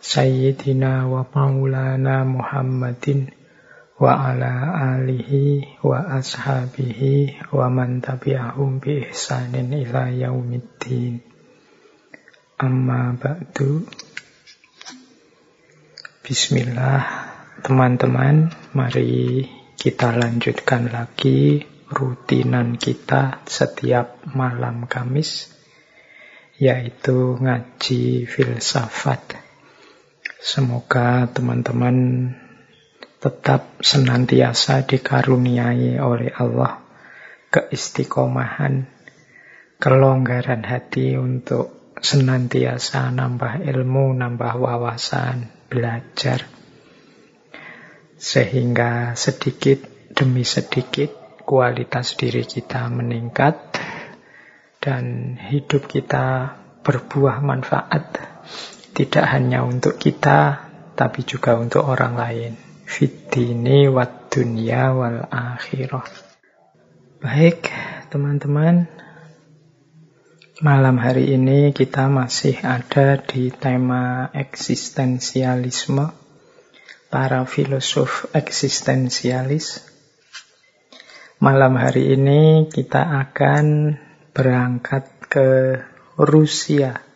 Sayyidina wa maulana Muhammadin wa ala alihi wa ashabihi wa man tabi'ahum bi ihsanin ila yaumiddin. Amma ba'du. Bismillah, teman-teman, mari kita lanjutkan lagi rutinan kita setiap malam Kamis yaitu ngaji filsafat Semoga teman-teman tetap senantiasa dikaruniai oleh Allah keistiqomahan, kelonggaran hati untuk senantiasa nambah ilmu, nambah wawasan, belajar. Sehingga sedikit demi sedikit kualitas diri kita meningkat dan hidup kita berbuah manfaat tidak hanya untuk kita, tapi juga untuk orang lain. Fitini wat dunya wal akhirah. Baik, teman-teman. Malam hari ini kita masih ada di tema eksistensialisme. Para filosof eksistensialis. Malam hari ini kita akan berangkat ke Rusia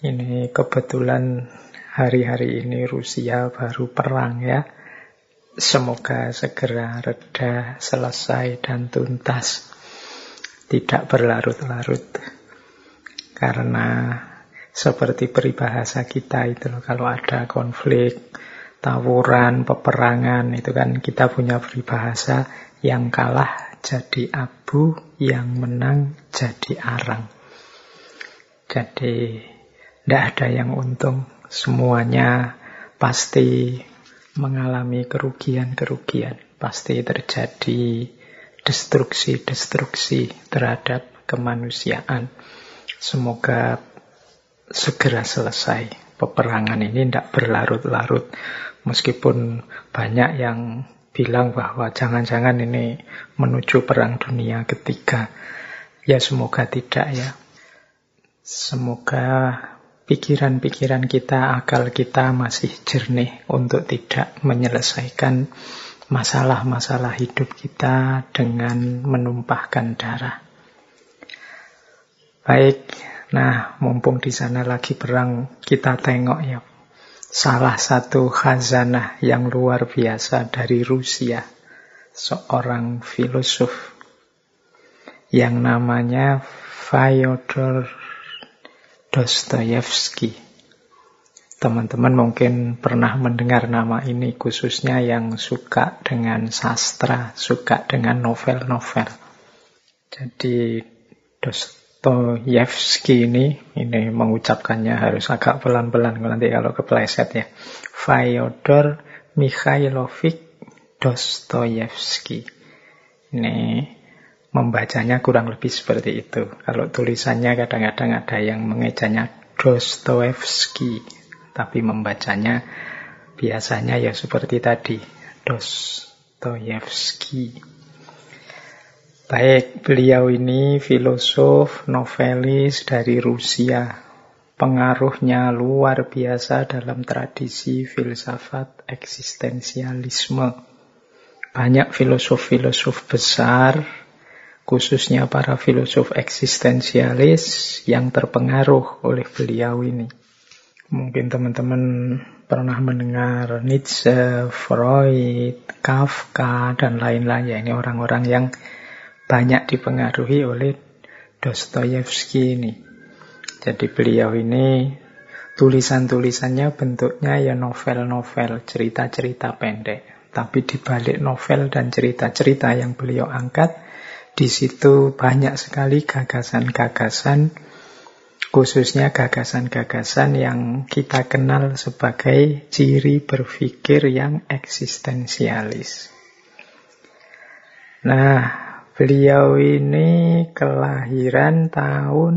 ini kebetulan hari-hari ini Rusia baru perang ya. Semoga segera reda, selesai dan tuntas. Tidak berlarut-larut. Karena seperti peribahasa kita itu kalau ada konflik, tawuran, peperangan, itu kan kita punya peribahasa yang kalah jadi abu, yang menang jadi arang. Jadi tidak ada yang untung. Semuanya pasti mengalami kerugian-kerugian. Pasti terjadi destruksi-destruksi terhadap kemanusiaan. Semoga segera selesai. Peperangan ini tidak berlarut-larut. Meskipun banyak yang bilang bahwa jangan-jangan ini menuju perang dunia ketiga. Ya semoga tidak ya. Semoga pikiran-pikiran kita, akal kita masih jernih untuk tidak menyelesaikan masalah-masalah hidup kita dengan menumpahkan darah. Baik, nah mumpung di sana lagi perang, kita tengok ya salah satu khazanah yang luar biasa dari Rusia, seorang filosof yang namanya Fyodor Dostoyevsky. Teman-teman mungkin pernah mendengar nama ini khususnya yang suka dengan sastra, suka dengan novel-novel. Jadi Dostoyevsky ini, ini mengucapkannya harus agak pelan-pelan nanti kalau kepleset ya. Fyodor Mikhailovich Dostoyevsky. Ini membacanya kurang lebih seperti itu. Kalau tulisannya kadang-kadang ada yang mengejanya Dostoevsky, tapi membacanya biasanya ya seperti tadi, Dostoevsky. Baik, beliau ini filosof, novelis dari Rusia. Pengaruhnya luar biasa dalam tradisi filsafat eksistensialisme. Banyak filosof-filosof besar khususnya para filosof eksistensialis yang terpengaruh oleh beliau ini. Mungkin teman-teman pernah mendengar Nietzsche, Freud, Kafka, dan lain-lain. Ya, ini orang-orang yang banyak dipengaruhi oleh Dostoyevsky ini. Jadi beliau ini tulisan-tulisannya bentuknya ya novel-novel, cerita-cerita pendek. Tapi di balik novel dan cerita-cerita yang beliau angkat, di situ banyak sekali gagasan-gagasan khususnya gagasan-gagasan yang kita kenal sebagai ciri berpikir yang eksistensialis. Nah, beliau ini kelahiran tahun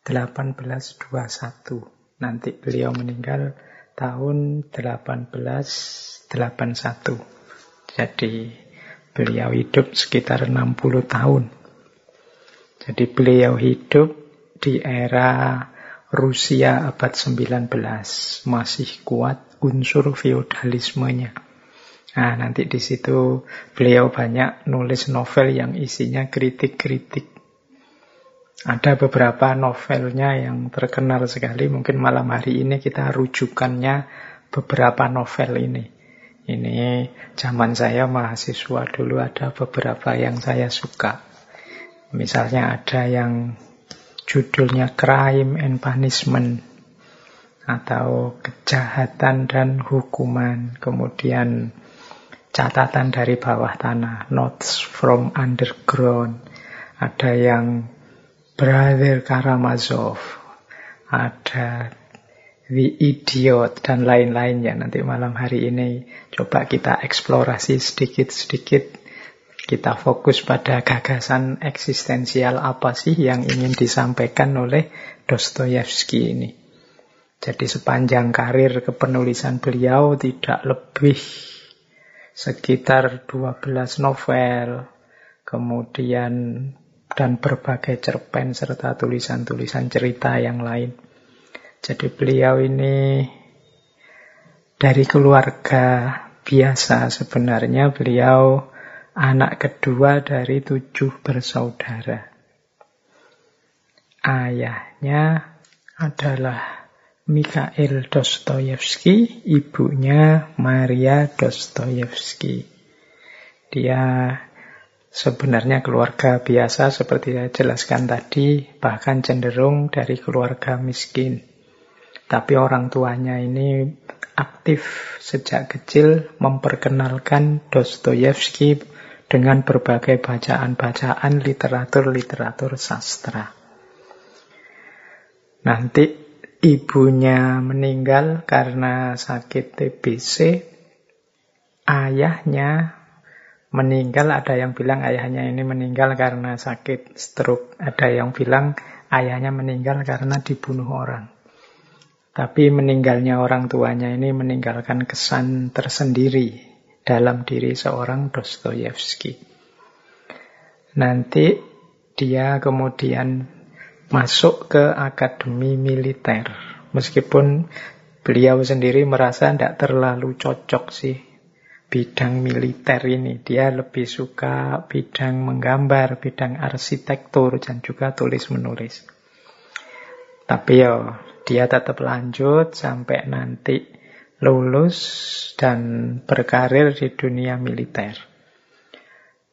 1821. Nanti beliau meninggal tahun 1881. Jadi beliau hidup sekitar 60 tahun. Jadi beliau hidup di era Rusia abad 19. Masih kuat unsur feodalismenya. Nah, nanti di situ beliau banyak nulis novel yang isinya kritik-kritik ada beberapa novelnya yang terkenal sekali. Mungkin malam hari ini kita rujukannya beberapa novel ini. Ini zaman saya mahasiswa dulu ada beberapa yang saya suka. Misalnya ada yang judulnya Crime and Punishment atau Kejahatan dan Hukuman. Kemudian catatan dari bawah tanah, Notes from Underground. Ada yang Brother Karamazov, ada The Idiot, dan lain-lainnya. Nanti malam hari ini coba kita eksplorasi sedikit-sedikit. Kita fokus pada gagasan eksistensial apa sih yang ingin disampaikan oleh Dostoyevsky ini. Jadi sepanjang karir kepenulisan beliau tidak lebih sekitar 12 novel, kemudian dan berbagai cerpen serta tulisan-tulisan cerita yang lain. Jadi beliau ini dari keluarga biasa sebenarnya beliau anak kedua dari tujuh bersaudara. Ayahnya adalah Mikhail Dostoyevsky, ibunya Maria Dostoyevsky. Dia Sebenarnya keluarga biasa seperti saya jelaskan tadi, bahkan cenderung dari keluarga miskin. Tapi orang tuanya ini aktif sejak kecil memperkenalkan Dostoyevsky dengan berbagai bacaan-bacaan literatur-literatur sastra. Nanti ibunya meninggal karena sakit TBC, ayahnya meninggal, ada yang bilang ayahnya ini meninggal karena sakit stroke, ada yang bilang ayahnya meninggal karena dibunuh orang. Tapi meninggalnya orang tuanya ini meninggalkan kesan tersendiri dalam diri seorang Dostoyevsky. Nanti dia kemudian masuk ke akademi militer. Meskipun beliau sendiri merasa tidak terlalu cocok sih bidang militer ini. Dia lebih suka bidang menggambar, bidang arsitektur, dan juga tulis-menulis. Tapi ya, dia tetap lanjut sampai nanti lulus dan berkarir di dunia militer.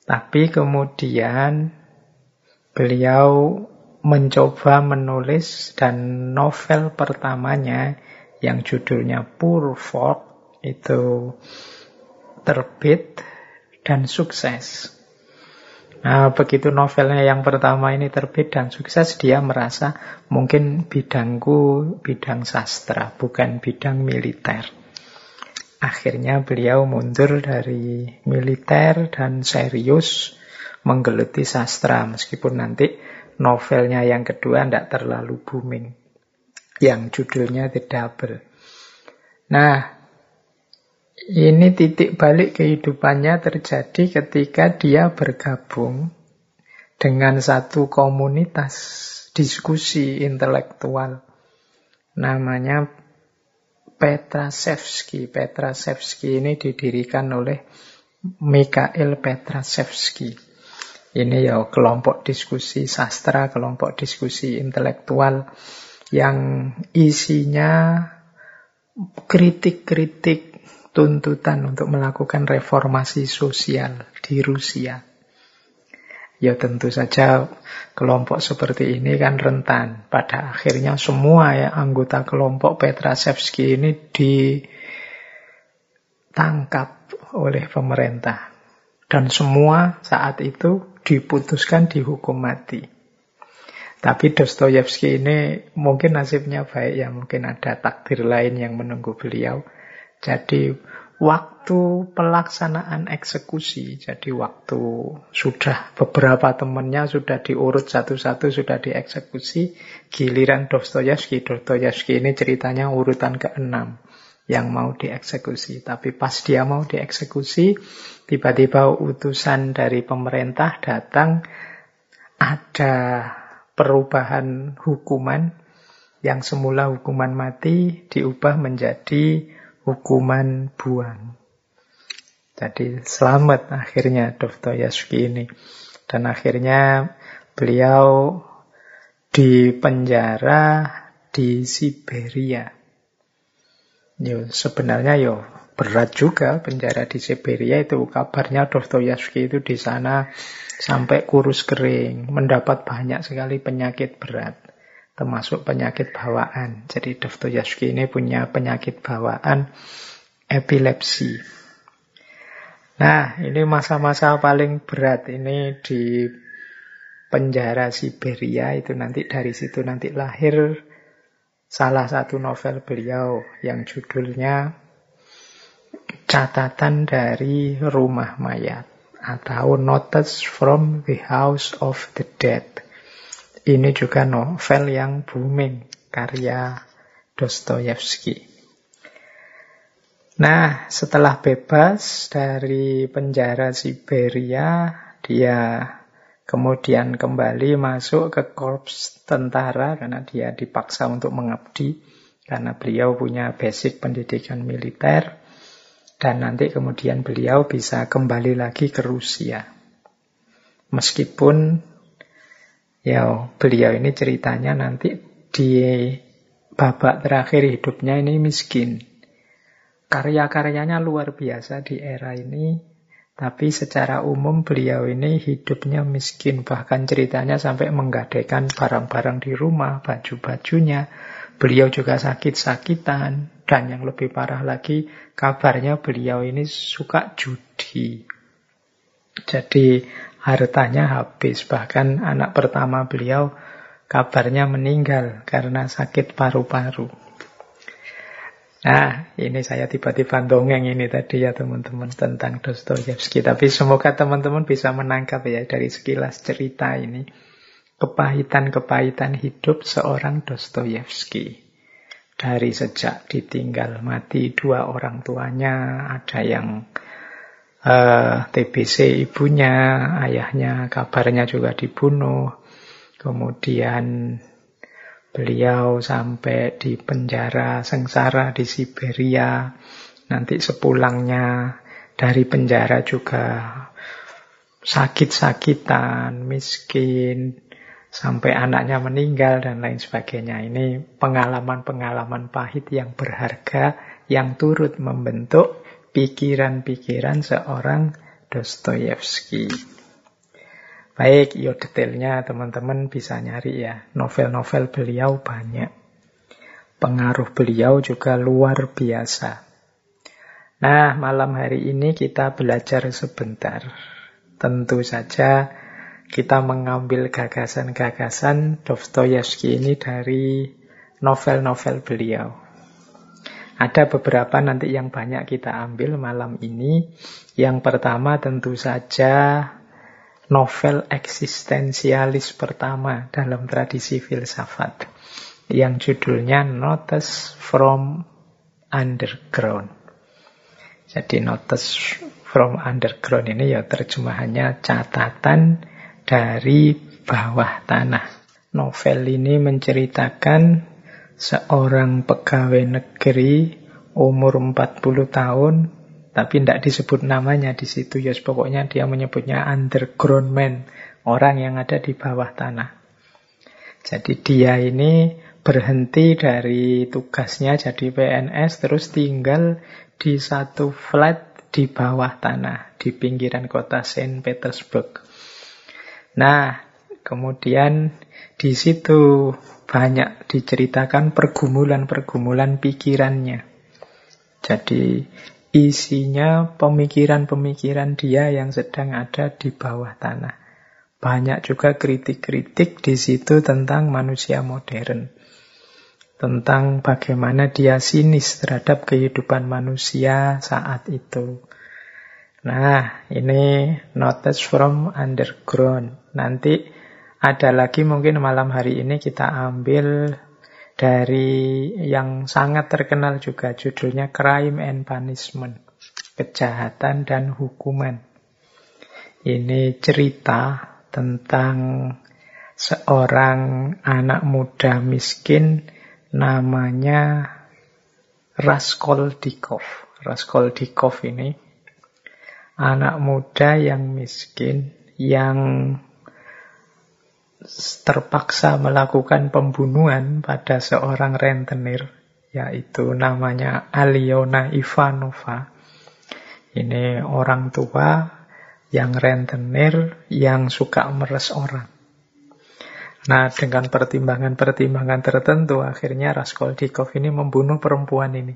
Tapi kemudian beliau mencoba menulis dan novel pertamanya yang judulnya Poor Folk itu terbit dan sukses. Nah, begitu novelnya yang pertama ini terbit dan sukses, dia merasa mungkin bidangku bidang sastra, bukan bidang militer. Akhirnya beliau mundur dari militer dan serius menggeluti sastra, meskipun nanti novelnya yang kedua tidak terlalu booming, yang judulnya The Double. Nah, ini titik balik kehidupannya terjadi ketika dia bergabung dengan satu komunitas diskusi intelektual. Namanya Petrasevsky. Petrasevsky ini didirikan oleh Mikhail Petrasevsky. Ini ya kelompok diskusi sastra, kelompok diskusi intelektual yang isinya kritik-kritik tuntutan untuk melakukan reformasi sosial di Rusia. Ya tentu saja kelompok seperti ini kan rentan. Pada akhirnya semua ya anggota kelompok Petrasevsky ini ditangkap oleh pemerintah. Dan semua saat itu diputuskan dihukum mati. Tapi Dostoyevsky ini mungkin nasibnya baik ya, mungkin ada takdir lain yang menunggu beliau. Jadi waktu pelaksanaan eksekusi, jadi waktu sudah beberapa temannya sudah diurut satu-satu, sudah dieksekusi, giliran Dostoyevsky. Dostoyevsky ini ceritanya urutan ke-6 yang mau dieksekusi. Tapi pas dia mau dieksekusi, tiba-tiba utusan dari pemerintah datang, ada perubahan hukuman yang semula hukuman mati diubah menjadi hukuman buang. Jadi selamat akhirnya Dostoyevsky ini. Dan akhirnya beliau dipenjara di Siberia. Yo, sebenarnya yo berat juga penjara di Siberia itu kabarnya Dostoyevsky itu di sana sampai kurus kering, mendapat banyak sekali penyakit berat, termasuk penyakit bawaan. Jadi Dostoyevsky ini punya penyakit bawaan epilepsi. Nah, ini masa-masa paling berat ini di penjara Siberia itu nanti dari situ nanti lahir salah satu novel beliau yang judulnya Catatan dari Rumah Mayat atau Notes from the House of the Dead. Ini juga novel yang booming, karya Dostoyevsky. Nah, setelah bebas dari penjara Siberia, dia kemudian kembali masuk ke korps tentara karena dia dipaksa untuk mengabdi karena beliau punya basic pendidikan militer. Dan nanti kemudian beliau bisa kembali lagi ke Rusia. Meskipun ya beliau ini ceritanya nanti di babak terakhir hidupnya ini miskin. Karya-karyanya luar biasa di era ini, tapi secara umum beliau ini hidupnya miskin. Bahkan ceritanya sampai menggadaikan barang-barang di rumah, baju-bajunya. Beliau juga sakit-sakitan. Dan yang lebih parah lagi, kabarnya beliau ini suka judi. Jadi hartanya habis. Bahkan anak pertama beliau kabarnya meninggal karena sakit paru-paru. Nah, ini saya tiba-tiba dongeng ini tadi ya teman-teman tentang Dostoyevsky. Tapi semoga teman-teman bisa menangkap ya dari sekilas cerita ini. Kepahitan-kepahitan hidup seorang Dostoyevsky dari sejak ditinggal mati dua orang tuanya, ada yang eh, TBC ibunya, ayahnya kabarnya juga dibunuh. Kemudian beliau sampai di penjara sengsara di Siberia. Nanti sepulangnya dari penjara juga sakit-sakitan, miskin, sampai anaknya meninggal dan lain sebagainya. Ini pengalaman-pengalaman pahit yang berharga yang turut membentuk pikiran-pikiran seorang Dostoyevsky. Baik, yo detailnya teman-teman bisa nyari ya. Novel-novel beliau banyak. Pengaruh beliau juga luar biasa. Nah, malam hari ini kita belajar sebentar. Tentu saja kita mengambil gagasan-gagasan Dostoyevsky ini dari novel-novel beliau. Ada beberapa nanti yang banyak kita ambil malam ini. Yang pertama tentu saja novel eksistensialis pertama dalam tradisi filsafat yang judulnya Notes from Underground. Jadi Notes from Underground ini ya terjemahannya catatan dari bawah tanah. Novel ini menceritakan seorang pegawai negeri umur 40 tahun, tapi tidak disebut namanya di situ. Ya, pokoknya dia menyebutnya underground man, orang yang ada di bawah tanah. Jadi dia ini berhenti dari tugasnya jadi PNS, terus tinggal di satu flat di bawah tanah, di pinggiran kota Saint Petersburg. Nah, kemudian di situ banyak diceritakan pergumulan-pergumulan pikirannya. Jadi isinya pemikiran-pemikiran dia yang sedang ada di bawah tanah. Banyak juga kritik-kritik di situ tentang manusia modern. Tentang bagaimana dia sinis terhadap kehidupan manusia saat itu. Nah, ini notes from underground. Nanti ada lagi mungkin malam hari ini kita ambil dari yang sangat terkenal juga judulnya Crime and Punishment. Kejahatan dan hukuman. Ini cerita tentang seorang anak muda miskin namanya Raskolnikov. Raskolnikov ini anak muda yang miskin yang terpaksa melakukan pembunuhan pada seorang rentenir yaitu namanya Aliona Ivanova. Ini orang tua yang rentenir, yang suka meres orang. Nah, dengan pertimbangan-pertimbangan tertentu, akhirnya Raskolnikov ini membunuh perempuan ini.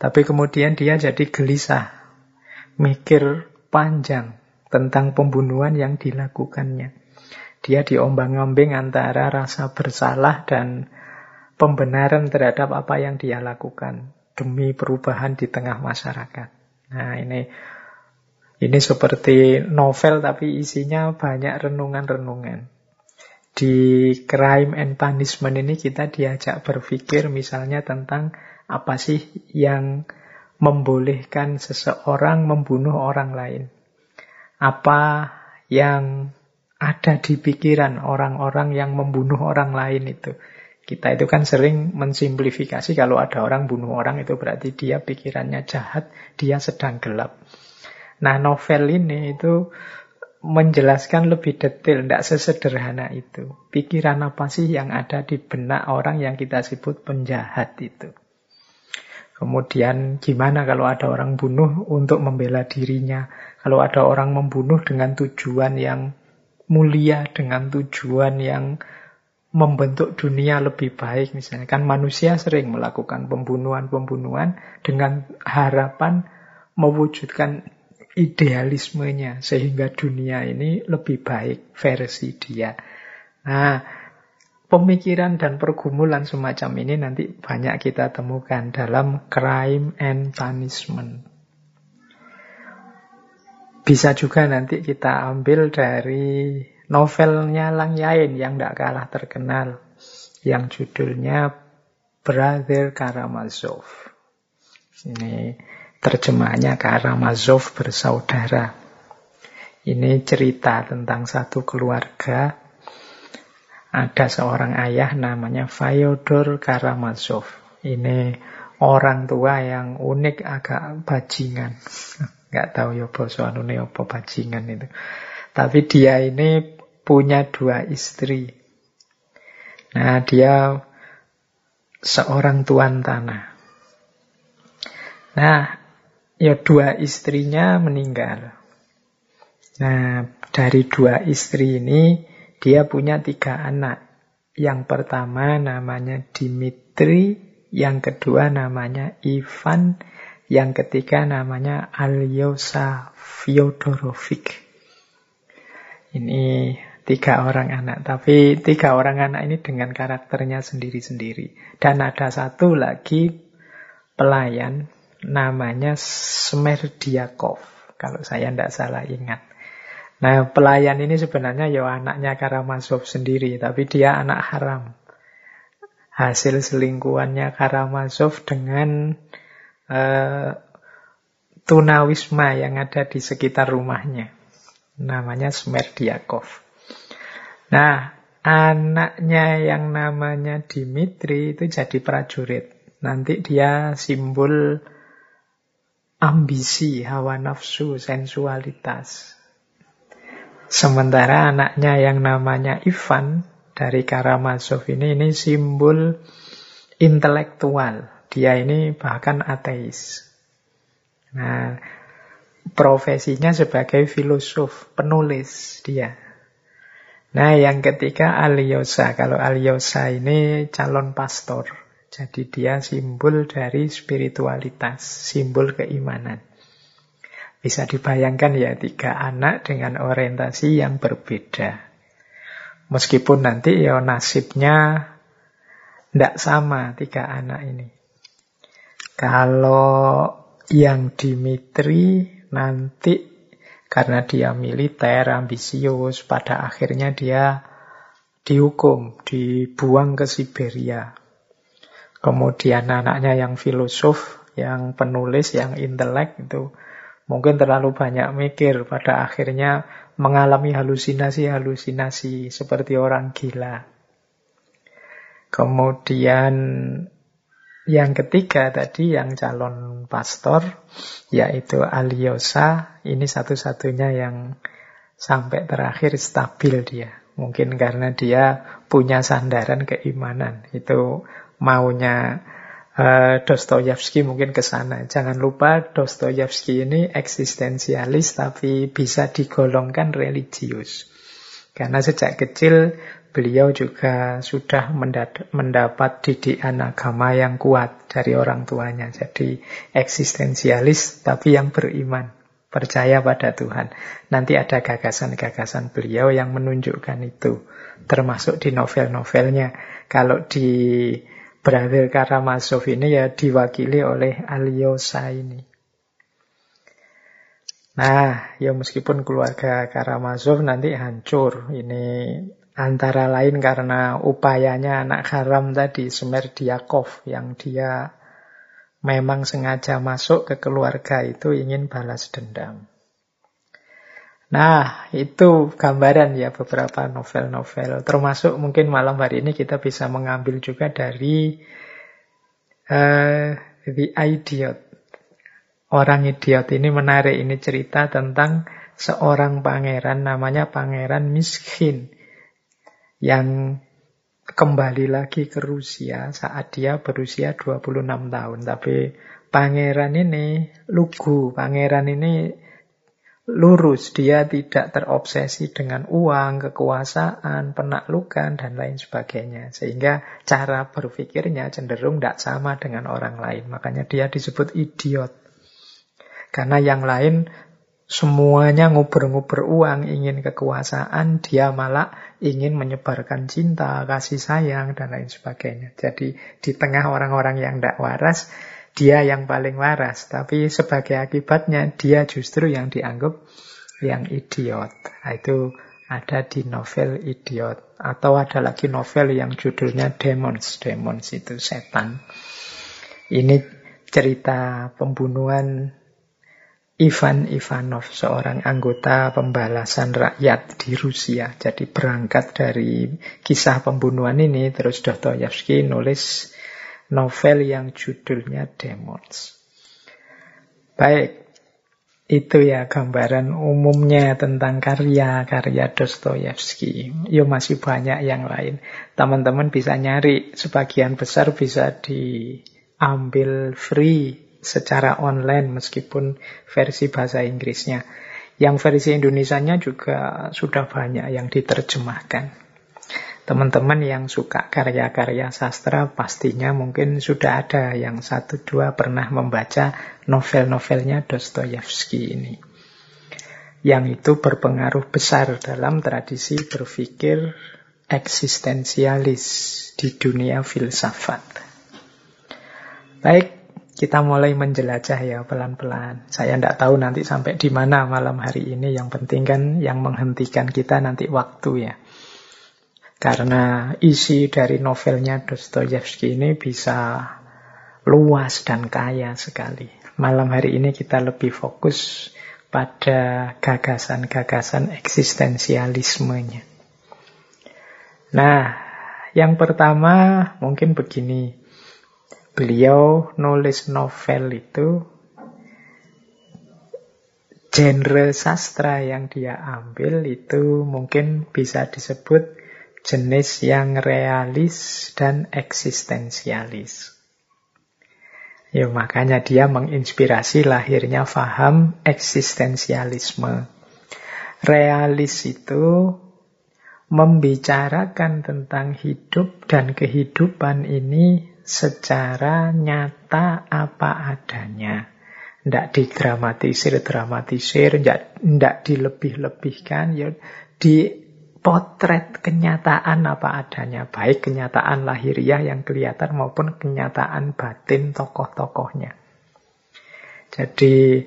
Tapi kemudian dia jadi gelisah, mikir panjang tentang pembunuhan yang dilakukannya. Dia diombang-ambing antara rasa bersalah dan pembenaran terhadap apa yang dia lakukan demi perubahan di tengah masyarakat. Nah, ini ini seperti novel tapi isinya banyak renungan-renungan. Di crime and punishment ini kita diajak berpikir misalnya tentang apa sih yang membolehkan seseorang membunuh orang lain. Apa yang ada di pikiran orang-orang yang membunuh orang lain itu. Kita itu kan sering mensimplifikasi kalau ada orang bunuh orang itu berarti dia pikirannya jahat, dia sedang gelap. Nah novel ini itu menjelaskan lebih detail, tidak sesederhana itu. Pikiran apa sih yang ada di benak orang yang kita sebut penjahat itu. Kemudian gimana kalau ada orang bunuh untuk membela dirinya. Kalau ada orang membunuh dengan tujuan yang mulia, dengan tujuan yang membentuk dunia lebih baik. Misalnya kan manusia sering melakukan pembunuhan-pembunuhan dengan harapan mewujudkan idealismenya sehingga dunia ini lebih baik versi dia. Nah, pemikiran dan pergumulan semacam ini nanti banyak kita temukan dalam crime and punishment. Bisa juga nanti kita ambil dari novelnya Lang Yain yang tidak kalah terkenal. Yang judulnya Brother Karamazov. Ini Terjemahannya Karamazov bersaudara. Ini cerita tentang satu keluarga. Ada seorang ayah namanya Fyodor Karamazov. Ini orang tua yang unik agak bajingan. Nggak tahu ya boso anune apa bajingan itu. Tapi dia ini punya dua istri. Nah, dia seorang tuan tanah. Nah, ya dua istrinya meninggal. Nah, dari dua istri ini dia punya tiga anak. Yang pertama namanya Dimitri, yang kedua namanya Ivan, yang ketiga namanya Alyosa Fyodorovic. Ini tiga orang anak, tapi tiga orang anak ini dengan karakternya sendiri-sendiri. Dan ada satu lagi pelayan namanya Smerdiakov, kalau saya tidak salah ingat. Nah, pelayan ini sebenarnya ya anaknya Karamazov sendiri, tapi dia anak haram. Hasil selingkuhannya Karamazov dengan uh, tunawisma yang ada di sekitar rumahnya. Namanya Smerdiakov. Nah, anaknya yang namanya Dimitri itu jadi prajurit. Nanti dia simbol ambisi, hawa nafsu, sensualitas. Sementara anaknya yang namanya Ivan dari Karamazov ini, ini simbol intelektual. Dia ini bahkan ateis. Nah, profesinya sebagai filosof, penulis dia. Nah, yang ketiga Aliosa. Kalau Aliosa ini calon pastor. Jadi dia simbol dari spiritualitas, simbol keimanan. Bisa dibayangkan ya tiga anak dengan orientasi yang berbeda. Meskipun nanti ya nasibnya tidak sama tiga anak ini. Kalau yang Dimitri nanti karena dia militer, ambisius, pada akhirnya dia dihukum, dibuang ke Siberia. Kemudian anaknya yang filosof, yang penulis, yang intelek itu mungkin terlalu banyak mikir. Pada akhirnya mengalami halusinasi-halusinasi seperti orang gila. Kemudian yang ketiga tadi yang calon pastor yaitu Aliosa ini satu-satunya yang sampai terakhir stabil dia. Mungkin karena dia punya sandaran keimanan. Itu maunya uh, Dostoyevsky mungkin ke sana. Jangan lupa Dostoyevsky ini eksistensialis tapi bisa digolongkan religius. Karena sejak kecil beliau juga sudah mendapat didikan agama yang kuat dari orang tuanya. Jadi eksistensialis tapi yang beriman percaya pada Tuhan. Nanti ada gagasan-gagasan beliau yang menunjukkan itu. Termasuk di novel-novelnya. Kalau di Brother Karamazov ini ya diwakili oleh Aliosa ini. Nah, ya meskipun keluarga Karamazov nanti hancur. Ini antara lain karena upayanya anak haram tadi, Semerdiakov, yang dia memang sengaja masuk ke keluarga itu ingin balas dendam. Nah, itu gambaran ya beberapa novel-novel. Termasuk mungkin malam hari ini kita bisa mengambil juga dari uh, The Idiot. Orang idiot ini menarik ini cerita tentang seorang pangeran namanya Pangeran Miskin yang kembali lagi ke Rusia saat dia berusia 26 tahun. Tapi pangeran ini lugu, pangeran ini lurus. Dia tidak terobsesi dengan uang, kekuasaan, penaklukan, dan lain sebagainya. Sehingga cara berpikirnya cenderung tidak sama dengan orang lain. Makanya dia disebut idiot. Karena yang lain semuanya nguber-nguber uang, ingin kekuasaan, dia malah ingin menyebarkan cinta, kasih sayang, dan lain sebagainya. Jadi di tengah orang-orang yang tidak waras, dia yang paling waras. Tapi sebagai akibatnya, dia justru yang dianggap yang idiot. Nah, itu ada di novel Idiot. Atau ada lagi novel yang judulnya Demons. Demons itu setan. Ini cerita pembunuhan Ivan Ivanov, seorang anggota pembalasan rakyat di Rusia. Jadi berangkat dari kisah pembunuhan ini, terus Dostoyevsky nulis novel yang judulnya Demons. Baik, itu ya gambaran umumnya tentang karya-karya Dostoyevsky. Yo masih banyak yang lain. Teman-teman bisa nyari, sebagian besar bisa diambil free secara online meskipun versi bahasa Inggrisnya. Yang versi Indonesianya juga sudah banyak yang diterjemahkan. Teman-teman yang suka karya-karya sastra pastinya mungkin sudah ada yang satu dua pernah membaca novel-novelnya Dostoyevsky ini. Yang itu berpengaruh besar dalam tradisi berpikir eksistensialis di dunia filsafat. Baik, kita mulai menjelajah ya pelan-pelan. Saya tidak tahu nanti sampai di mana malam hari ini. Yang penting kan yang menghentikan kita nanti waktu ya. Karena isi dari novelnya Dostoyevsky ini bisa luas dan kaya sekali. Malam hari ini kita lebih fokus pada gagasan-gagasan eksistensialismenya. Nah, yang pertama mungkin begini. Beliau nulis novel itu genre sastra yang dia ambil itu mungkin bisa disebut jenis yang realis dan eksistensialis. Ya, makanya dia menginspirasi lahirnya faham eksistensialisme. Realis itu membicarakan tentang hidup dan kehidupan ini secara nyata apa adanya. Tidak didramatisir-dramatisir, tidak dilebih-lebihkan, ya dipotret kenyataan apa adanya. Baik kenyataan lahiriah yang kelihatan maupun kenyataan batin tokoh-tokohnya. Jadi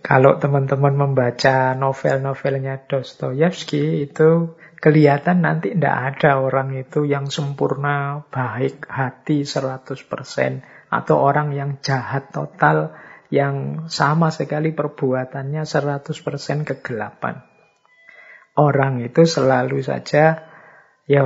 kalau teman-teman membaca novel-novelnya Dostoyevsky itu kelihatan nanti tidak ada orang itu yang sempurna, baik hati 100%, atau orang yang jahat total, yang sama sekali perbuatannya 100% kegelapan. Orang itu selalu saja, ya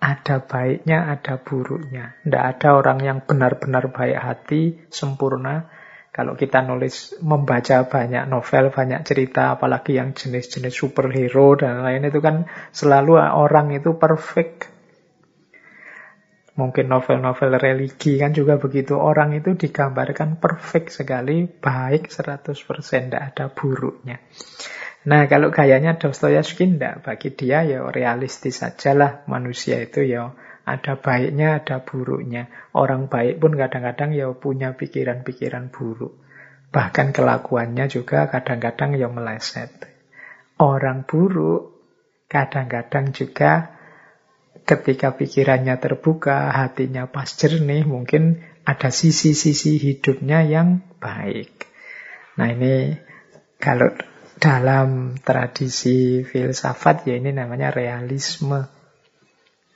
ada baiknya, ada buruknya. Tidak ada orang yang benar-benar baik hati, sempurna, kalau kita nulis, membaca banyak novel, banyak cerita, apalagi yang jenis-jenis superhero dan lain itu kan selalu orang itu perfect. Mungkin novel-novel religi kan juga begitu. Orang itu digambarkan perfect sekali, baik 100%, tidak ada buruknya. Nah, kalau gayanya Dostoyevsky tidak. Bagi dia ya realistis sajalah manusia itu ya ada baiknya, ada buruknya. Orang baik pun kadang-kadang ya punya pikiran-pikiran buruk. Bahkan kelakuannya juga kadang-kadang ya meleset. Orang buruk kadang-kadang juga ketika pikirannya terbuka, hatinya pas jernih, mungkin ada sisi-sisi hidupnya yang baik. Nah ini kalau dalam tradisi filsafat ya ini namanya realisme.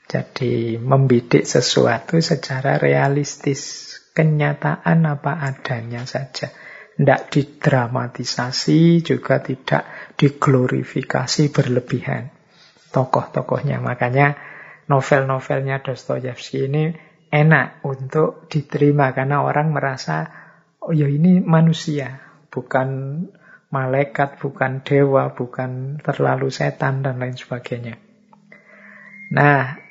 Jadi membidik sesuatu secara realistis. Kenyataan apa adanya saja. Tidak didramatisasi, juga tidak diglorifikasi berlebihan. Tokoh-tokohnya. Makanya novel-novelnya Dostoyevsky ini enak untuk diterima. Karena orang merasa, oh ya ini manusia. Bukan malaikat, bukan dewa, bukan terlalu setan, dan lain sebagainya. Nah,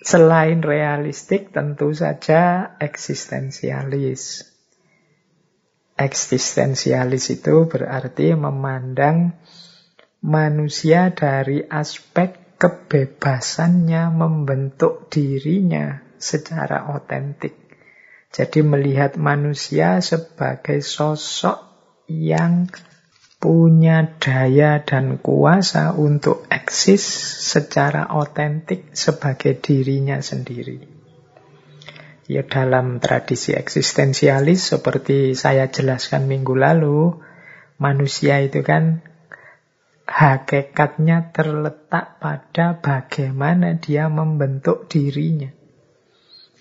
Selain realistik tentu saja eksistensialis. Eksistensialis itu berarti memandang manusia dari aspek kebebasannya membentuk dirinya secara otentik. Jadi melihat manusia sebagai sosok yang punya daya dan kuasa untuk eksis secara otentik sebagai dirinya sendiri. Ya dalam tradisi eksistensialis seperti saya jelaskan minggu lalu, manusia itu kan hakikatnya terletak pada bagaimana dia membentuk dirinya.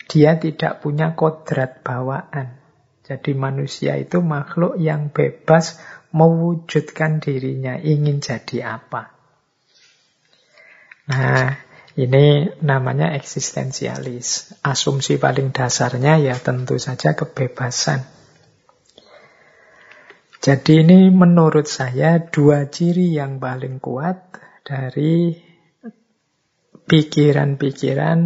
Dia tidak punya kodrat bawaan. Jadi manusia itu makhluk yang bebas mewujudkan dirinya, ingin jadi apa. Nah, ini namanya eksistensialis. Asumsi paling dasarnya ya tentu saja kebebasan. Jadi ini menurut saya dua ciri yang paling kuat dari pikiran-pikiran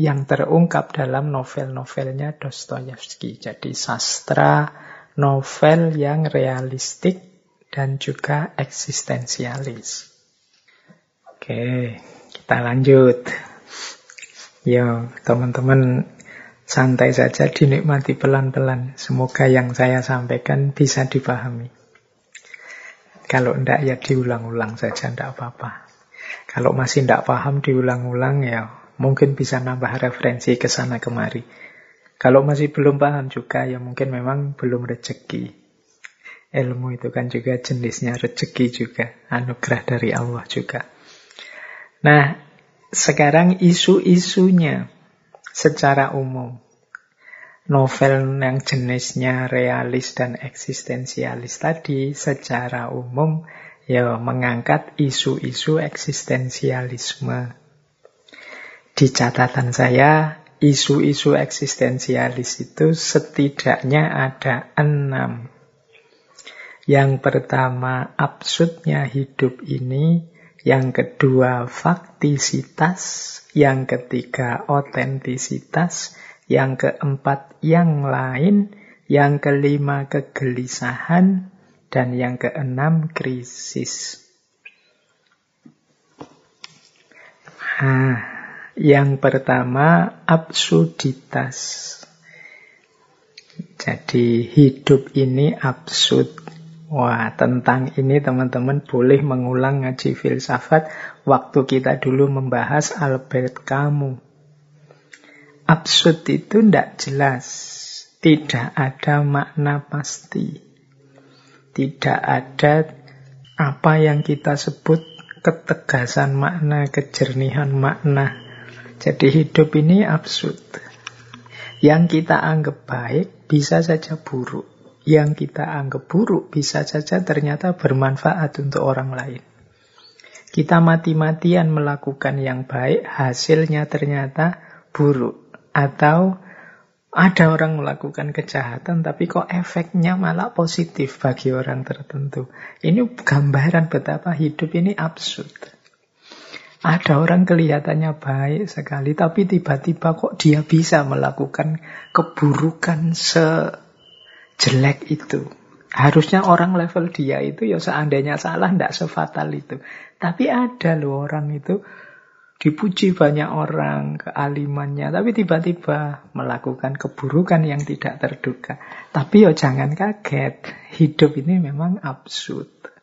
yang terungkap dalam novel-novelnya Dostoyevsky. Jadi sastra novel yang realistik dan juga eksistensialis. Oke, kita lanjut. Yo, teman-teman santai saja dinikmati pelan-pelan. Semoga yang saya sampaikan bisa dipahami. Kalau enggak ya diulang-ulang saja, enggak apa-apa. Kalau masih enggak paham diulang-ulang ya mungkin bisa nambah referensi ke sana kemari. Kalau masih belum paham juga, ya mungkin memang belum rezeki. Ilmu itu kan juga jenisnya rezeki juga, anugerah dari Allah juga. Nah, sekarang isu-isunya secara umum. Novel yang jenisnya realis dan eksistensialis tadi secara umum ya mengangkat isu-isu eksistensialisme. Di catatan saya isu-isu eksistensialis itu setidaknya ada enam. Yang pertama, absurdnya hidup ini. Yang kedua, faktisitas. Yang ketiga, otentisitas. Yang keempat, yang lain. Yang kelima, kegelisahan. Dan yang keenam, krisis. Nah, yang pertama, absurditas. Jadi hidup ini absurd. Wah, tentang ini teman-teman boleh mengulang ngaji filsafat waktu kita dulu membahas Albert Camus. Absurd itu tidak jelas. Tidak ada makna pasti. Tidak ada apa yang kita sebut ketegasan makna, kejernihan makna. Jadi hidup ini absurd. Yang kita anggap baik bisa saja buruk yang kita anggap buruk bisa saja ternyata bermanfaat untuk orang lain. Kita mati-matian melakukan yang baik, hasilnya ternyata buruk. Atau ada orang melakukan kejahatan, tapi kok efeknya malah positif bagi orang tertentu. Ini gambaran betapa hidup ini absurd. Ada orang kelihatannya baik sekali, tapi tiba-tiba kok dia bisa melakukan keburukan se jelek itu. Harusnya orang level dia itu ya seandainya salah tidak sefatal itu. Tapi ada loh orang itu dipuji banyak orang kealimannya. Tapi tiba-tiba melakukan keburukan yang tidak terduga. Tapi ya jangan kaget. Hidup ini memang absurd.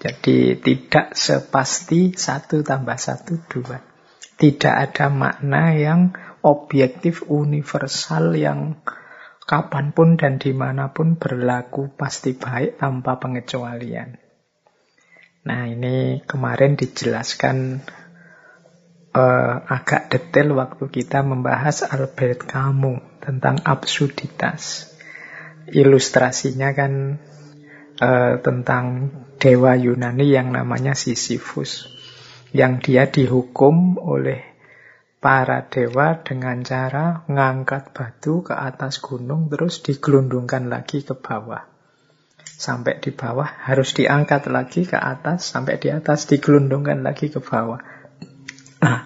Jadi tidak sepasti satu tambah satu dua. Tidak ada makna yang objektif universal yang kapan pun dan di mana pun berlaku pasti baik tanpa pengecualian. Nah ini kemarin dijelaskan uh, agak detail waktu kita membahas Albert Camus tentang absurditas. Ilustrasinya kan uh, tentang dewa Yunani yang namanya Sisyphus. Yang dia dihukum oleh para dewa dengan cara ngangkat batu ke atas gunung terus digelundungkan lagi ke bawah. Sampai di bawah harus diangkat lagi ke atas, sampai di atas digelundungkan lagi ke bawah. Nah,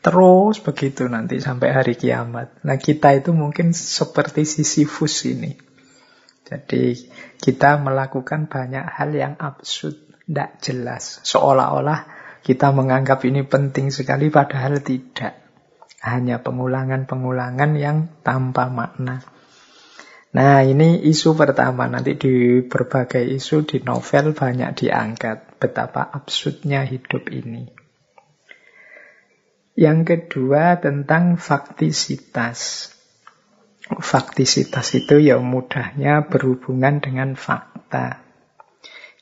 terus begitu nanti sampai hari kiamat. Nah, kita itu mungkin seperti Sisyphus ini. Jadi kita melakukan banyak hal yang absurd, tidak jelas. Seolah-olah kita menganggap ini penting sekali padahal tidak. Hanya pengulangan-pengulangan yang tanpa makna. Nah ini isu pertama, nanti di berbagai isu di novel banyak diangkat betapa absurdnya hidup ini. Yang kedua tentang faktisitas. Faktisitas itu ya mudahnya berhubungan dengan fakta.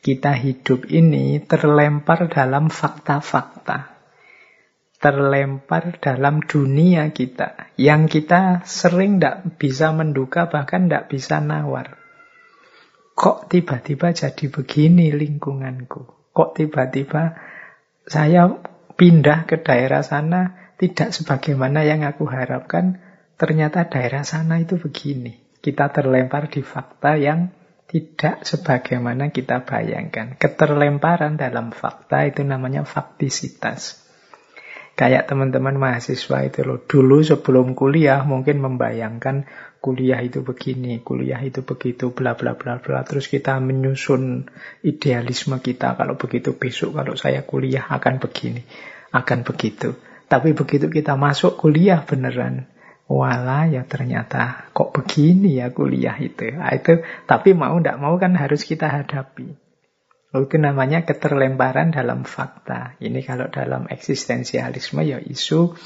Kita hidup ini terlempar dalam fakta-fakta terlempar dalam dunia kita yang kita sering tidak bisa menduga bahkan tidak bisa nawar. Kok tiba-tiba jadi begini lingkunganku? Kok tiba-tiba saya pindah ke daerah sana tidak sebagaimana yang aku harapkan? Ternyata daerah sana itu begini. Kita terlempar di fakta yang tidak sebagaimana kita bayangkan. Keterlemparan dalam fakta itu namanya faktisitas. Kayak teman-teman mahasiswa itu loh. Dulu sebelum kuliah mungkin membayangkan kuliah itu begini, kuliah itu begitu, bla bla bla bla. Terus kita menyusun idealisme kita. Kalau begitu besok kalau saya kuliah akan begini, akan begitu. Tapi begitu kita masuk kuliah beneran, Wala ya ternyata kok begini ya kuliah itu. Nah, itu tapi mau tidak mau kan harus kita hadapi. Itu namanya keterlemparan dalam fakta. Ini kalau dalam eksistensialisme ya isu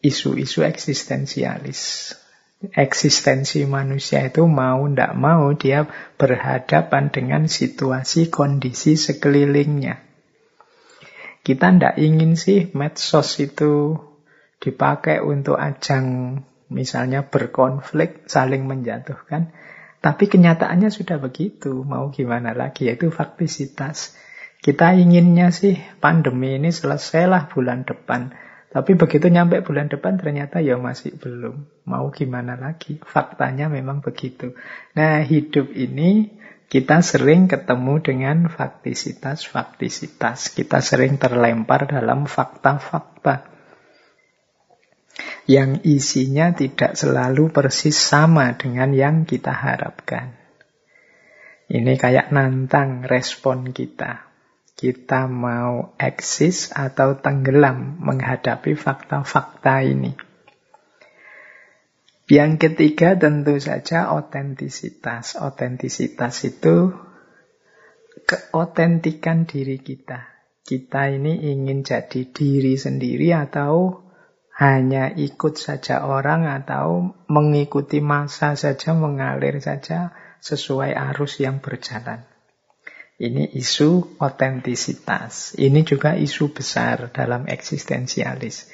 isu-isu eksistensialis. Eksistensi manusia itu mau tidak mau dia berhadapan dengan situasi kondisi sekelilingnya. Kita tidak ingin sih medsos itu dipakai untuk ajang misalnya berkonflik, saling menjatuhkan. Tapi kenyataannya sudah begitu, mau gimana lagi, yaitu faktisitas. Kita inginnya sih pandemi ini selesailah bulan depan. Tapi begitu nyampe bulan depan ternyata ya masih belum. Mau gimana lagi? Faktanya memang begitu. Nah hidup ini kita sering ketemu dengan faktisitas-faktisitas. Kita sering terlempar dalam fakta-fakta yang isinya tidak selalu persis sama dengan yang kita harapkan. Ini kayak nantang respon kita. Kita mau eksis atau tenggelam menghadapi fakta-fakta ini. Yang ketiga tentu saja otentisitas. Otentisitas itu keotentikan diri kita. Kita ini ingin jadi diri sendiri atau hanya ikut saja orang atau mengikuti masa saja, mengalir saja sesuai arus yang berjalan. Ini isu otentisitas. Ini juga isu besar dalam eksistensialis.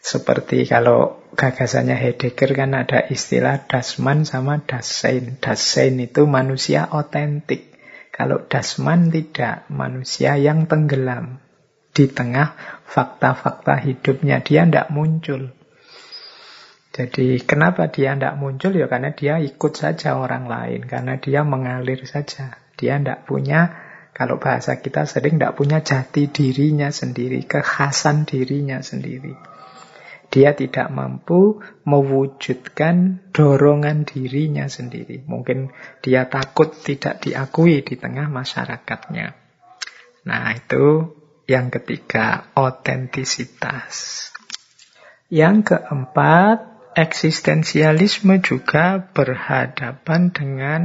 Seperti kalau gagasannya Heidegger kan ada istilah Dasman sama Dasein. Dasein itu manusia otentik. Kalau Dasman tidak, manusia yang tenggelam. Di tengah fakta-fakta hidupnya, dia tidak muncul. Jadi kenapa dia tidak muncul? Ya karena dia ikut saja orang lain. Karena dia mengalir saja. Dia tidak punya, kalau bahasa kita sering tidak punya jati dirinya sendiri, kekhasan dirinya sendiri. Dia tidak mampu mewujudkan dorongan dirinya sendiri. Mungkin dia takut tidak diakui di tengah masyarakatnya. Nah, itu yang ketiga, otentisitas. Yang keempat, eksistensialisme juga berhadapan dengan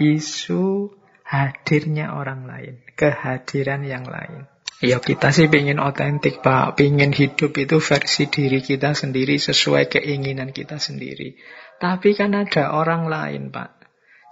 isu hadirnya orang lain, kehadiran yang lain. Ya kita sih ingin otentik Pak, ingin hidup itu versi diri kita sendiri sesuai keinginan kita sendiri. Tapi kan ada orang lain Pak.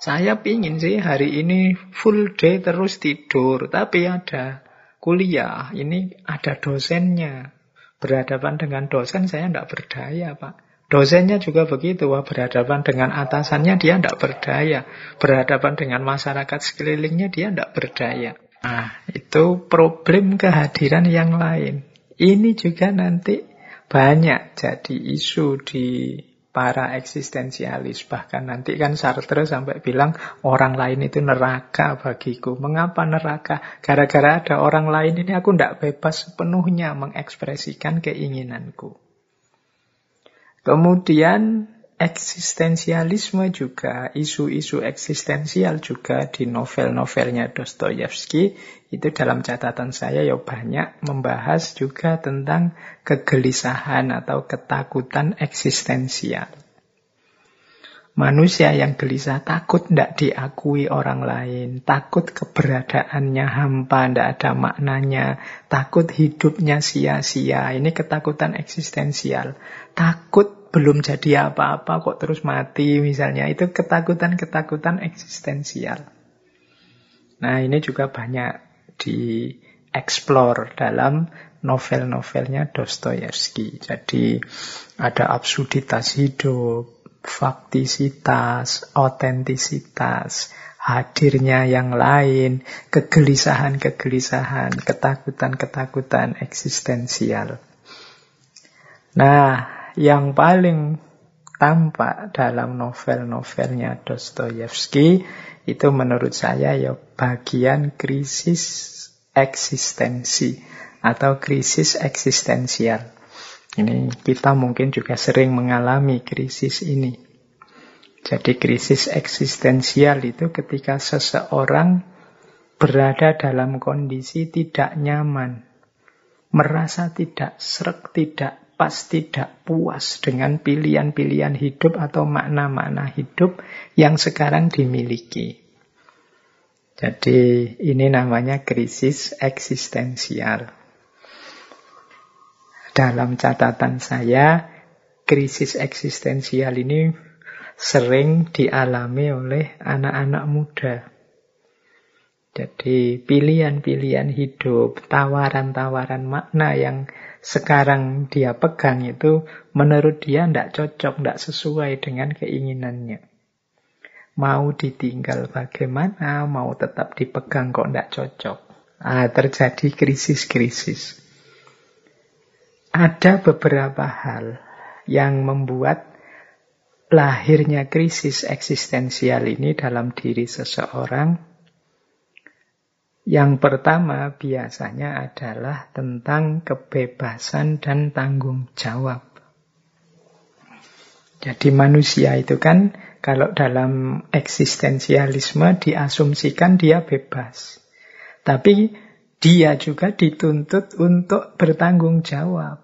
Saya pingin sih hari ini full day terus tidur, tapi ada kuliah, ini ada dosennya. Berhadapan dengan dosen saya tidak berdaya Pak. Dosennya juga begitu, wah berhadapan dengan atasannya dia tidak berdaya. Berhadapan dengan masyarakat sekelilingnya dia tidak berdaya. Nah, itu problem kehadiran yang lain. Ini juga nanti banyak jadi isu di para eksistensialis. Bahkan nanti kan Sartre sampai bilang orang lain itu neraka bagiku. Mengapa neraka? Gara-gara ada orang lain ini aku tidak bebas sepenuhnya mengekspresikan keinginanku. Kemudian eksistensialisme juga, isu-isu eksistensial juga di novel-novelnya Dostoyevsky itu dalam catatan saya ya banyak membahas juga tentang kegelisahan atau ketakutan eksistensial. Manusia yang gelisah takut tidak diakui orang lain, takut keberadaannya hampa, tidak ada maknanya, takut hidupnya sia-sia. Ini ketakutan eksistensial. Takut belum jadi apa-apa kok terus mati misalnya. Itu ketakutan-ketakutan eksistensial. Nah ini juga banyak dieksplor dalam novel-novelnya Dostoyevsky. Jadi ada absurditas hidup, faktisitas, otentisitas, hadirnya yang lain, kegelisahan-kegelisahan, ketakutan-ketakutan eksistensial. Nah, yang paling tampak dalam novel-novelnya Dostoyevsky itu menurut saya ya bagian krisis eksistensi atau krisis eksistensial. Ini kita mungkin juga sering mengalami krisis ini. Jadi krisis eksistensial itu ketika seseorang berada dalam kondisi tidak nyaman, merasa tidak serak, tidak pas, tidak puas dengan pilihan-pilihan hidup atau makna-makna hidup yang sekarang dimiliki. Jadi ini namanya krisis eksistensial. Dalam catatan saya, krisis eksistensial ini sering dialami oleh anak-anak muda. Jadi pilihan-pilihan hidup, tawaran-tawaran makna yang sekarang dia pegang itu menurut dia tidak cocok, tidak sesuai dengan keinginannya. Mau ditinggal bagaimana, mau tetap dipegang kok tidak cocok. Ah, terjadi krisis-krisis. Ada beberapa hal yang membuat lahirnya krisis eksistensial ini dalam diri seseorang. Yang pertama biasanya adalah tentang kebebasan dan tanggung jawab. Jadi manusia itu kan kalau dalam eksistensialisme diasumsikan dia bebas. Tapi dia juga dituntut untuk bertanggung jawab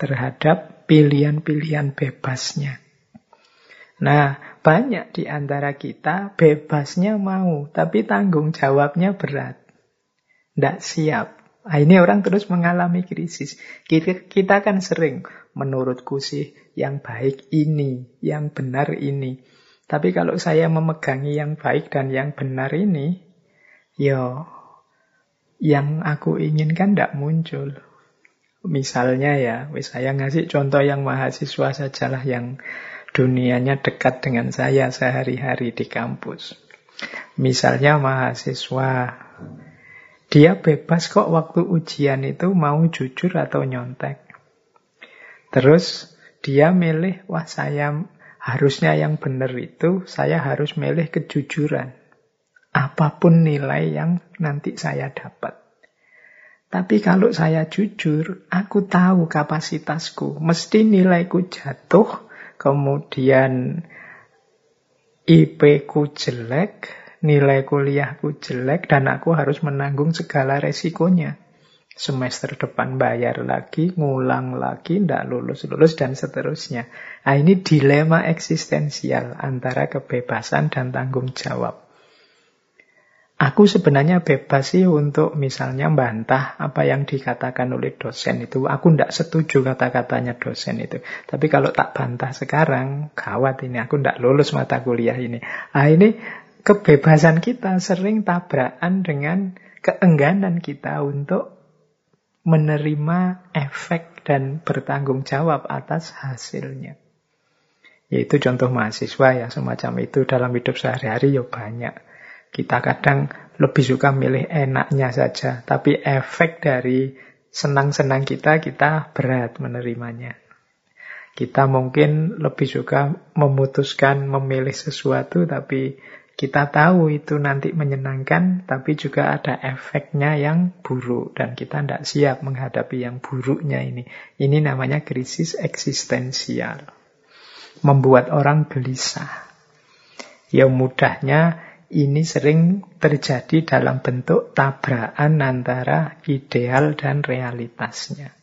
terhadap pilihan-pilihan bebasnya. Nah, banyak di antara kita bebasnya mau, tapi tanggung jawabnya berat. Tidak siap. Nah, ini orang terus mengalami krisis. Kita, kita kan sering, menurutku sih yang baik ini, yang benar ini. Tapi kalau saya memegangi yang baik dan yang benar ini, ya yang aku inginkan tidak muncul. Misalnya ya, saya ngasih contoh yang mahasiswa sajalah yang dunianya dekat dengan saya sehari-hari di kampus. Misalnya mahasiswa, dia bebas kok waktu ujian itu mau jujur atau nyontek. Terus dia milih, wah saya harusnya yang benar itu, saya harus milih kejujuran. Apa pun nilai yang nanti saya dapat. Tapi kalau saya jujur, aku tahu kapasitasku. Mesti nilaiku jatuh kemudian IP ku jelek, nilai kuliahku jelek, dan aku harus menanggung segala resikonya. Semester depan bayar lagi, ngulang lagi, tidak lulus-lulus, dan seterusnya. Nah, ini dilema eksistensial antara kebebasan dan tanggung jawab. Aku sebenarnya bebas sih untuk misalnya bantah apa yang dikatakan oleh dosen itu. Aku tidak setuju kata-katanya dosen itu. Tapi kalau tak bantah sekarang, gawat ini. Aku tidak lulus mata kuliah ini. Nah ini kebebasan kita sering tabrakan dengan keengganan kita untuk menerima efek dan bertanggung jawab atas hasilnya. Yaitu contoh mahasiswa ya semacam itu dalam hidup sehari-hari ya banyak. Kita kadang lebih suka milih enaknya saja, tapi efek dari senang-senang kita, kita berat menerimanya. Kita mungkin lebih suka memutuskan memilih sesuatu, tapi kita tahu itu nanti menyenangkan, tapi juga ada efeknya yang buruk, dan kita tidak siap menghadapi yang buruknya ini. Ini namanya krisis eksistensial. Membuat orang gelisah. Yang mudahnya ini sering terjadi dalam bentuk tabrakan antara ideal dan realitasnya.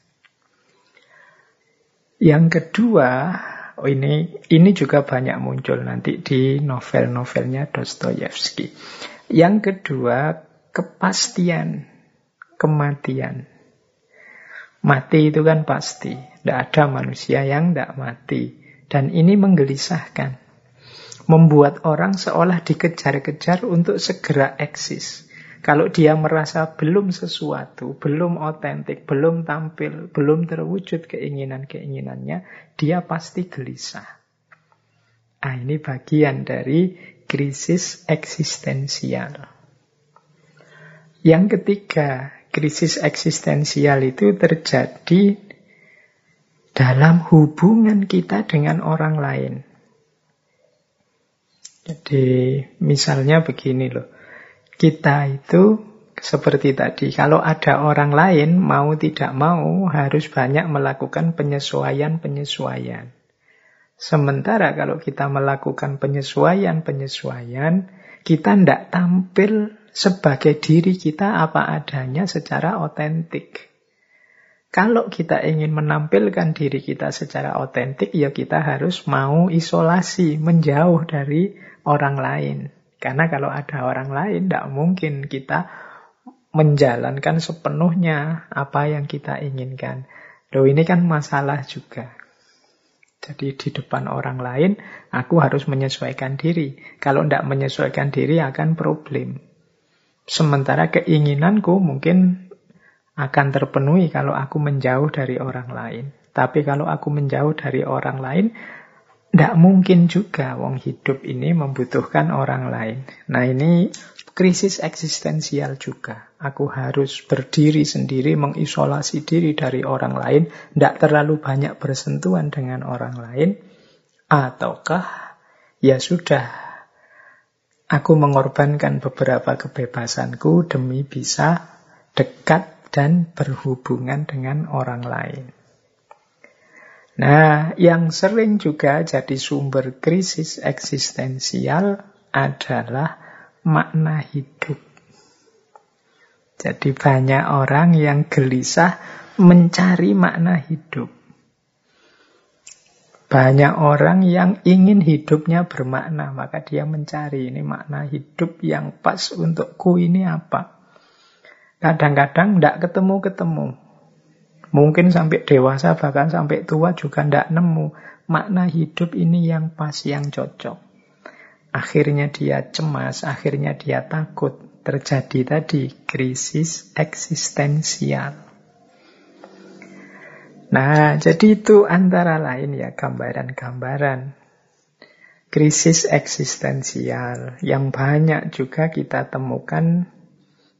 Yang kedua, oh ini ini juga banyak muncul nanti di novel-novelnya Dostoyevsky. Yang kedua, kepastian kematian. Mati itu kan pasti, tidak ada manusia yang tidak mati. Dan ini menggelisahkan membuat orang seolah dikejar-kejar untuk segera eksis. Kalau dia merasa belum sesuatu, belum otentik, belum tampil, belum terwujud keinginan-keinginannya, dia pasti gelisah. Ah, ini bagian dari krisis eksistensial. Yang ketiga, krisis eksistensial itu terjadi dalam hubungan kita dengan orang lain. Jadi misalnya begini loh, kita itu seperti tadi, kalau ada orang lain mau tidak mau harus banyak melakukan penyesuaian-penyesuaian. Sementara kalau kita melakukan penyesuaian-penyesuaian, kita tidak tampil sebagai diri kita apa adanya secara otentik. Kalau kita ingin menampilkan diri kita secara otentik, ya kita harus mau isolasi, menjauh dari orang lain. Karena kalau ada orang lain, tidak mungkin kita menjalankan sepenuhnya apa yang kita inginkan. Loh ini kan masalah juga. Jadi di depan orang lain, aku harus menyesuaikan diri. Kalau tidak menyesuaikan diri akan problem. Sementara keinginanku mungkin akan terpenuhi kalau aku menjauh dari orang lain. Tapi kalau aku menjauh dari orang lain, tidak mungkin juga wong hidup ini membutuhkan orang lain. Nah ini krisis eksistensial juga. Aku harus berdiri sendiri, mengisolasi diri dari orang lain, tidak terlalu banyak bersentuhan dengan orang lain. Ataukah ya sudah, aku mengorbankan beberapa kebebasanku demi bisa dekat dan berhubungan dengan orang lain. Nah, yang sering juga jadi sumber krisis eksistensial adalah makna hidup. Jadi banyak orang yang gelisah mencari makna hidup. Banyak orang yang ingin hidupnya bermakna, maka dia mencari ini makna hidup yang pas untukku ini apa. Kadang-kadang tidak ketemu-ketemu. Mungkin sampai dewasa, bahkan sampai tua juga tidak nemu makna hidup ini yang pas, yang cocok. Akhirnya dia cemas, akhirnya dia takut. Terjadi tadi krisis eksistensial. Nah, jadi itu antara lain ya gambaran-gambaran krisis eksistensial yang banyak juga kita temukan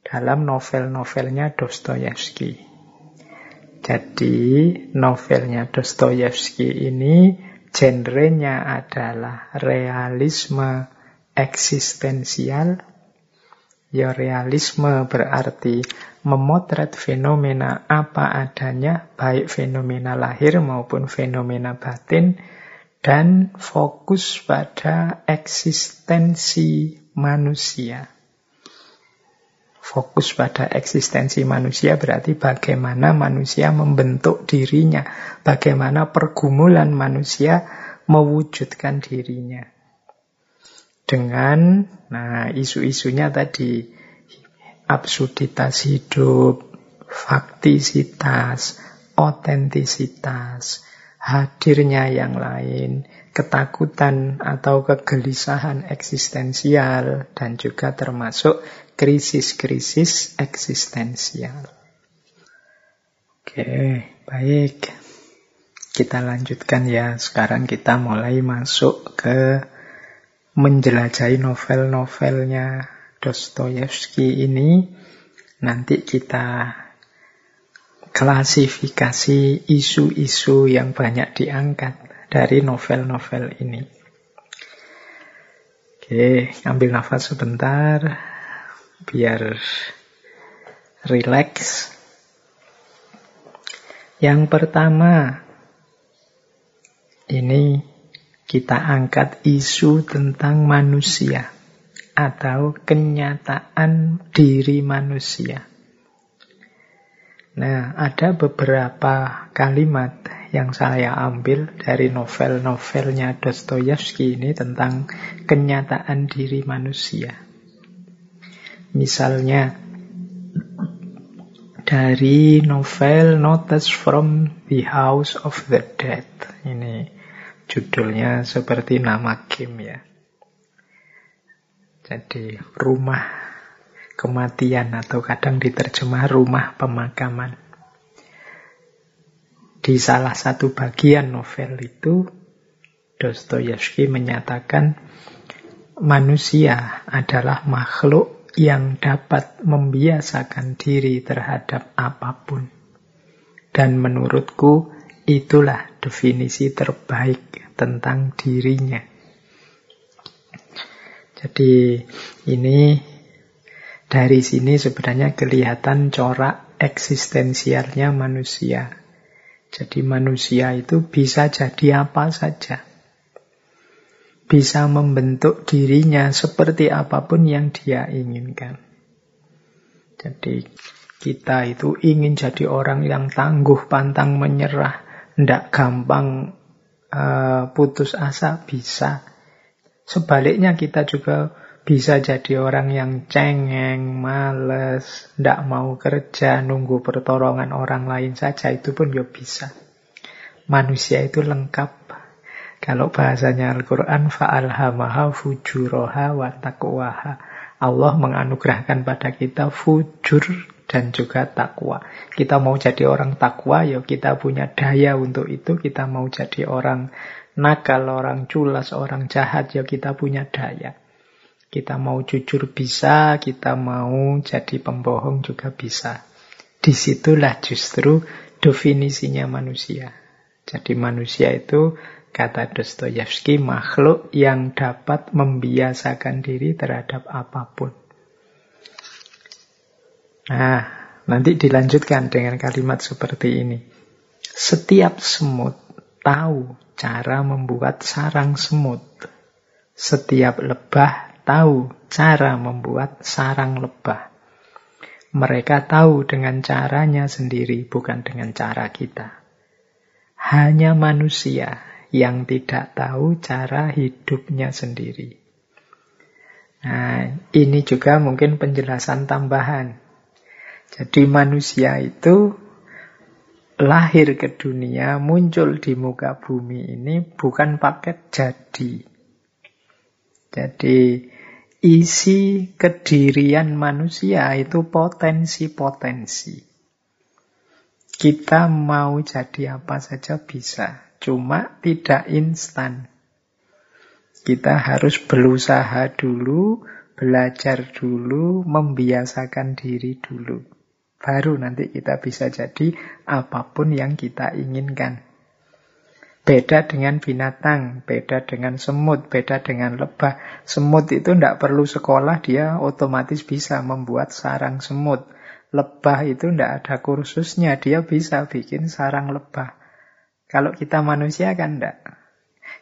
dalam novel-novelnya Dostoyevsky. Jadi, novelnya Dostoyevsky ini genrenya adalah realisme eksistensial. Ya, realisme berarti memotret fenomena apa adanya, baik fenomena lahir maupun fenomena batin, dan fokus pada eksistensi manusia. Fokus pada eksistensi manusia berarti bagaimana manusia membentuk dirinya, bagaimana pergumulan manusia mewujudkan dirinya. Dengan nah isu-isunya tadi absurditas hidup, faktisitas, otentisitas, hadirnya yang lain, ketakutan atau kegelisahan eksistensial, dan juga termasuk krisis-krisis eksistensial. Oke, baik. Kita lanjutkan ya. Sekarang kita mulai masuk ke menjelajahi novel-novelnya Dostoyevsky ini nanti kita klasifikasi isu-isu yang banyak diangkat dari novel-novel ini. Oke, ambil nafas sebentar biar rileks. Yang pertama, ini kita angkat isu tentang manusia atau kenyataan diri manusia. Nah, ada beberapa kalimat yang saya ambil dari novel-novelnya Dostoyevsky ini tentang kenyataan diri manusia. Misalnya, dari novel Notes from the House of the Dead. Ini judulnya seperti nama game ya. Jadi rumah kematian atau kadang diterjemah rumah pemakaman. Di salah satu bagian novel itu Dostoyevsky menyatakan manusia adalah makhluk yang dapat membiasakan diri terhadap apa pun. Dan menurutku itulah definisi terbaik tentang dirinya. Jadi ini dari sini sebenarnya kelihatan corak eksistensialnya manusia. Jadi manusia itu bisa jadi apa saja. Bisa membentuk dirinya seperti apa pun yang dia inginkan. Jadi kita itu ingin jadi orang yang tangguh, pantang menyerah, tidak gampang uh, putus asa, bisa. Sebaliknya kita juga bisa jadi orang yang cengeng, males, tidak mau kerja, nunggu pertolongan orang lain saja, itu pun ya bisa. Manusia itu lengkap. Kalau bahasanya Al-Quran, fa'alhamaha fujuroha wa taqwaha. Allah menganugerahkan pada kita fujur dan juga takwa. Kita mau jadi orang takwa, ya kita punya daya untuk itu. Kita mau jadi orang nakal, orang culas, orang jahat, ya kita punya daya. Kita mau jujur bisa, kita mau jadi pembohong juga bisa. Di situlah justru definisinya manusia. Jadi manusia itu, kata Dostoyevsky, makhluk yang dapat membiasakan diri terhadap apa pun. Nah, nanti dilanjutkan dengan kalimat seperti ini. Setiap semut tahu cara membuat sarang semut. Setiap lebah tahu cara membuat sarang lebah. Mereka tahu dengan caranya sendiri, bukan dengan cara kita. Hanya manusia yang tidak tahu cara hidupnya sendiri. Nah, ini juga mungkin penjelasan tambahan. Jadi manusia itu lahir ke dunia, muncul di muka bumi ini bukan paket jadi. Jadi isi kedirian manusia itu potensi-potensi. Kita mau jadi apa saja bisa, cuma tidak instan. Kita harus berusaha dulu, belajar dulu, membiasakan diri dulu. Baru nanti kita bisa jadi apa pun yang kita inginkan. Beda dengan binatang, beda dengan semut, beda dengan lebah. Semut itu tidak perlu sekolah, dia otomatis bisa membuat sarang semut. Lebah itu tidak ada kursusnya, dia bisa bikin sarang lebah. Kalau kita manusia kan tidak.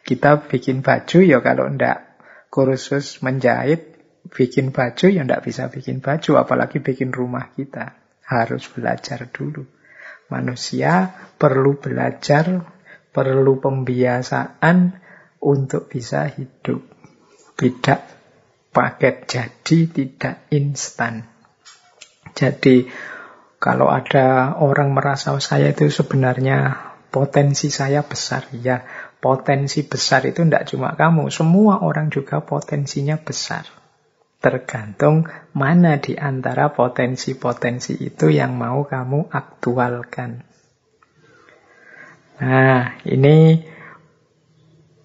Kita bikin baju ya kalau tidak kursus menjahit, bikin baju ya tidak bisa bikin baju, apalagi bikin rumah kita. Harus belajar dulu. Manusia perlu belajar perlu pembiasaan untuk bisa hidup. Tidak paket jadi, tidak instan. Jadi kalau ada orang merasa saya itu sebenarnya potensi saya besar, ya potensi besar itu tidak cuma kamu, semua orang juga potensinya besar. Tergantung mana di antara potensi-potensi itu yang mau kamu aktualkan. Nah, ini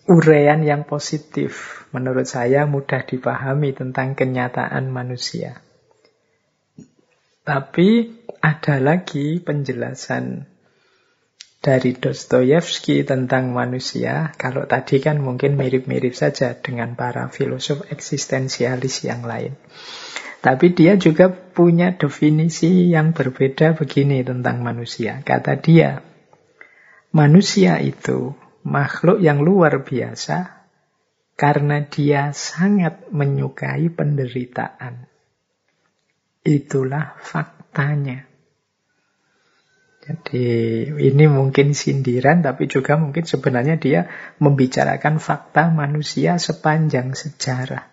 urean yang positif. Menurut saya mudah dipahami tentang kenyataan manusia. Tapi ada lagi penjelasan dari Dostoyevsky tentang manusia. Kalau tadi kan mungkin mirip-mirip saja dengan para filosof eksistensialis yang lain. Tapi dia juga punya definisi yang berbeda begini tentang manusia. Kata dia, Manusia itu makhluk yang luar biasa karena dia sangat menyukai penderitaan. Itulah faktanya. Jadi ini mungkin sindiran tapi juga mungkin sebenarnya dia membicarakan fakta manusia sepanjang sejarah.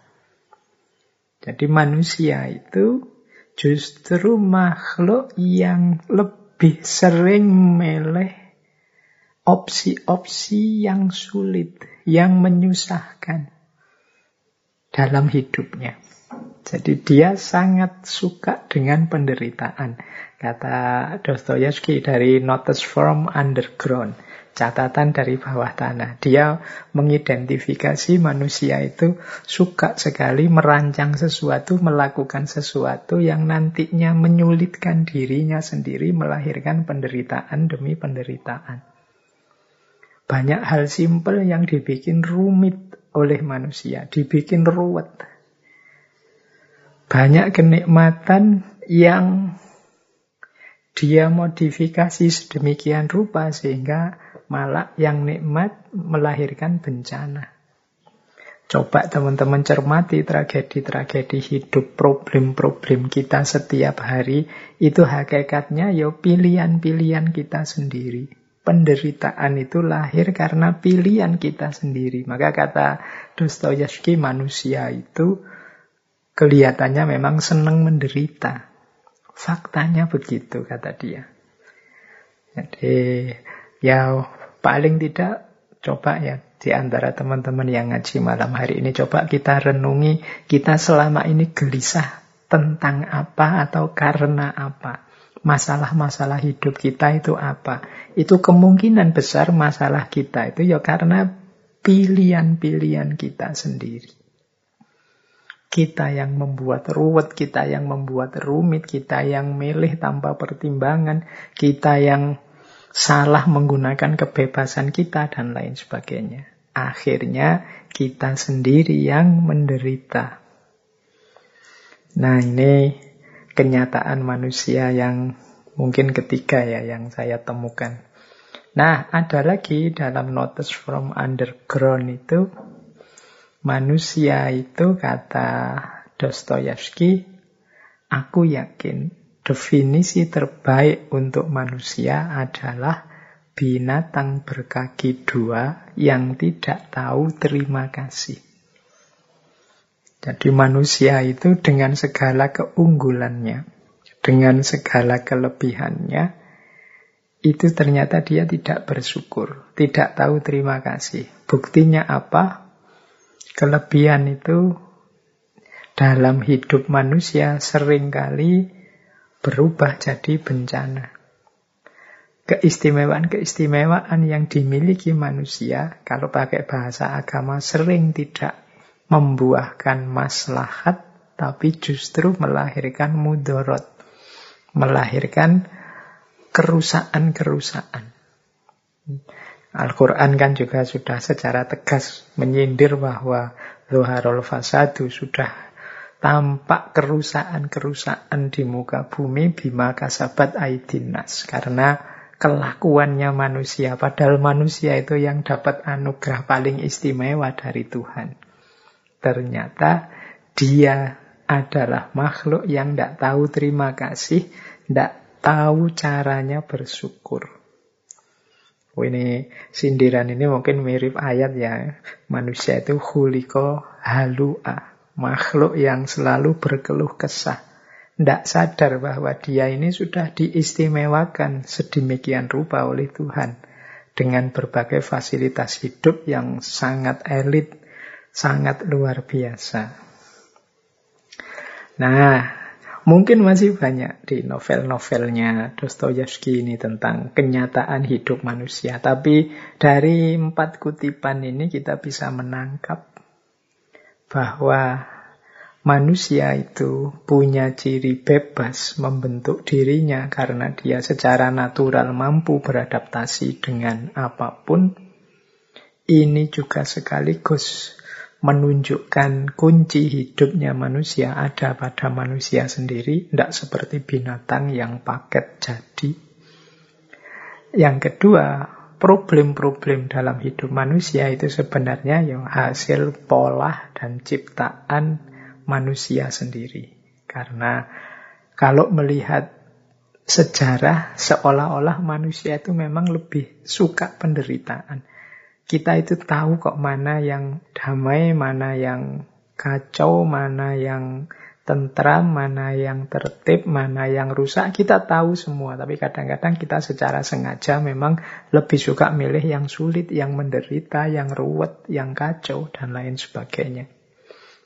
Jadi manusia itu justru makhluk yang lebih sering meleh opsi-opsi yang sulit, yang menyusahkan dalam hidupnya. Jadi dia sangat suka dengan penderitaan. Kata Dostoyevsky dari Notes from Underground, catatan dari bawah tanah. Dia mengidentifikasi manusia itu suka sekali merancang sesuatu, melakukan sesuatu yang nantinya menyulitkan dirinya sendiri, melahirkan penderitaan demi penderitaan. Banyak hal simpel yang dibikin rumit oleh manusia, dibikin ruwet. Banyak kenikmatan yang dia modifikasi sedemikian rupa sehingga malah yang nikmat melahirkan bencana. Coba teman-teman cermati tragedi-tragedi hidup, problem-problem kita setiap hari, itu hakikatnya ya pilihan-pilihan kita sendiri penderitaan itu lahir karena pilihan kita sendiri. Maka kata Dostoyevsky, manusia itu kelihatannya memang senang menderita. Faktanya begitu, kata dia. Jadi, ya paling tidak coba ya di antara teman-teman yang ngaji malam hari ini coba kita renungi kita selama ini gelisah tentang apa atau karena apa masalah-masalah hidup kita itu apa? Itu kemungkinan besar masalah kita itu ya karena pilihan-pilihan kita sendiri. Kita yang membuat ruwet, kita yang membuat rumit, kita yang milih tanpa pertimbangan, kita yang salah menggunakan kebebasan kita dan lain sebagainya. Akhirnya kita sendiri yang menderita. Nah ini kenyataan manusia yang mungkin ketiga ya yang saya temukan. Nah, ada lagi dalam Notes from Underground itu manusia itu kata Dostoyevsky, aku yakin definisi terbaik untuk manusia adalah binatang berkaki dua yang tidak tahu terima kasih. Jadi manusia itu dengan segala keunggulannya, dengan segala kelebihannya, itu ternyata dia tidak bersyukur, tidak tahu terima kasih. Buktinya apa? Kelebihan itu dalam hidup manusia sering kali berubah jadi bencana keistimewaan-keistimewaan yang dimiliki manusia, kalau pakai bahasa agama, sering tidak membuahkan maslahat, tapi justru melahirkan mudorot, melahirkan kerusakan-kerusakan. Al-Quran kan juga sudah secara tegas menyindir bahwa Zuharul Fasadu sudah tampak kerusakan-kerusakan di muka bumi bima kasabat aidinas. Karena kelakuannya manusia. Padahal manusia itu yang dapat anugerah paling istimewa dari Tuhan. Ternyata dia adalah makhluk yang tidak tahu terima kasih, tidak tahu caranya bersyukur. Ini sindiran ini mungkin mirip ayat ya. Manusia itu huliko halua. Makhluk yang selalu berkeluh kesah tidak sadar bahwa dia ini sudah diistimewakan sedemikian rupa oleh Tuhan dengan berbagai fasilitas hidup yang sangat elit, sangat luar biasa. Nah, mungkin masih banyak di novel-novelnya Dostoyevsky ini tentang kenyataan hidup manusia. Tapi dari empat kutipan ini kita bisa menangkap bahwa manusia itu punya ciri bebas membentuk dirinya karena dia secara natural mampu beradaptasi dengan apa pun, ini juga sekaligus menunjukkan kunci hidupnya manusia ada pada manusia sendiri, tidak seperti binatang yang paket jadi. Yang kedua, problem-problem dalam hidup manusia itu sebenarnya yang hasil pola dan ciptaan manusia sendiri. Karena kalau melihat sejarah seolah-olah manusia itu memang lebih suka penderitaan. Kita itu tahu kok mana yang damai, mana yang kacau, mana yang tentram, mana yang tertib, mana yang rusak, kita tahu semua. Tapi kadang-kadang kita secara sengaja memang lebih suka milih yang sulit, yang menderita, yang ruwet, yang kacau, dan lain sebagainya.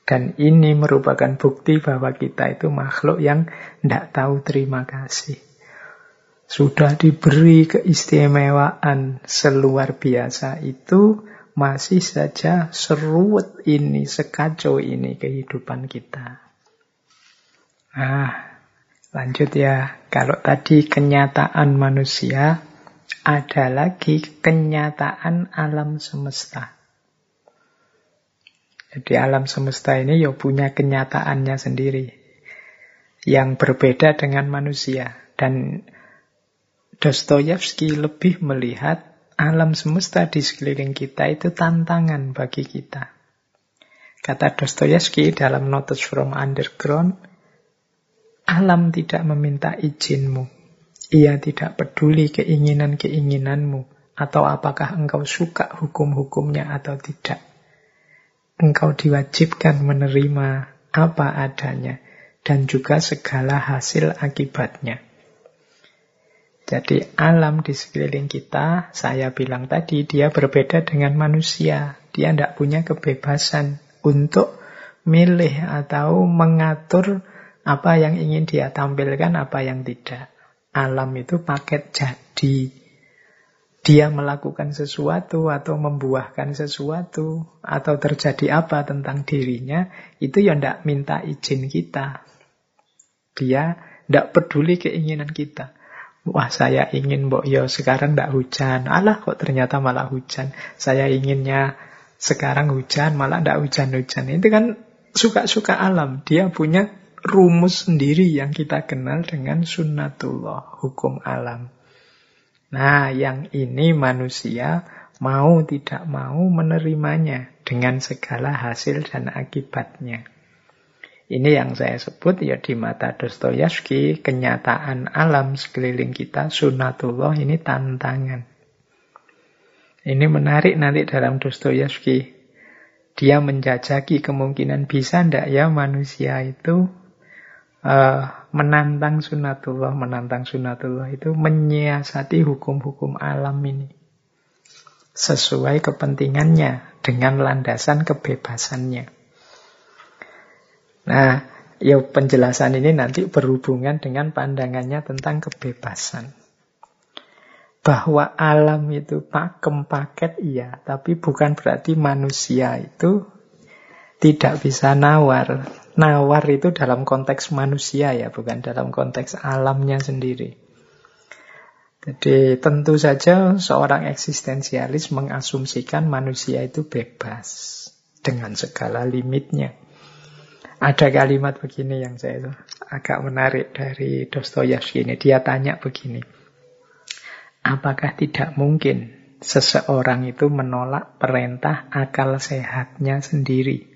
Dan ini merupakan bukti bahwa kita itu makhluk yang tidak tahu terima kasih. Sudah diberi keistimewaan seluar biasa itu, masih saja seruat ini, sekacau ini kehidupan kita. Nah, lanjut ya. Kalau tadi kenyataan manusia, ada lagi kenyataan alam semesta. Jadi alam semesta ini ya punya kenyataannya sendiri yang berbeda dengan manusia. Dan Dostoyevsky lebih melihat alam semesta di sekeliling kita itu tantangan bagi kita. Kata Dostoyevsky dalam Notes from Underground, alam tidak meminta izinmu. Ia tidak peduli keinginan-keinginanmu atau apakah engkau suka hukum-hukumnya atau tidak engkau diwajibkan menerima apa adanya dan juga segala hasil akibatnya. Jadi alam di sekeliling kita, saya bilang tadi, dia berbeda dengan manusia. Dia tidak punya kebebasan untuk milih atau mengatur apa yang ingin dia tampilkan, apa yang tidak. Alam itu paket jadi dia melakukan sesuatu atau membuahkan sesuatu atau terjadi apa tentang dirinya, itu ya tidak minta izin kita. Dia tidak peduli keinginan kita. Wah saya ingin mbok yo sekarang tidak hujan. Alah kok ternyata malah hujan. Saya inginnya sekarang hujan malah tidak hujan-hujan. Itu kan suka-suka alam. Dia punya rumus sendiri yang kita kenal dengan sunnatullah, hukum alam. Nah, yang ini manusia mau tidak mau menerimanya dengan segala hasil dan akibatnya. Ini yang saya sebut ya di mata Dostoyevsky, kenyataan alam sekeliling kita, sunatullah ini tantangan. Ini menarik nanti dalam Dostoyevsky. Dia menjajaki kemungkinan bisa ndak ya manusia itu uh, menantang sunatullah, menantang sunatullah itu menyiasati hukum-hukum alam ini. Sesuai kepentingannya dengan landasan kebebasannya. Nah, ya penjelasan ini nanti berhubungan dengan pandangannya tentang kebebasan bahwa alam itu pakem paket iya, tapi bukan berarti manusia itu tidak bisa nawar. Nawar itu dalam konteks manusia ya, bukan dalam konteks alamnya sendiri. Jadi tentu saja seorang eksistensialis mengasumsikan manusia itu bebas dengan segala limitnya. Ada kalimat begini yang saya agak menarik dari Dostoyevsky ini. Dia tanya begini. Apakah tidak mungkin seseorang itu menolak perintah akal sehatnya sendiri?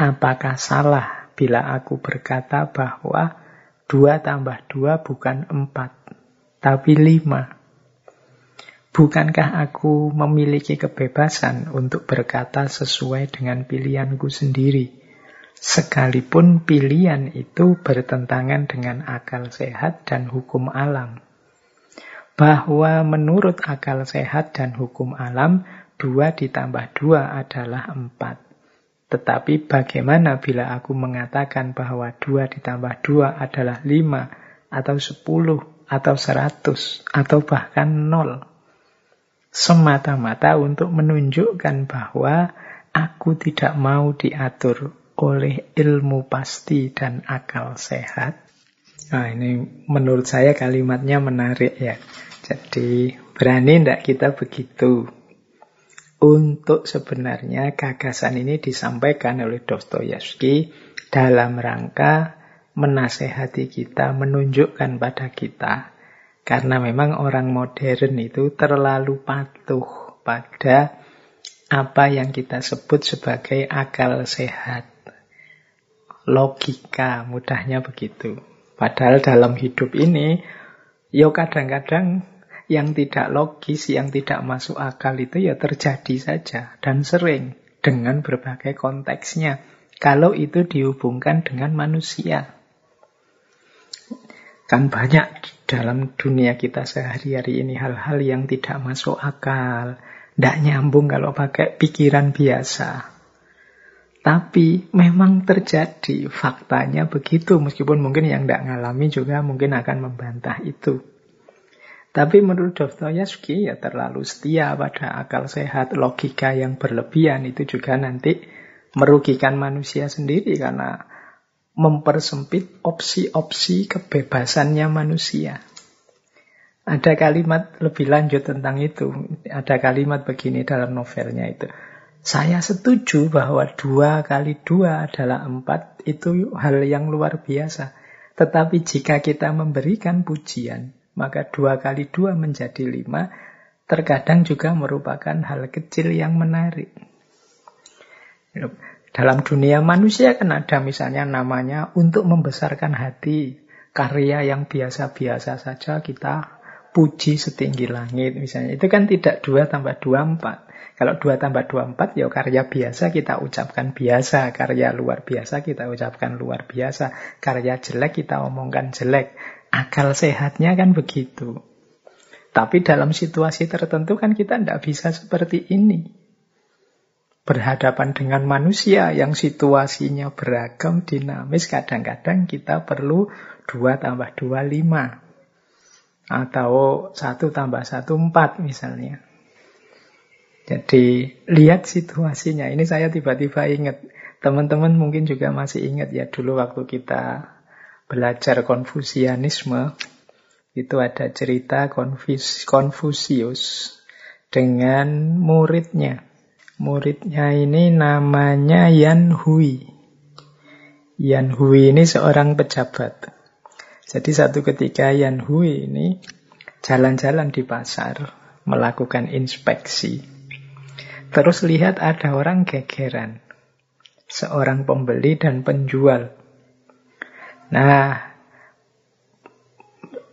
Apakah salah bila aku berkata bahwa dua tambah dua bukan empat, tapi lima? Bukankah aku memiliki kebebasan untuk berkata sesuai dengan pilihanku sendiri? Sekalipun pilihan itu bertentangan dengan akal sehat dan hukum alam bahwa menurut akal sehat dan hukum alam, dua ditambah dua adalah empat. Tetapi bagaimana bila aku mengatakan bahwa dua ditambah dua adalah lima, atau sepuluh, atau seratus, atau bahkan nol? Semata-mata untuk menunjukkan bahwa aku tidak mau diatur oleh ilmu pasti dan akal sehat. Nah ini menurut saya kalimatnya menarik ya. Jadi berani tidak kita begitu? Untuk sebenarnya gagasan ini disampaikan oleh Dostoyevsky dalam rangka menasehati kita, menunjukkan pada kita. Karena memang orang modern itu terlalu patuh pada apa yang kita sebut sebagai akal sehat. Logika, mudahnya begitu. Padahal dalam hidup ini, yo kadang-kadang yang tidak logis, yang tidak masuk akal itu ya terjadi saja dan sering dengan berbagai konteksnya. Kalau itu dihubungkan dengan manusia. Kan banyak dalam dunia kita sehari-hari ini hal-hal yang tidak masuk akal. Tidak nyambung kalau pakai pikiran biasa. Tapi memang terjadi faktanya begitu. Meskipun mungkin yang tidak ngalami juga mungkin akan membantah itu. Tapi menurut Dostoyevsky ya terlalu setia pada akal sehat, logika yang berlebihan itu juga nanti merugikan manusia sendiri karena mempersempit opsi-opsi kebebasannya manusia. Ada kalimat lebih lanjut tentang itu. Ada kalimat begini dalam novelnya itu. Saya setuju bahwa dua kali dua adalah empat, itu hal yang luar biasa. Tetapi jika kita memberikan pujian, maka dua kali dua menjadi lima, terkadang juga merupakan hal kecil yang menarik. Dalam dunia manusia kan ada misalnya namanya untuk membesarkan hati, karya yang biasa-biasa saja kita puji setinggi langit misalnya. Itu kan tidak dua tambah dua empat. Kalau dua tambah dua empat, ya karya biasa kita ucapkan biasa. Karya luar biasa kita ucapkan luar biasa. Karya jelek kita omongkan jelek. Akal sehatnya kan begitu. Tapi dalam situasi tertentu kan kita tidak bisa seperti ini. Berhadapan dengan manusia yang situasinya beragam, dinamis, kadang-kadang kita perlu 2 tambah 2, 5. Atau 1 tambah 1, 4 misalnya. Jadi lihat situasinya. Ini saya tiba-tiba ingat. Teman-teman mungkin juga masih ingat ya dulu waktu kita belajar Konfusianisme, itu ada cerita Konfus Konfusius dengan muridnya. Muridnya ini namanya Yan Hui. Yan Hui ini seorang pejabat. Jadi satu ketika Yan Hui ini jalan-jalan di pasar, melakukan inspeksi. Terus lihat ada orang gegeran. Seorang pembeli dan penjual Nah,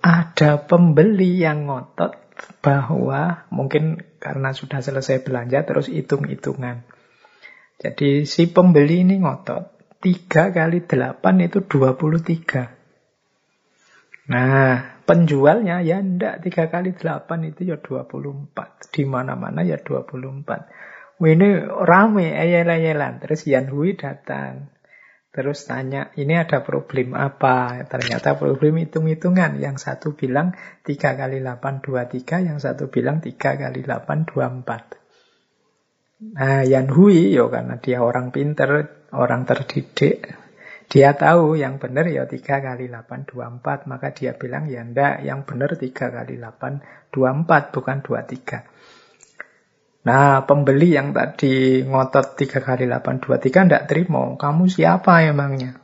ada pembeli yang ngotot bahwa mungkin karena sudah selesai belanja terus hitung-hitungan. Jadi si pembeli ini ngotot. 3 kali 8 itu 23. Nah, penjualnya ya enggak 3 kali 8 itu ya 24. Di mana-mana ya 24. Ini rame ayel-ayelan. Terus Yan Hui datang. Terus tanya, ini ada problem apa? Ternyata problem hitung-hitungan. Yang satu bilang 3 kali 8, 23. Yang satu bilang 3 kali 8, 24. Nah, Yan Hui, yo karena dia orang pinter, orang terdidik, dia tahu yang benar ya 3 kali 8, 24. Maka dia bilang, ya enggak, yang benar 3 kali 8, 24, bukan 23. Nah, pembeli yang tadi ngotot 3 kali 8, 23 enggak terima. Kamu siapa emangnya?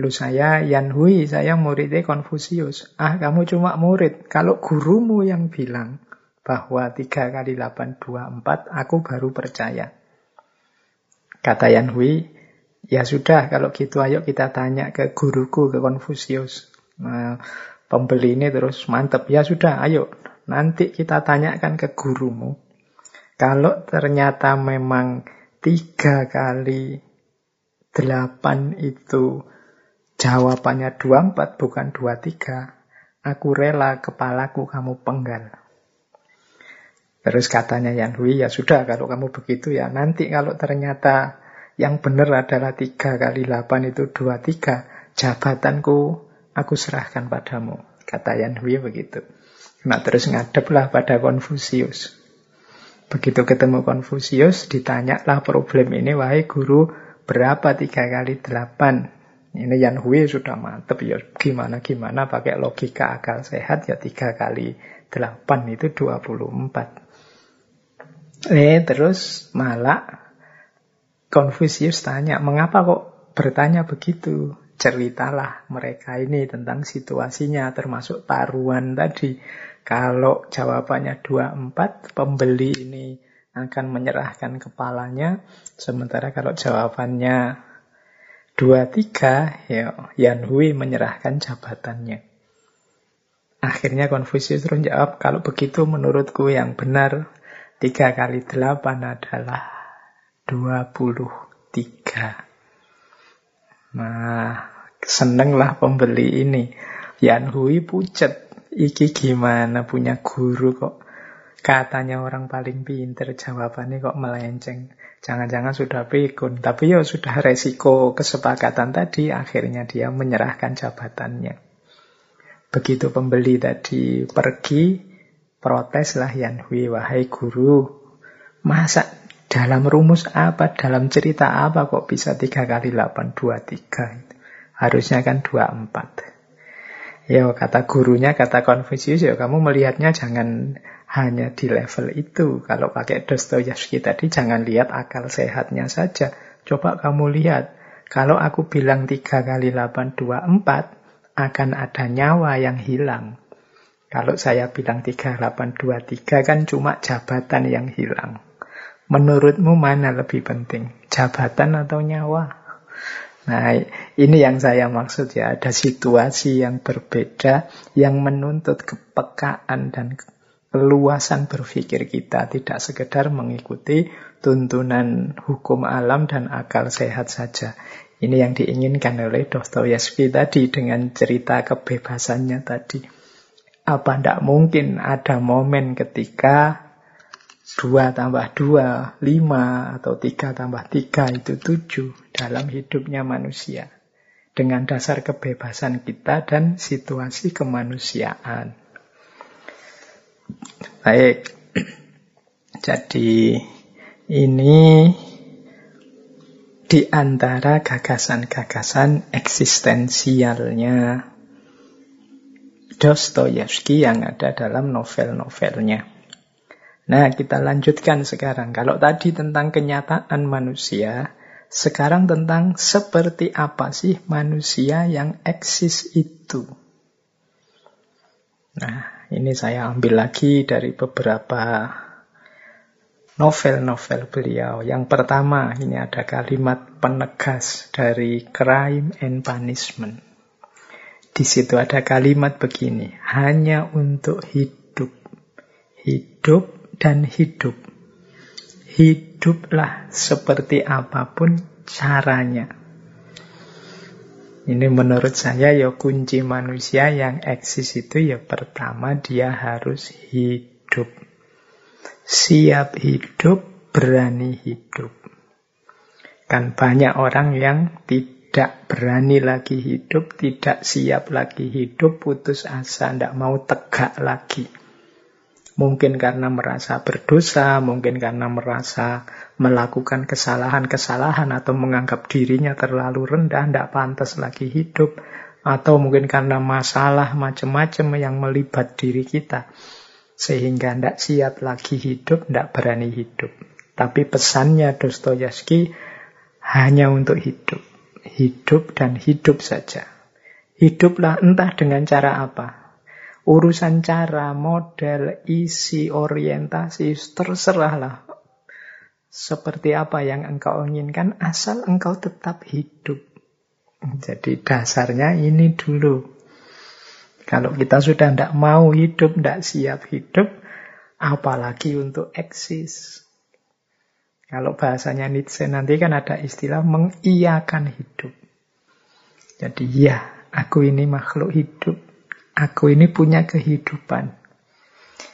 Lu saya Yan Hui, saya muridnya Konfusius. Ah, kamu cuma murid. Kalau gurumu yang bilang bahwa 3 kali 8, 24, aku baru percaya. Kata Yan Hui, ya sudah kalau gitu ayo kita tanya ke guruku, ke Konfusius. Nah, pembeli ini terus mantep. Ya sudah, ayo nanti kita tanyakan ke gurumu kalau ternyata memang tiga kali delapan itu jawabannya dua empat bukan dua tiga, aku rela kepalaku kamu penggal. Terus katanya Yan Hui, ya sudah kalau kamu begitu ya nanti kalau ternyata yang benar adalah tiga kali delapan itu dua tiga, jabatanku aku serahkan padamu. Kata Yan Hui begitu. Nah terus ngadeplah pada Konfusius. Begitu ketemu Konfusius, ditanyalah problem ini, wahai guru, berapa tiga kali delapan? Ini Yan Hui sudah mantep ya, gimana-gimana pakai logika akal sehat ya tiga kali delapan itu dua puluh empat. Eh terus malah Konfusius tanya, mengapa kok bertanya begitu? Ceritalah mereka ini tentang situasinya, termasuk taruhan tadi. Kalau jawabannya 24, pembeli ini akan menyerahkan kepalanya. Sementara kalau jawabannya 23, ya Yan Hui menyerahkan jabatannya. Akhirnya Konfusius terus jawab, kalau begitu menurutku yang benar 3 kali 8 adalah 23. Nah, senenglah pembeli ini. Yan Hui pucet Iki gimana punya guru kok katanya orang paling pinter jawabannya kok melenceng. Jangan-jangan sudah pikun. Tapi ya sudah resiko kesepakatan tadi akhirnya dia menyerahkan jabatannya. Begitu pembeli tadi pergi, proteslah Yan Hui, wahai guru. Masa dalam rumus apa, dalam cerita apa kok bisa 3 kali 8, 2, 3. Harusnya kan 2, 4. Ya kata gurunya, kata Konfusius, ya kamu melihatnya jangan hanya di level itu. Kalau pakai Dostoyevsky tadi, jangan lihat akal sehatnya saja. Coba kamu lihat, kalau aku bilang 3 kali 8, 2, 4, akan ada nyawa yang hilang. Kalau saya bilang 3, 8, 2, 3 kan cuma jabatan yang hilang. Menurutmu mana lebih penting? Jabatan atau nyawa? Nah, ini yang saya maksud ya, ada situasi yang berbeda yang menuntut kepekaan dan keluasan berpikir kita, tidak sekedar mengikuti tuntunan hukum alam dan akal sehat saja. Ini yang diinginkan oleh Dostoyevsky tadi dengan cerita kebebasannya tadi. Apa tidak mungkin ada momen ketika 2 tambah 2, 5, atau 3 tambah 3 itu 7 dalam hidupnya manusia. Dengan dasar kebebasan kita dan situasi kemanusiaan. Baik, jadi ini di antara gagasan-gagasan eksistensialnya Dostoyevsky yang ada dalam novel-novelnya. Nah, kita lanjutkan sekarang. Kalau tadi tentang kenyataan manusia, sekarang tentang seperti apa sih manusia yang eksis itu. Nah, ini saya ambil lagi dari beberapa novel-novel beliau. Yang pertama, ini ada kalimat penegas dari Crime and Punishment. Di situ ada kalimat begini, hanya untuk hidup Hidup dan hidup. Hiduplah seperti apa pun caranya. Ini menurut saya ya kunci manusia yang eksis itu ya pertama dia harus hidup. Siap hidup, berani hidup. Kan banyak orang yang tidak berani lagi hidup, tidak siap lagi hidup, putus asa, tidak mau tegak lagi. Mungkin karena merasa berdosa, mungkin karena merasa melakukan kesalahan-kesalahan atau menganggap dirinya terlalu rendah, tidak pantas lagi hidup, atau mungkin karena masalah macam-macam yang melibat diri kita, sehingga tidak siap lagi hidup, tidak berani hidup. Tapi pesannya Dostoyevsky hanya untuk hidup. Hidup dan hidup saja. Hiduplah entah dengan cara apa. Urusan cara, model, isi, orientasi, terserahlah. Seperti apa yang engkau inginkan, asal engkau tetap hidup. Jadi dasarnya ini dulu. Kalau kita sudah tidak mau hidup, tidak siap hidup, apalagi untuk eksis. Kalau bahasanya Nietzsche nanti kan ada istilah mengiyakan hidup. Jadi ya, aku ini makhluk hidup. Aku ini punya kehidupan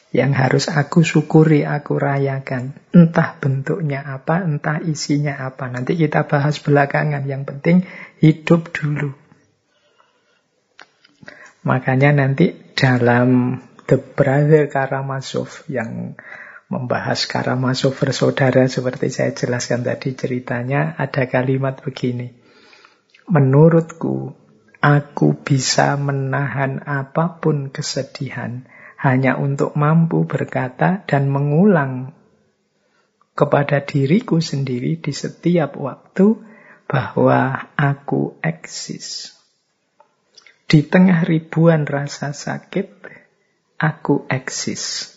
yang harus aku syukuri, aku rayakan. Entah bentuknya apa, entah isinya apa. Nanti kita bahas belakangan. Yang penting hidup dulu. Makanya nanti dalam The Brother Karamazov yang membahas Karamazov bersaudara seperti saya jelaskan tadi ceritanya, ada kalimat begini. Menurutku, Aku bisa menahan apa pun kesedihan hanya untuk mampu berkata dan mengulang kepada diriku sendiri di setiap waktu bahwa aku eksis. Di tengah ribuan rasa sakit, aku eksis.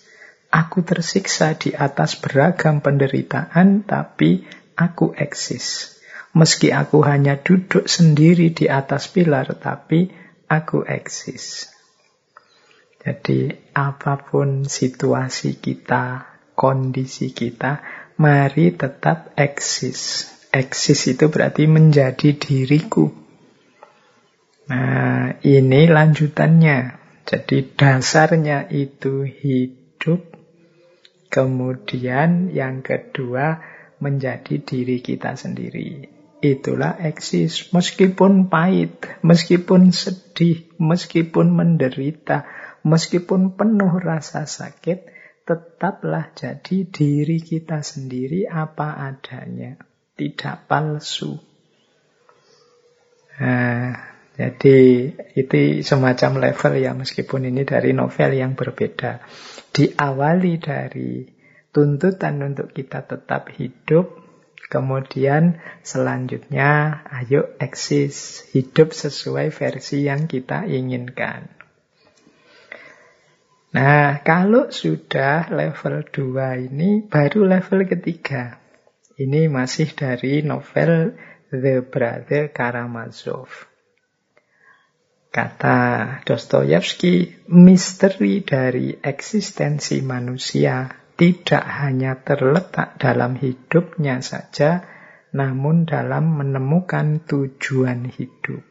Aku tersiksa di atas beragam penderitaan, tapi aku eksis. Meski aku hanya duduk sendiri di atas pilar, tapi aku eksis. Jadi apa pun situasi kita, kondisi kita, mari tetap eksis. Eksis itu berarti menjadi diriku. Nah, ini lanjutannya. Jadi dasarnya itu hidup. Kemudian yang kedua menjadi diri kita sendiri. Itulah eksis. Meskipun pahit, meskipun sedih, meskipun menderita, meskipun penuh rasa sakit, tetaplah jadi diri kita sendiri apa adanya. Tidak palsu. Nah, jadi itu semacam level ya meskipun ini dari novel yang berbeda. Diawali dari tuntutan untuk kita tetap hidup, Kemudian selanjutnya, ayo eksis, hidup sesuai versi yang kita inginkan. Nah, kalau sudah level 2 ini, baru level ketiga. Ini masih dari novel The Brother Karamazov. Kata Dostoyevsky, misteri dari eksistensi manusia tidak hanya terletak dalam hidupnya saja, namun dalam menemukan tujuan hidup.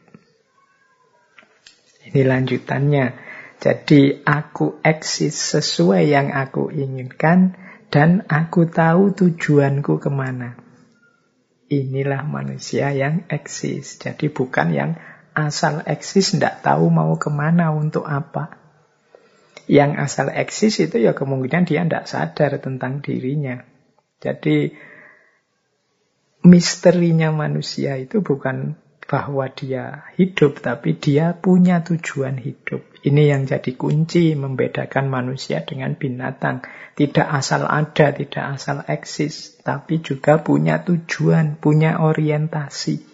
Ini lanjutannya. Jadi aku eksis sesuai yang aku inginkan dan aku tahu tujuanku ke mana. Inilah manusia yang eksis. Jadi bukan yang asal eksis tidak tahu mau ke mana untuk apa yang asal eksis itu ya kemungkinan dia tidak sadar tentang dirinya. Jadi misterinya manusia itu bukan bahwa dia hidup, tapi dia punya tujuan hidup. Ini yang jadi kunci membedakan manusia dengan binatang. Tidak asal ada, tidak asal eksis, tapi juga punya tujuan, punya orientasi.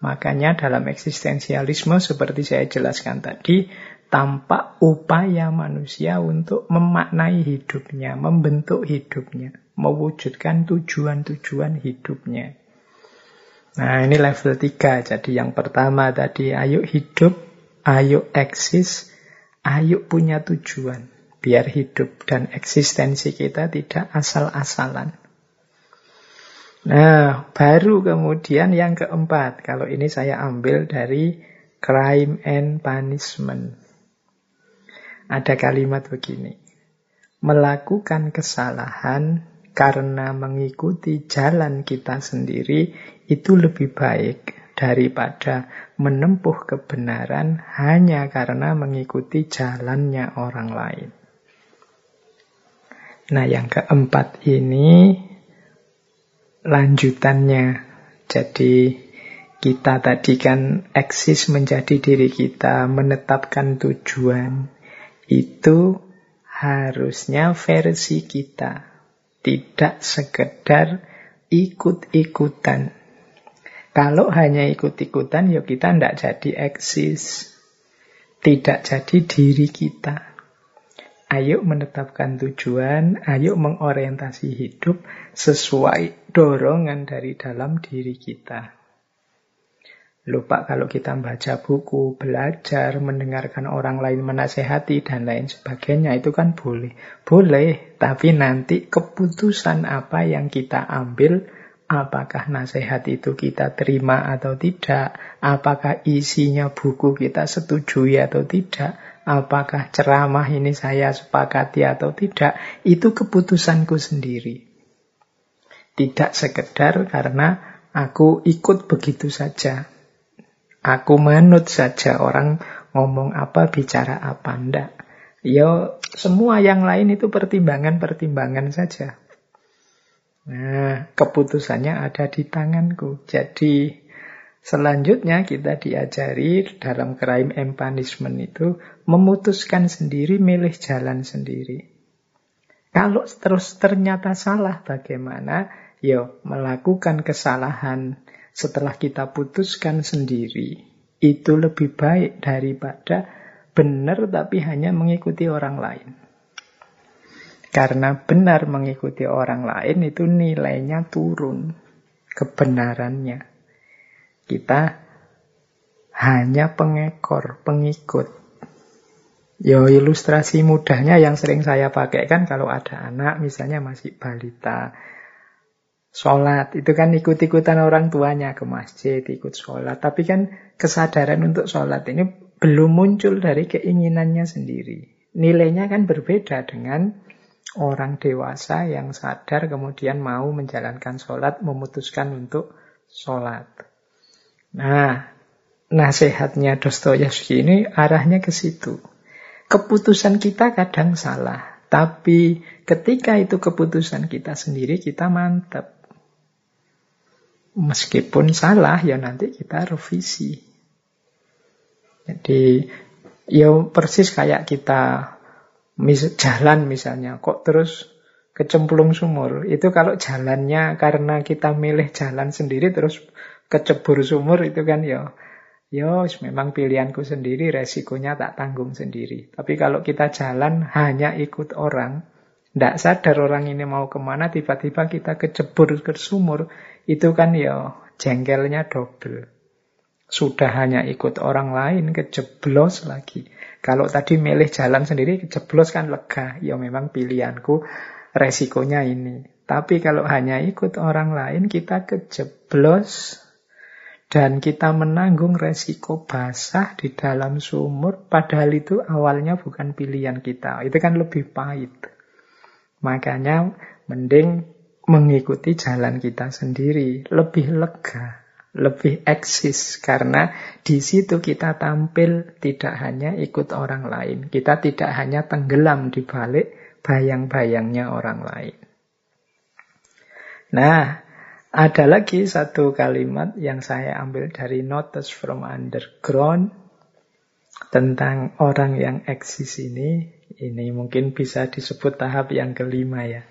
Makanya dalam eksistensialisme seperti saya jelaskan tadi, tampak upaya manusia untuk memaknai hidupnya, membentuk hidupnya, mewujudkan tujuan-tujuan hidupnya. Nah, ini level 3. Jadi yang pertama tadi, ayo hidup, ayo eksis, ayo punya tujuan. Biar hidup dan eksistensi kita tidak asal-asalan. Nah, baru kemudian yang keempat. Kalau ini saya ambil dari crime and punishment. Ada kalimat begini. Melakukan kesalahan karena mengikuti jalan kita sendiri itu lebih baik daripada menempuh kebenaran hanya karena mengikuti jalannya orang lain. Nah, yang keempat ini lanjutannya. Jadi kita tadi kan eksis menjadi diri kita, menetapkan tujuan. Itu harusnya versi kita. Tidak sekedar ikut-ikutan. Kalau hanya ikut-ikutan, ya kita tidak jadi eksis. Tidak jadi diri kita. Ayo menetapkan tujuan, ayo mengorientasi hidup sesuai dorongan dari dalam diri kita. Lupa kalau kita membaca buku, belajar, mendengarkan orang lain menasehati, dan lain sebagainya, itu kan boleh. Boleh, tapi nanti keputusan apa yang kita ambil, apakah nasihat itu kita terima atau tidak, apakah isinya buku kita setujui atau tidak, Apakah ceramah ini saya sepakati atau tidak, itu keputusanku sendiri. Tidak sekedar karena aku ikut begitu saja. Aku manut saja orang ngomong apa, bicara apa, ndak. Ya, semua yang lain itu pertimbangan-pertimbangan saja. Nah, keputusannya ada di tanganku. Jadi, Selanjutnya kita diajari dalam crime and punishment itu memutuskan sendiri, milih jalan sendiri. Kalau terus ternyata salah bagaimana? Yo, melakukan kesalahan setelah kita putuskan sendiri itu lebih baik daripada benar tapi hanya mengikuti orang lain. Karena benar mengikuti orang lain itu nilainya turun kebenarannya. Kita hanya pengekor, pengikut. Yo ilustrasi mudahnya yang sering saya pakai kan kalau ada anak misalnya masih balita. Sholat, itu kan ikut-ikutan orang tuanya ke masjid, ikut sholat. Tapi kan kesadaran untuk sholat ini belum muncul dari keinginannya sendiri. Nilainya kan berbeda dengan orang dewasa yang sadar kemudian mau menjalankan sholat, memutuskan untuk sholat. Nah, nasihatnya Dostoyevsky ini arahnya ke situ. Keputusan kita kadang salah, tapi ketika itu keputusan kita sendiri, kita mantap. Meskipun salah, ya nanti kita revisi. Jadi, ya persis kayak kita mis jalan misalnya, kok terus kecemplung sumur. Itu kalau jalannya karena kita milih jalan sendiri terus kecebur sumur itu kan ya ya memang pilihanku sendiri, resikonya tak tanggung sendiri. Tapi kalau kita jalan hanya ikut orang, tidak sadar orang ini mau ke mana, tiba-tiba kita kecebur ke sumur, itu kan ya jengkelnya double. Sudah hanya ikut orang lain, kejeblos lagi. Kalau tadi milih jalan sendiri, kejeblos kan lega. Ya memang pilihanku, resikonya ini. Tapi kalau hanya ikut orang lain, kita kejeblos dan kita menanggung resiko basah di dalam sumur, padahal itu awalnya bukan pilihan kita. Itu kan lebih pahit. Makanya mending mengikuti jalan kita sendiri, lebih lega, lebih eksis karena di situ kita tampil tidak hanya ikut orang lain, kita tidak hanya tenggelam di balik bayang-bayangnya orang lain. Nah, ada lagi satu kalimat yang saya ambil dari Notes from Underground tentang orang yang eksis ini. Ini mungkin bisa disebut tahap yang kelima ya.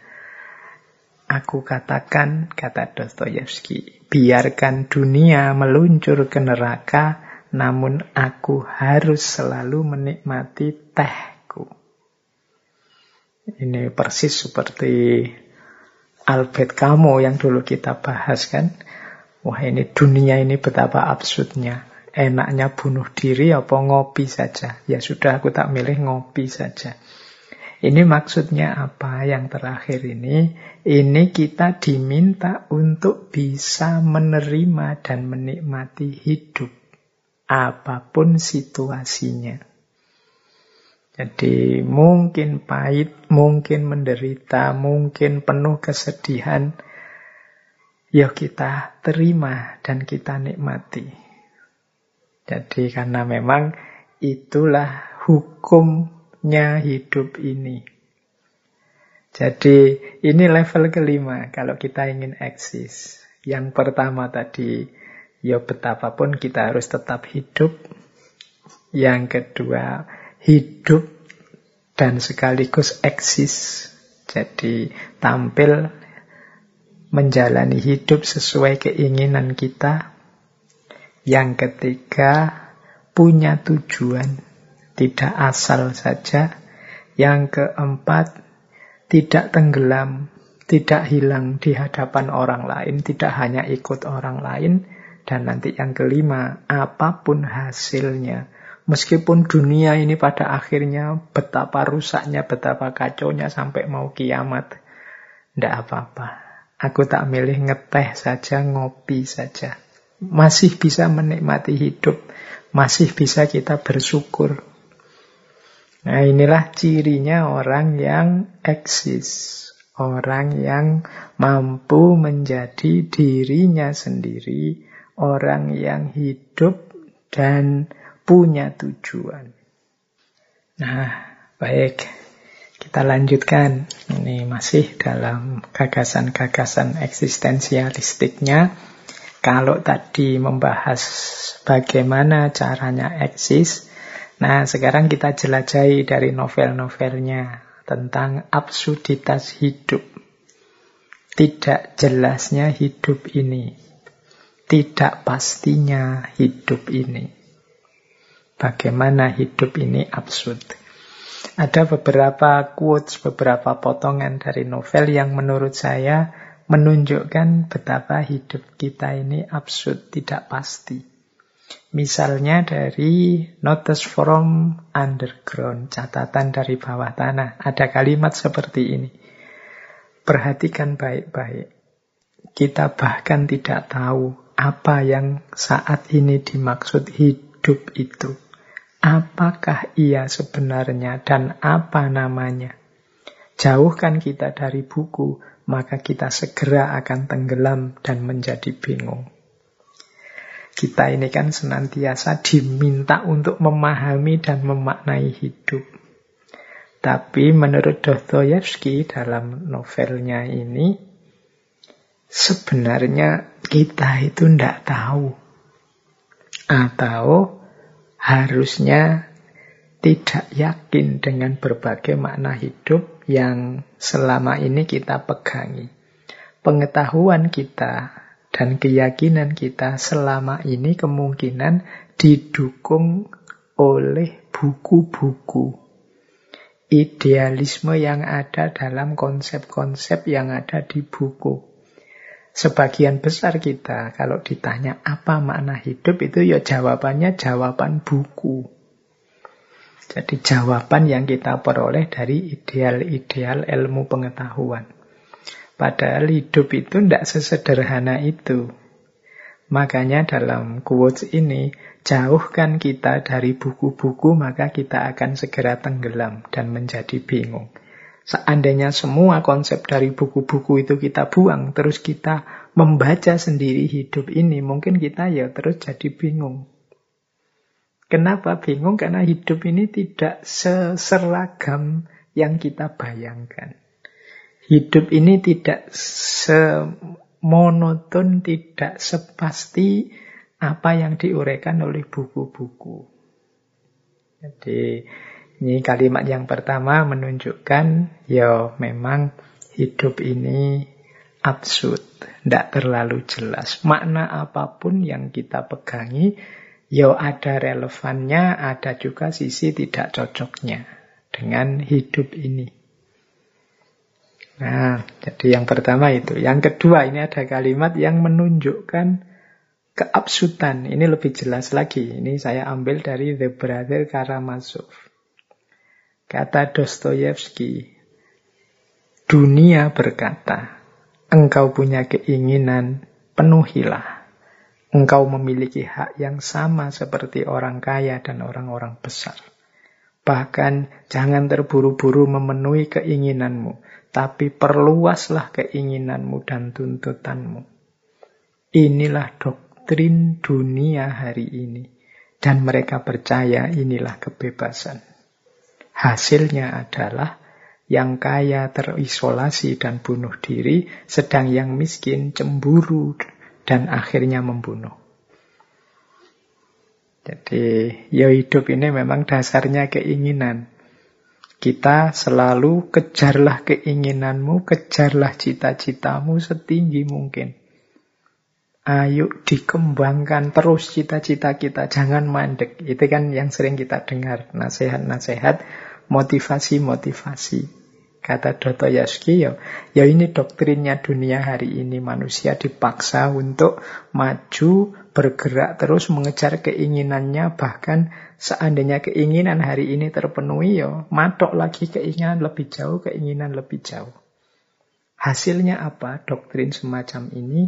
Aku katakan, kata Dostoyevsky, biarkan dunia meluncur ke neraka, namun aku harus selalu menikmati tehku. Ini persis seperti Albert Camus yang dulu kita bahas kan. Wah ini dunia ini betapa absurdnya. Enaknya bunuh diri apa ngopi saja. Ya sudah aku tak milih ngopi saja. Ini maksudnya apa yang terakhir ini? Ini kita diminta untuk bisa menerima dan menikmati hidup. Apa pun situasinya. Jadi mungkin pahit, mungkin menderita, mungkin penuh kesedihan. Ya kita terima dan kita nikmati. Jadi karena memang itulah hukum nya hidup ini. Jadi ini level kelima kalau kita ingin eksis. Yang pertama tadi, ya betapapun kita harus tetap hidup. Yang kedua, hidup dan sekaligus eksis. Jadi tampil menjalani hidup sesuai keinginan kita. Yang ketiga, punya tujuan tidak asal saja. Yang keempat, tidak tenggelam, tidak hilang di hadapan orang lain, tidak hanya ikut orang lain. Dan nanti yang kelima, apa pun hasilnya, meskipun dunia ini pada akhirnya betapa rusaknya, betapa kacaunya sampai mau kiamat, tidak apa-apa. Aku tak milih ngeteh saja, ngopi saja. Masih bisa menikmati hidup, masih bisa kita bersyukur, Nah inilah cirinya orang yang eksis. Orang yang mampu menjadi dirinya sendiri. Orang yang hidup dan punya tujuan. Nah, baik. Kita lanjutkan. Ini masih dalam gagasan-gagasan eksistensialistiknya. Kalau tadi membahas bagaimana caranya eksis, Nah, sekarang kita jelajahi dari novel-novelnya tentang absurditas hidup. Tidak jelasnya hidup ini. Tidak pastinya hidup ini. Bagaimana hidup ini absurd. Ada beberapa quotes, beberapa potongan dari novel yang menurut saya menunjukkan betapa hidup kita ini absurd, tidak pasti. Misalnya dari Notes from Underground, catatan dari bawah tanah. Ada kalimat seperti ini. Perhatikan baik-baik. Kita bahkan tidak tahu apa yang saat ini dimaksud hidup itu. Apakah ia sebenarnya dan apa namanya? Jauhkan kita dari buku, maka kita segera akan tenggelam dan menjadi bingung. Kita ini kan senantiasa diminta untuk memahami dan memaknai hidup. Tapi menurut Dostoyevsky dalam novelnya ini, sebenarnya kita itu tidak tahu. Atau harusnya tidak yakin dengan berbagai makna hidup yang selama ini kita pegangi. Pengetahuan kita dan keyakinan kita selama ini kemungkinan didukung oleh buku-buku. Idealisme yang ada dalam konsep-konsep yang ada di buku. Sebagian besar kita kalau ditanya apa makna hidup itu ya jawabannya jawaban buku. Jadi jawaban yang kita peroleh dari ideal-ideal ilmu pengetahuan. Padahal hidup itu tidak sesederhana itu. Makanya dalam quotes ini, jauhkan kita dari buku-buku, maka kita akan segera tenggelam dan menjadi bingung. Seandainya semua konsep dari buku-buku itu kita buang, terus kita membaca sendiri hidup ini, mungkin kita ya terus jadi bingung. Kenapa bingung? Karena hidup ini tidak seseragam yang kita bayangkan. Hidup ini tidak semonoton, tidak sepasti apa yang diuraikan oleh buku-buku. Jadi ini kalimat yang pertama menunjukkan ya memang hidup ini absurd, tidak terlalu jelas. Makna apa pun yang kita pegangi, ya ada relevannya, ada juga sisi tidak cocoknya dengan hidup ini. Nah, jadi yang pertama itu. Yang kedua, ini ada kalimat yang menunjukkan keabsutan. Ini lebih jelas lagi. Ini saya ambil dari The Brother Karamazov. Kata Dostoyevsky, dunia berkata, engkau punya keinginan, penuhilah. Engkau memiliki hak yang sama seperti orang kaya dan orang-orang besar. Bahkan jangan terburu-buru memenuhi keinginanmu, tapi perluaslah keinginanmu dan tuntutanmu. Inilah doktrin dunia hari ini. Dan mereka percaya inilah kebebasan. Hasilnya adalah yang kaya terisolasi dan bunuh diri, sedang yang miskin cemburu dan akhirnya membunuh. Jadi, ya hidup ini memang dasarnya keinginan. Kita selalu kejarlah keinginanmu, kejarlah cita-citamu setinggi mungkin. Ayo dikembangkan terus cita-cita kita, jangan mandek. Itu kan yang sering kita dengar, nasihat-nasihat, motivasi-motivasi. Kata Dostoyevsky, ya, ya ini doktrinnya dunia hari ini. Manusia dipaksa untuk maju, bergerak terus mengejar keinginannya, bahkan Seandainya keinginan hari ini terpenuhi, ya matok lagi keinginan lebih jauh, keinginan lebih jauh. Hasilnya apa? Doktrin semacam ini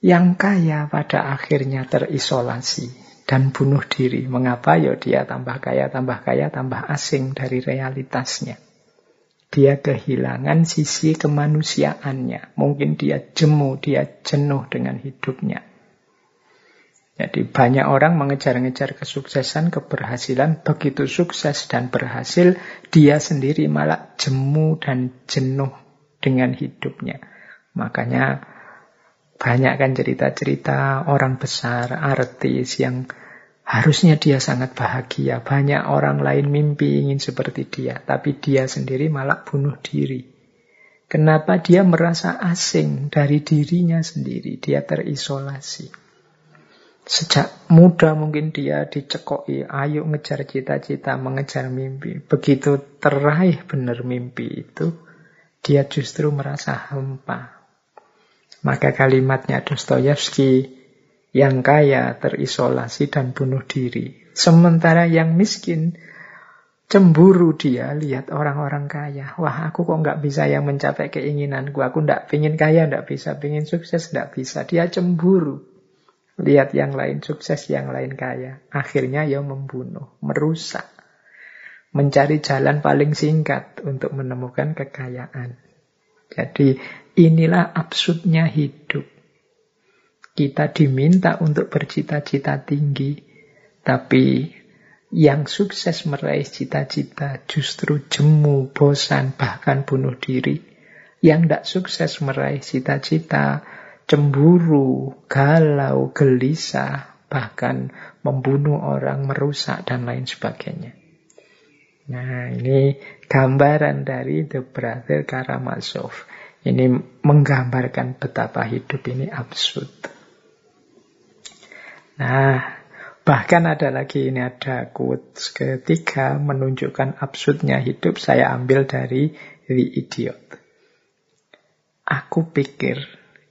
yang kaya pada akhirnya terisolasi dan bunuh diri. Mengapa? Ya dia tambah kaya, tambah kaya, tambah asing dari realitasnya. Dia kehilangan sisi kemanusiaannya. Mungkin dia jemu, dia jenuh dengan hidupnya. Jadi banyak orang mengejar-ngejar kesuksesan, keberhasilan, begitu sukses dan berhasil, dia sendiri malah jemu dan jenuh dengan hidupnya. Makanya banyak kan cerita-cerita orang besar, artis yang harusnya dia sangat bahagia. Banyak orang lain mimpi ingin seperti dia, tapi dia sendiri malah bunuh diri. Kenapa dia merasa asing dari dirinya sendiri? Dia terisolasi. Sejak muda mungkin dia dicekoi, ayo ngejar cita-cita, mengejar mimpi. Begitu teraih benar mimpi itu, dia justru merasa hampa. Maka kalimatnya Dostoyevsky, yang kaya terisolasi dan bunuh diri. Sementara yang miskin cemburu dia lihat orang-orang kaya. Wah aku kok nggak bisa yang mencapai keinginanku. Aku nggak pingin kaya, nggak bisa. Pingin sukses, nggak bisa. Dia cemburu. Lihat yang lain sukses, yang lain kaya. Akhirnya ya membunuh, merusak. Mencari jalan paling singkat untuk menemukan kekayaan. Jadi inilah absurdnya hidup. Kita diminta untuk bercita-cita tinggi, tapi yang sukses meraih cita-cita justru jemu, bosan, bahkan bunuh diri. Yang tidak sukses meraih cita-cita cemburu, galau, gelisah, bahkan membunuh orang, merusak, dan lain sebagainya. Nah, ini gambaran dari The Brother Karamazov. Ini menggambarkan betapa hidup ini absurd. Nah, bahkan ada lagi ini ada quotes ketiga menunjukkan absurdnya hidup. Saya ambil dari The Idiot. Aku pikir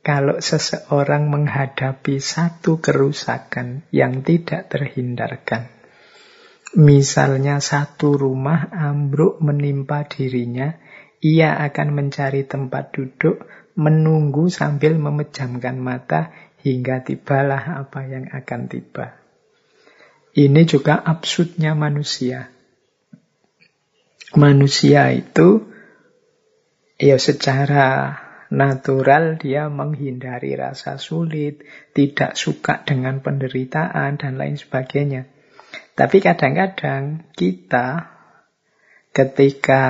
kalau seseorang menghadapi satu kerusakan yang tidak terhindarkan, misalnya satu rumah ambruk menimpa dirinya, ia akan mencari tempat duduk, menunggu sambil memejamkan mata hingga tibalah apa yang akan tiba. Ini juga absurdnya manusia. Manusia itu ya secara natural dia menghindari rasa sulit, tidak suka dengan penderitaan, dan lain sebagainya. Tapi kadang-kadang kita ketika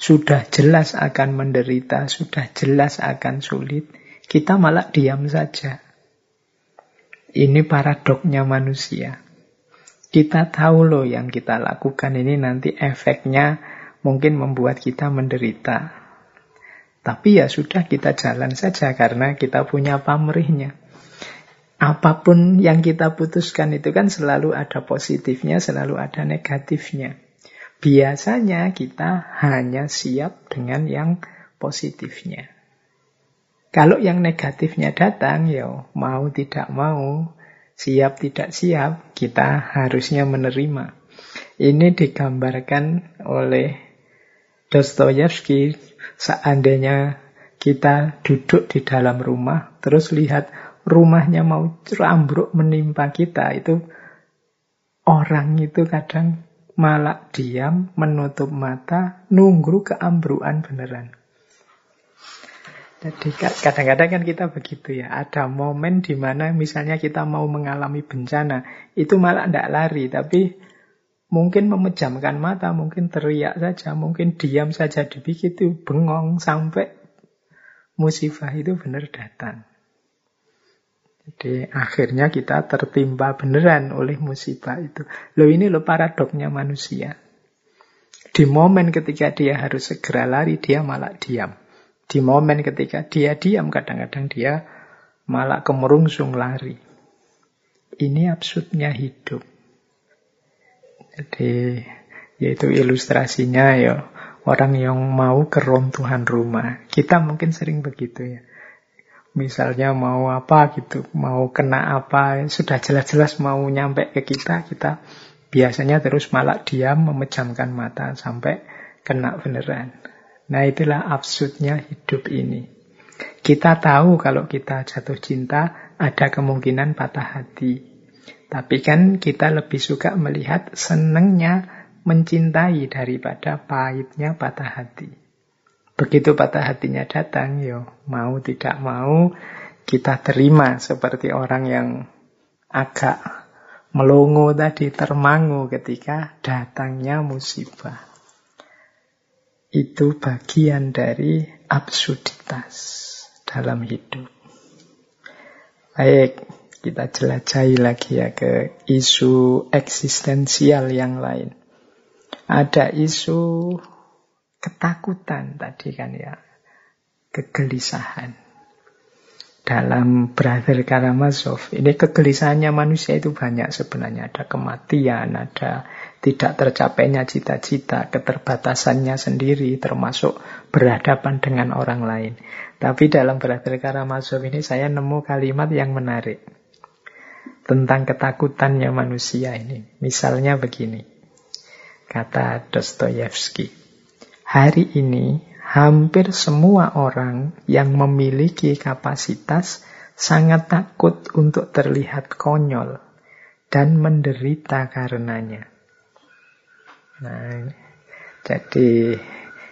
sudah jelas akan menderita, sudah jelas akan sulit, kita malah diam saja. Ini paradoknya manusia. Kita tahu loh yang kita lakukan ini nanti efeknya mungkin membuat kita menderita. Tapi ya sudah kita jalan saja karena kita punya pamrihnya. Apa pun yang kita putuskan itu kan selalu ada positifnya, selalu ada negatifnya. Biasanya kita hanya siap dengan yang positifnya. Kalau yang negatifnya datang, ya mau tidak mau, siap tidak siap, kita harusnya menerima. Ini digambarkan oleh Dostoyevsky seandainya kita duduk di dalam rumah, terus lihat rumahnya mau rambruk menimpa kita, itu orang itu kadang malah diam, menutup mata, nunggu keambruan beneran. Jadi kadang-kadang kan kita begitu ya, ada momen di mana misalnya kita mau mengalami bencana, itu malah tidak lari, tapi Mungkin memejamkan mata, mungkin teriak saja, mungkin diam saja begitu, bengong sampai musibah itu benar datang. Jadi akhirnya kita tertimpa beneran oleh musibah itu. Loh ini loh paradoknya manusia. Di momen ketika dia harus segera lari, dia malah diam. Di momen ketika dia diam, kadang-kadang dia malah kemerungsung lari. Ini absurdnya hidup. Jadi yaitu ilustrasinya ya orang yang mau keruntuhan rumah. Kita mungkin sering begitu ya. Misalnya mau apa gitu, mau kena apa, sudah jelas-jelas mau nyampe ke kita, kita biasanya terus malah diam, memejamkan mata sampai kena beneran. Nah itulah absurdnya hidup ini. Kita tahu kalau kita jatuh cinta, ada kemungkinan patah hati. Tapi kan kita lebih suka melihat senengnya mencintai daripada pahitnya patah hati. Begitu patah hatinya datang, yo mau tidak mau kita terima seperti orang yang agak melongo tadi, termangu ketika datangnya musibah. Itu bagian dari absurditas dalam hidup. Baik, kita jelajahi lagi ya ke isu eksistensial yang lain. Ada isu ketakutan tadi kan ya, kegelisahan. Dalam Brother Karamazov, ini kegelisahannya manusia itu banyak sebenarnya. Ada kematian, ada tidak tercapainya cita-cita, keterbatasannya sendiri, termasuk berhadapan dengan orang lain. Tapi dalam Brother Karamazov ini saya nemu kalimat yang menarik tentang ketakutannya manusia ini. Misalnya begini, kata Dostoyevsky, hari ini hampir semua orang yang memiliki kapasitas sangat takut untuk terlihat konyol dan menderita karenanya. Nah, jadi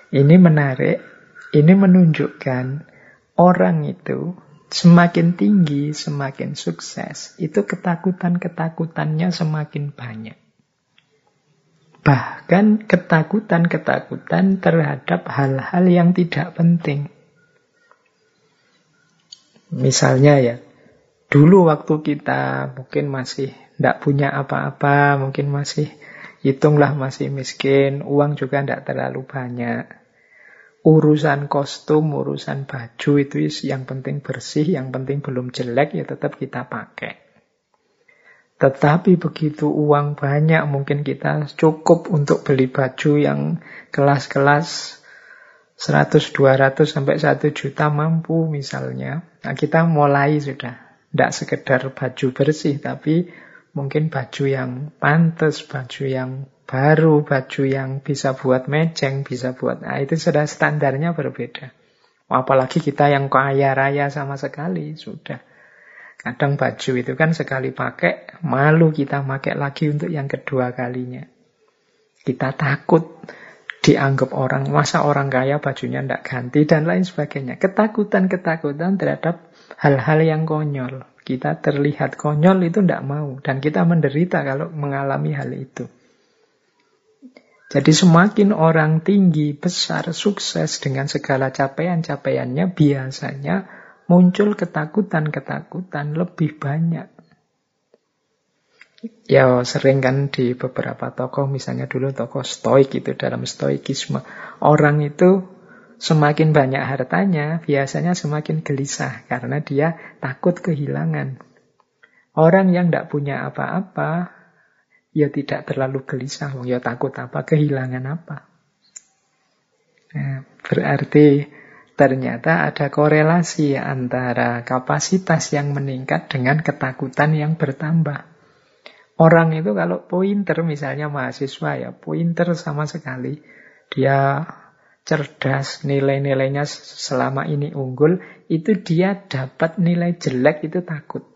ini menarik, ini menunjukkan orang itu Semakin tinggi, semakin sukses, itu ketakutan-ketakutannya semakin banyak. Bahkan ketakutan-ketakutan terhadap hal-hal yang tidak penting. Misalnya ya, dulu waktu kita mungkin masih tidak punya apa-apa, mungkin masih hitunglah masih miskin, uang juga tidak terlalu banyak urusan kostum, urusan baju itu yang penting bersih, yang penting belum jelek ya tetap kita pakai. Tetapi begitu uang banyak mungkin kita cukup untuk beli baju yang kelas-kelas 100, 200 sampai 1 juta mampu misalnya. Nah kita mulai sudah. Tidak sekedar baju bersih tapi mungkin baju yang pantas, baju yang baru baju yang bisa buat mejeng, bisa buat... Nah, itu sudah standarnya berbeda. Apalagi kita yang kaya raya sama sekali, sudah. Kadang baju itu kan sekali pakai, malu kita pakai lagi untuk yang kedua kalinya. Kita takut dianggap orang, masa orang kaya bajunya tidak ganti, dan lain sebagainya. Ketakutan-ketakutan terhadap hal-hal yang konyol. Kita terlihat konyol itu tidak mau, dan kita menderita kalau mengalami hal itu. Jadi semakin orang tinggi, besar, sukses dengan segala capaian-capaiannya, biasanya muncul ketakutan-ketakutan lebih banyak. Ya sering kan di beberapa tokoh, misalnya dulu tokoh stoik itu dalam stoikisme. Orang itu semakin banyak hartanya, biasanya semakin gelisah karena dia takut kehilangan. Orang yang tidak punya apa-apa, ya tidak terlalu gelisah, ya takut apa, kehilangan apa. Nah, berarti ternyata ada korelasi antara kapasitas yang meningkat dengan ketakutan yang bertambah. Orang itu kalau pointer misalnya mahasiswa ya, pointer sama sekali. Dia cerdas, nilai-nilainya selama ini unggul, itu dia dapat nilai jelek itu takut.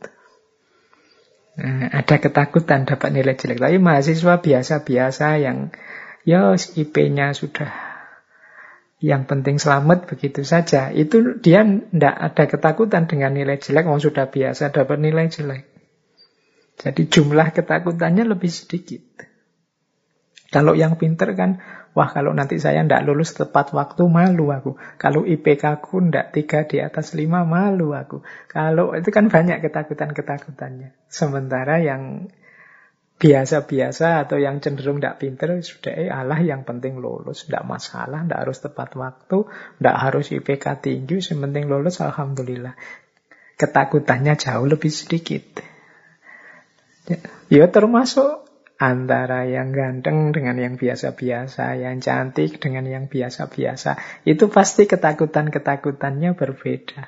Nah, ada ketakutan dapat nilai jelek. Tapi mahasiswa biasa-biasa yang ya IP-nya sudah yang penting selamat begitu saja. Itu dia tidak ada ketakutan dengan nilai jelek, mau sudah biasa dapat nilai jelek. Jadi jumlah ketakutannya lebih sedikit. Kalau yang pinter kan Wah kalau nanti saya tidak lulus tepat waktu malu aku. Kalau IPK ku tidak tiga di atas lima malu aku. Kalau itu kan banyak ketakutan-ketakutannya. Sementara yang biasa-biasa atau yang cenderung tidak pinter sudah eh Allah yang penting lulus. Tidak masalah, tidak harus tepat waktu, tidak harus IPK tinggi, yang penting lulus Alhamdulillah. Ketakutannya jauh lebih sedikit. Ya, ya termasuk antara yang ganteng dengan yang biasa-biasa, yang cantik dengan yang biasa-biasa. Itu pasti ketakutan-ketakutannya berbeda.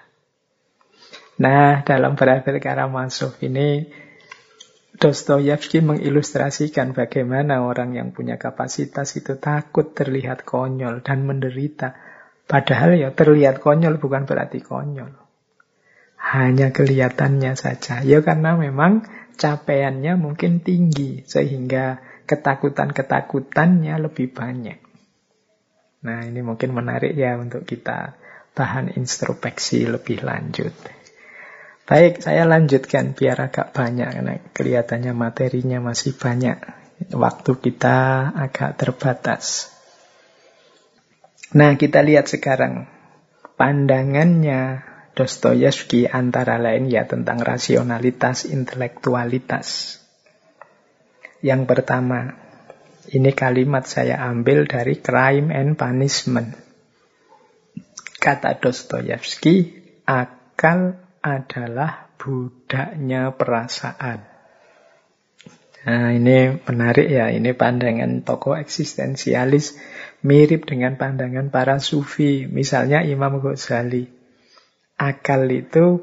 Nah, dalam Berakhir Karamazov ini Dostoyevsky mengilustrasikan bagaimana orang yang punya kapasitas itu takut terlihat konyol dan menderita. Padahal ya terlihat konyol bukan berarti konyol. Hanya kelihatannya saja. Ya karena memang capaiannya mungkin tinggi sehingga ketakutan-ketakutannya lebih banyak. Nah, ini mungkin menarik ya untuk kita bahan introspeksi lebih lanjut. Baik, saya lanjutkan biar agak banyak karena kelihatannya materinya masih banyak. Waktu kita agak terbatas. Nah, kita lihat sekarang pandangannya Dostoyevsky antara lain ya tentang rasionalitas, intelektualitas. Yang pertama, ini kalimat saya ambil dari Crime and Punishment. Kata Dostoyevsky, akal adalah budaknya perasaan. Nah, ini menarik ya, ini pandangan tokoh eksistensialis mirip dengan pandangan para sufi, misalnya Imam Ghazali. Akal itu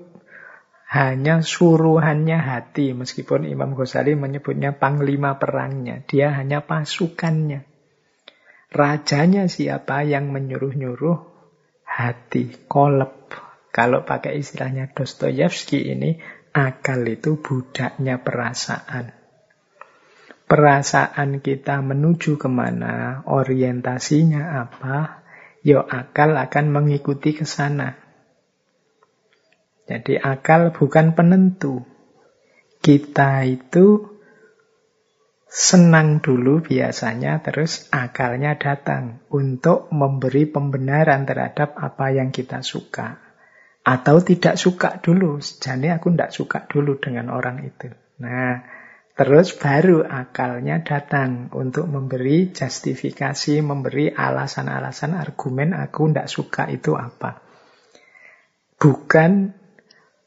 hanya suruhannya hati, meskipun Imam Ghazali menyebutnya panglima perangnya. Dia hanya pasukannya. Rajanya siapa yang menyuruh-nyuruh? Hati, kolep. Kalau pakai istilahnya Dostoyevsky ini, akal itu budaknya perasaan. Perasaan kita menuju ke mana, orientasinya apa, yo akal akan mengikuti ke sana. Jadi akal bukan penentu. Kita itu senang dulu biasanya terus akalnya datang untuk memberi pembenaran terhadap apa yang kita suka. Atau tidak suka dulu. Jadi aku tidak suka dulu dengan orang itu. Nah, terus baru akalnya datang untuk memberi justifikasi, memberi alasan-alasan argumen aku tidak suka itu apa. Bukan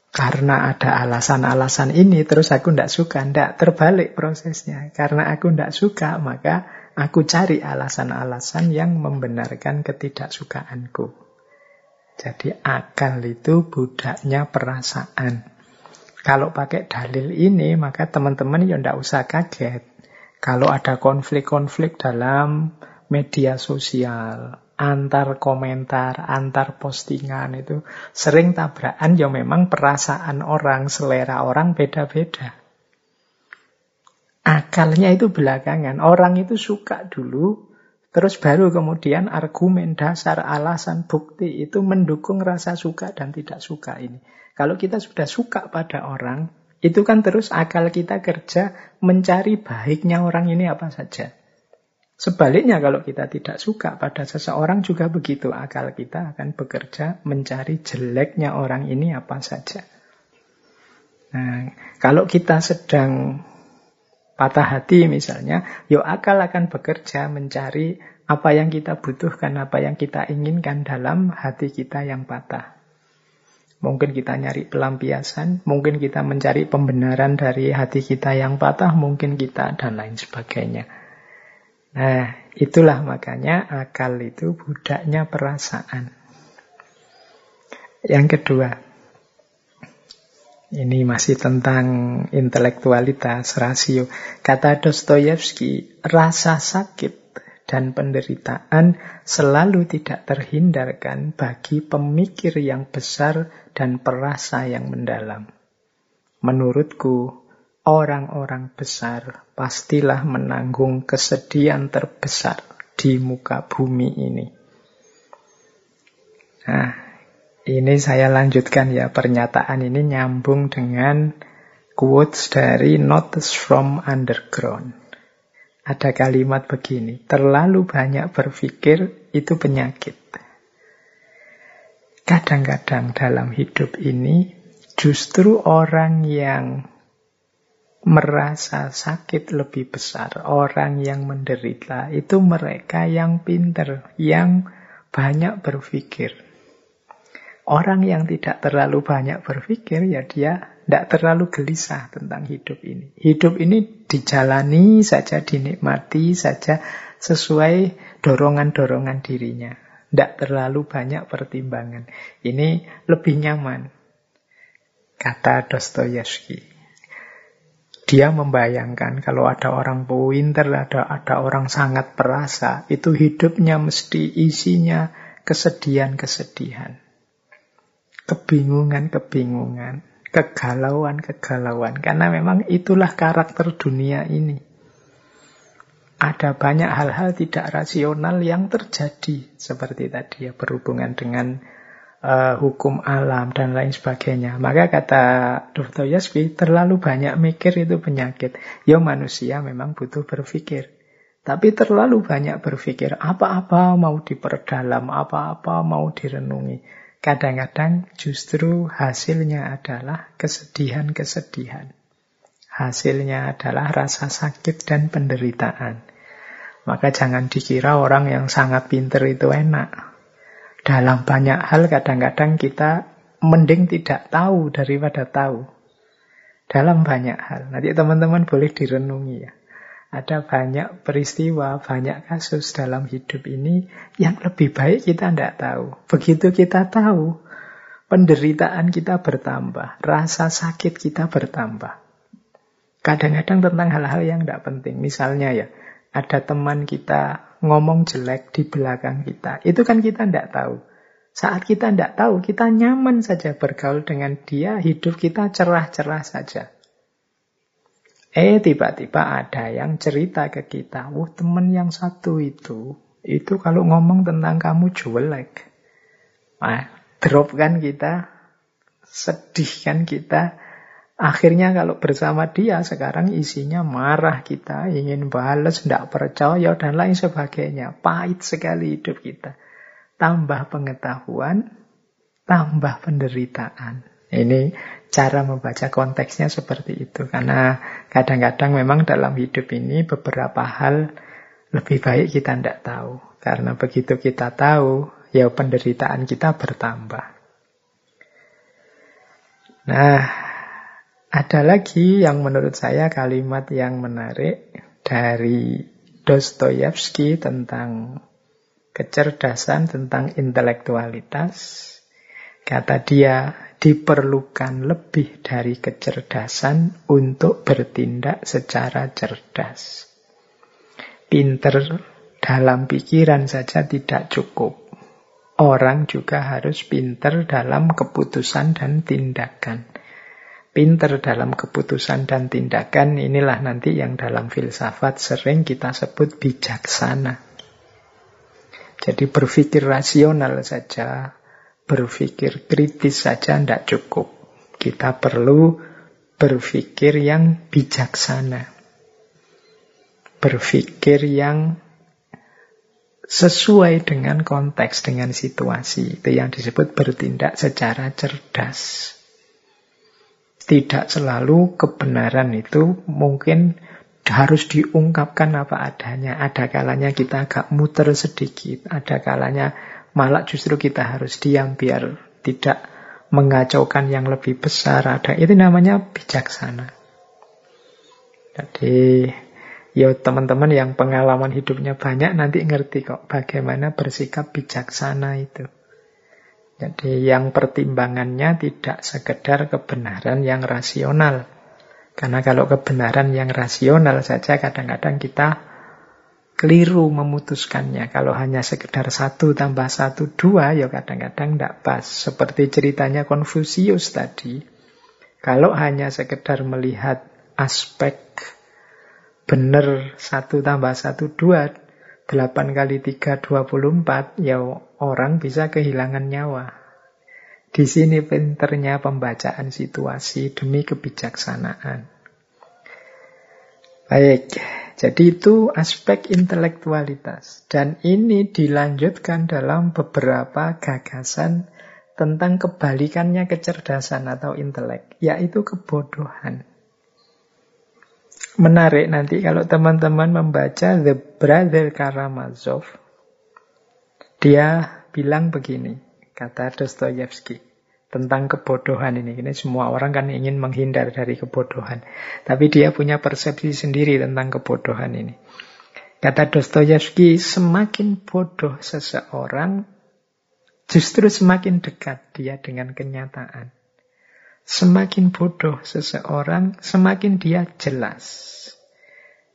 karena ada alasan-alasan ini terus aku tidak suka. Tidak terbalik prosesnya. Karena aku tidak suka maka aku cari alasan-alasan yang membenarkan ketidaksukaanku. Jadi akal itu budaknya perasaan. Kalau pakai dalil ini maka teman-teman ya tidak usah kaget. Kalau ada konflik-konflik dalam media sosial, antar komentar, antar postingan itu sering tabrakan ya memang perasaan orang, selera orang beda-beda. Akalnya itu belakangan. Orang itu suka dulu, terus baru kemudian argumen dasar, alasan, bukti itu mendukung rasa suka dan tidak suka ini. Kalau kita sudah suka pada orang, itu kan terus akal kita kerja mencari baiknya orang ini apa saja. Sebaliknya kalau kita tidak suka pada seseorang juga begitu. Akal kita akan bekerja mencari jeleknya orang ini apa saja. Nah, kalau kita sedang patah hati misalnya, yuk akal akan bekerja mencari apa yang kita butuhkan, apa yang kita inginkan dalam hati kita yang patah. Mungkin kita nyari pelampiasan, mungkin kita mencari pembenaran dari hati kita yang patah, mungkin kita dan lain sebagainya. Nah, itulah makanya akal itu budaknya perasaan. Yang kedua, Ini masih tentang intelektualitas, rasio. Kata Dostoyevsky, rasa sakit dan penderitaan selalu tidak terhindarkan bagi pemikir yang besar dan perasa yang mendalam. Menurutku, orang-orang besar pastilah menanggung kesedihan terbesar di muka bumi ini. Nah, ini saya lanjutkan ya, pernyataan ini nyambung dengan quotes dari Notes from Underground. Ada kalimat begini, terlalu banyak berpikir itu penyakit. Kadang-kadang dalam hidup ini justru orang yang merasa sakit lebih besar, orang yang menderita, itu mereka yang pinter, yang banyak berpikir. Orang yang tidak terlalu banyak berpikir, ya dia tidak terlalu gelisah tentang hidup ini. Hidup ini dijalani saja, dinikmati saja sesuai dorongan-dorongan dirinya. Tidak terlalu banyak pertimbangan. Ini lebih nyaman, kata Dostoyevsky. Dia membayangkan kalau ada orang pinter, ada, ada orang sangat perasa, itu hidupnya mesti isinya kesedihan-kesedihan kebingungan-kebingungan, kegalauan-kegalauan. Karena memang itulah karakter dunia ini. Ada banyak hal-hal tidak rasional yang terjadi. Seperti tadi ya, berhubungan dengan uh, hukum alam dan lain sebagainya. Maka kata Dr. Yasbi, terlalu banyak mikir itu penyakit. Ya manusia memang butuh berpikir. Tapi terlalu banyak berpikir, apa-apa mau diperdalam, apa-apa mau direnungi. Kadang-kadang justru hasilnya adalah kesedihan-kesedihan. Hasilnya adalah rasa sakit dan penderitaan. Maka jangan dikira orang yang sangat pinter itu enak. Dalam banyak hal kadang-kadang kita mending tidak tahu daripada tahu. Dalam banyak hal. Nanti teman-teman boleh direnungi ya. Ada banyak peristiwa, banyak kasus dalam hidup ini yang lebih baik kita tidak tahu. Begitu kita tahu, penderitaan kita bertambah, rasa sakit kita bertambah. Kadang-kadang tentang hal-hal yang tidak penting. Misalnya ya, ada teman kita ngomong jelek di belakang kita. Itu kan kita tidak tahu. Saat kita tidak tahu, kita nyaman saja bergaul dengan dia, hidup kita cerah-cerah saja. Eh tiba-tiba ada yang cerita ke kita, wah temen yang satu itu, itu kalau ngomong tentang kamu jelek. Nah, drop kan kita, sedih kan kita. Akhirnya kalau bersama dia sekarang isinya marah kita, ingin balas, tidak percaya, dan lain sebagainya. Pahit sekali hidup kita. Tambah pengetahuan, tambah penderitaan. Ini cara membaca konteksnya seperti itu. Karena kadang-kadang memang dalam hidup ini beberapa hal lebih baik kita tidak tahu. Karena begitu kita tahu, ya penderitaan kita bertambah. Nah, ada lagi yang menurut saya kalimat yang menarik dari Dostoyevsky tentang kecerdasan, tentang intelektualitas. Kata dia, diperlukan lebih dari kecerdasan untuk bertindak secara cerdas. Pinter dalam pikiran saja tidak cukup. Orang juga harus pinter dalam keputusan dan tindakan. Pinter dalam keputusan dan tindakan inilah nanti yang dalam filsafat sering kita sebut bijaksana. Jadi berpikir rasional saja berpikir kritis saja tidak cukup. Kita perlu berpikir yang bijaksana. Berpikir yang sesuai dengan konteks, dengan situasi. Itu yang disebut bertindak secara cerdas. Tidak selalu kebenaran itu mungkin harus diungkapkan apa adanya. Ada kalanya kita agak muter sedikit. Ada kalanya Malah justru kita harus diam biar tidak mengacaukan yang lebih besar. Ada itu namanya bijaksana. Jadi ya teman-teman yang pengalaman hidupnya banyak nanti ngerti kok bagaimana bersikap bijaksana itu. Jadi yang pertimbangannya tidak sekedar kebenaran yang rasional. Karena kalau kebenaran yang rasional saja kadang-kadang kita keliru memutuskannya. Kalau hanya sekedar satu tambah satu dua, ya kadang-kadang tidak pas. Seperti ceritanya Konfusius tadi. Kalau hanya sekedar melihat aspek benar satu tambah satu dua, delapan kali tiga dua puluh empat, ya orang bisa kehilangan nyawa. Di sini pinternya pembacaan situasi demi kebijaksanaan. Baik, jadi itu aspek intelektualitas. Dan ini dilanjutkan dalam beberapa gagasan tentang kebalikannya kecerdasan atau intelek, yaitu kebodohan. Menarik nanti kalau teman-teman membaca The Brother Karamazov. Dia bilang begini, kata Dostoyevsky tentang kebodohan ini. Ini semua orang kan ingin menghindar dari kebodohan. Tapi dia punya persepsi sendiri tentang kebodohan ini. Kata Dostoyevsky, semakin bodoh seseorang, justru semakin dekat dia dengan kenyataan. Semakin bodoh seseorang, semakin dia jelas.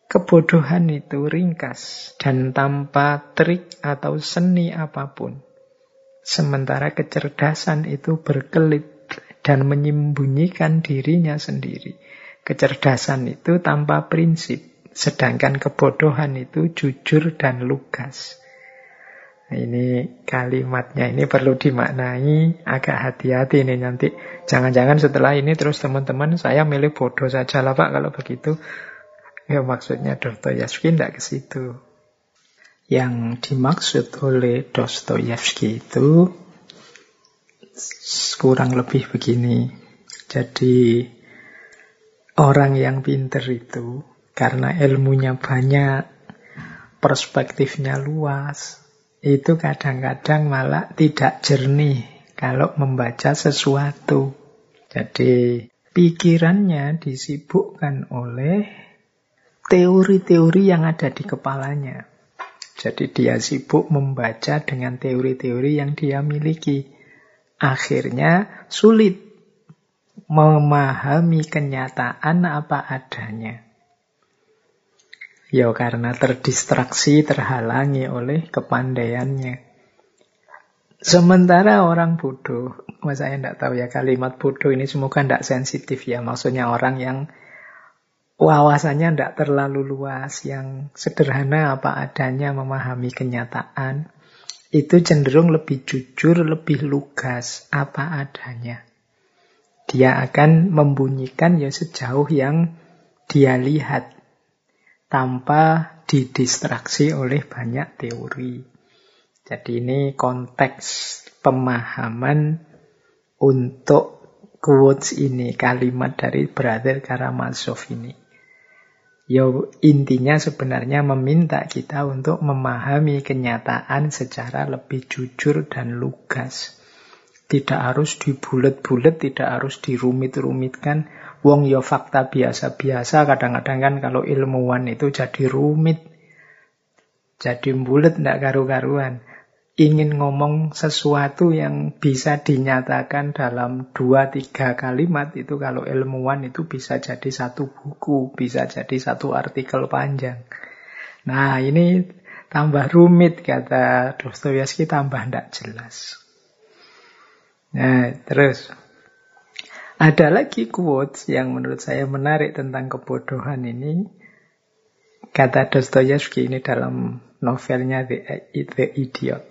Kebodohan itu ringkas dan tanpa trik atau seni apa pun. Sementara kecerdasan itu berkelit dan menyembunyikan dirinya sendiri. Kecerdasan itu tanpa prinsip, sedangkan kebodohan itu jujur dan lugas. Ini kalimatnya ini perlu dimaknai agak hati-hati ini nanti. Jangan-jangan setelah ini terus teman-teman saya milih bodoh saja lah Pak kalau begitu. Ya maksudnya Dostoyevsky tidak ke situ. Yang dimaksud oleh Dostoyevsky itu kurang lebih begini. Jadi orang yang pinter itu karena ilmunya banyak, perspektifnya luas, itu kadang-kadang malah tidak jernih kalau membaca sesuatu. Jadi pikirannya disibukkan oleh teori-teori yang ada di kepalanya. Jadi dia sibuk membaca dengan teori-teori yang dia miliki. Akhirnya sulit memahami kenyataan apa adanya. Ya karena terdistraksi, terhalangi oleh kepandaiannya. Sementara orang bodoh, saya tidak tahu ya kalimat bodoh ini semoga tidak sensitif ya. Maksudnya orang yang wawasannya tidak terlalu luas, yang sederhana apa adanya memahami kenyataan, itu cenderung lebih jujur, lebih lugas apa adanya. Dia akan membunyikan ya sejauh yang dia lihat tanpa didistraksi oleh banyak teori. Jadi ini konteks pemahaman untuk quotes ini, kalimat dari Brother Karamazov ini. Ya intinya sebenarnya meminta kita untuk memahami kenyataan secara lebih jujur dan lugas. Tidak harus dibulet-bulet, tidak harus dirumit-rumitkan, Wong yo ya fakta biasa-biasa, kadang-kadang kan kalau ilmuwan itu jadi rumit. Jadi bulat ndak karu-karuan. Ingin ngomong sesuatu yang bisa dinyatakan dalam dua tiga kalimat itu kalau ilmuwan itu bisa jadi satu buku, bisa jadi satu artikel panjang. Nah ini tambah rumit kata Dostoyevsky tambah ndak jelas. Nah terus ada lagi quotes yang menurut saya menarik tentang kebodohan ini. Kata Dostoyevsky ini dalam novelnya The, The Idiot.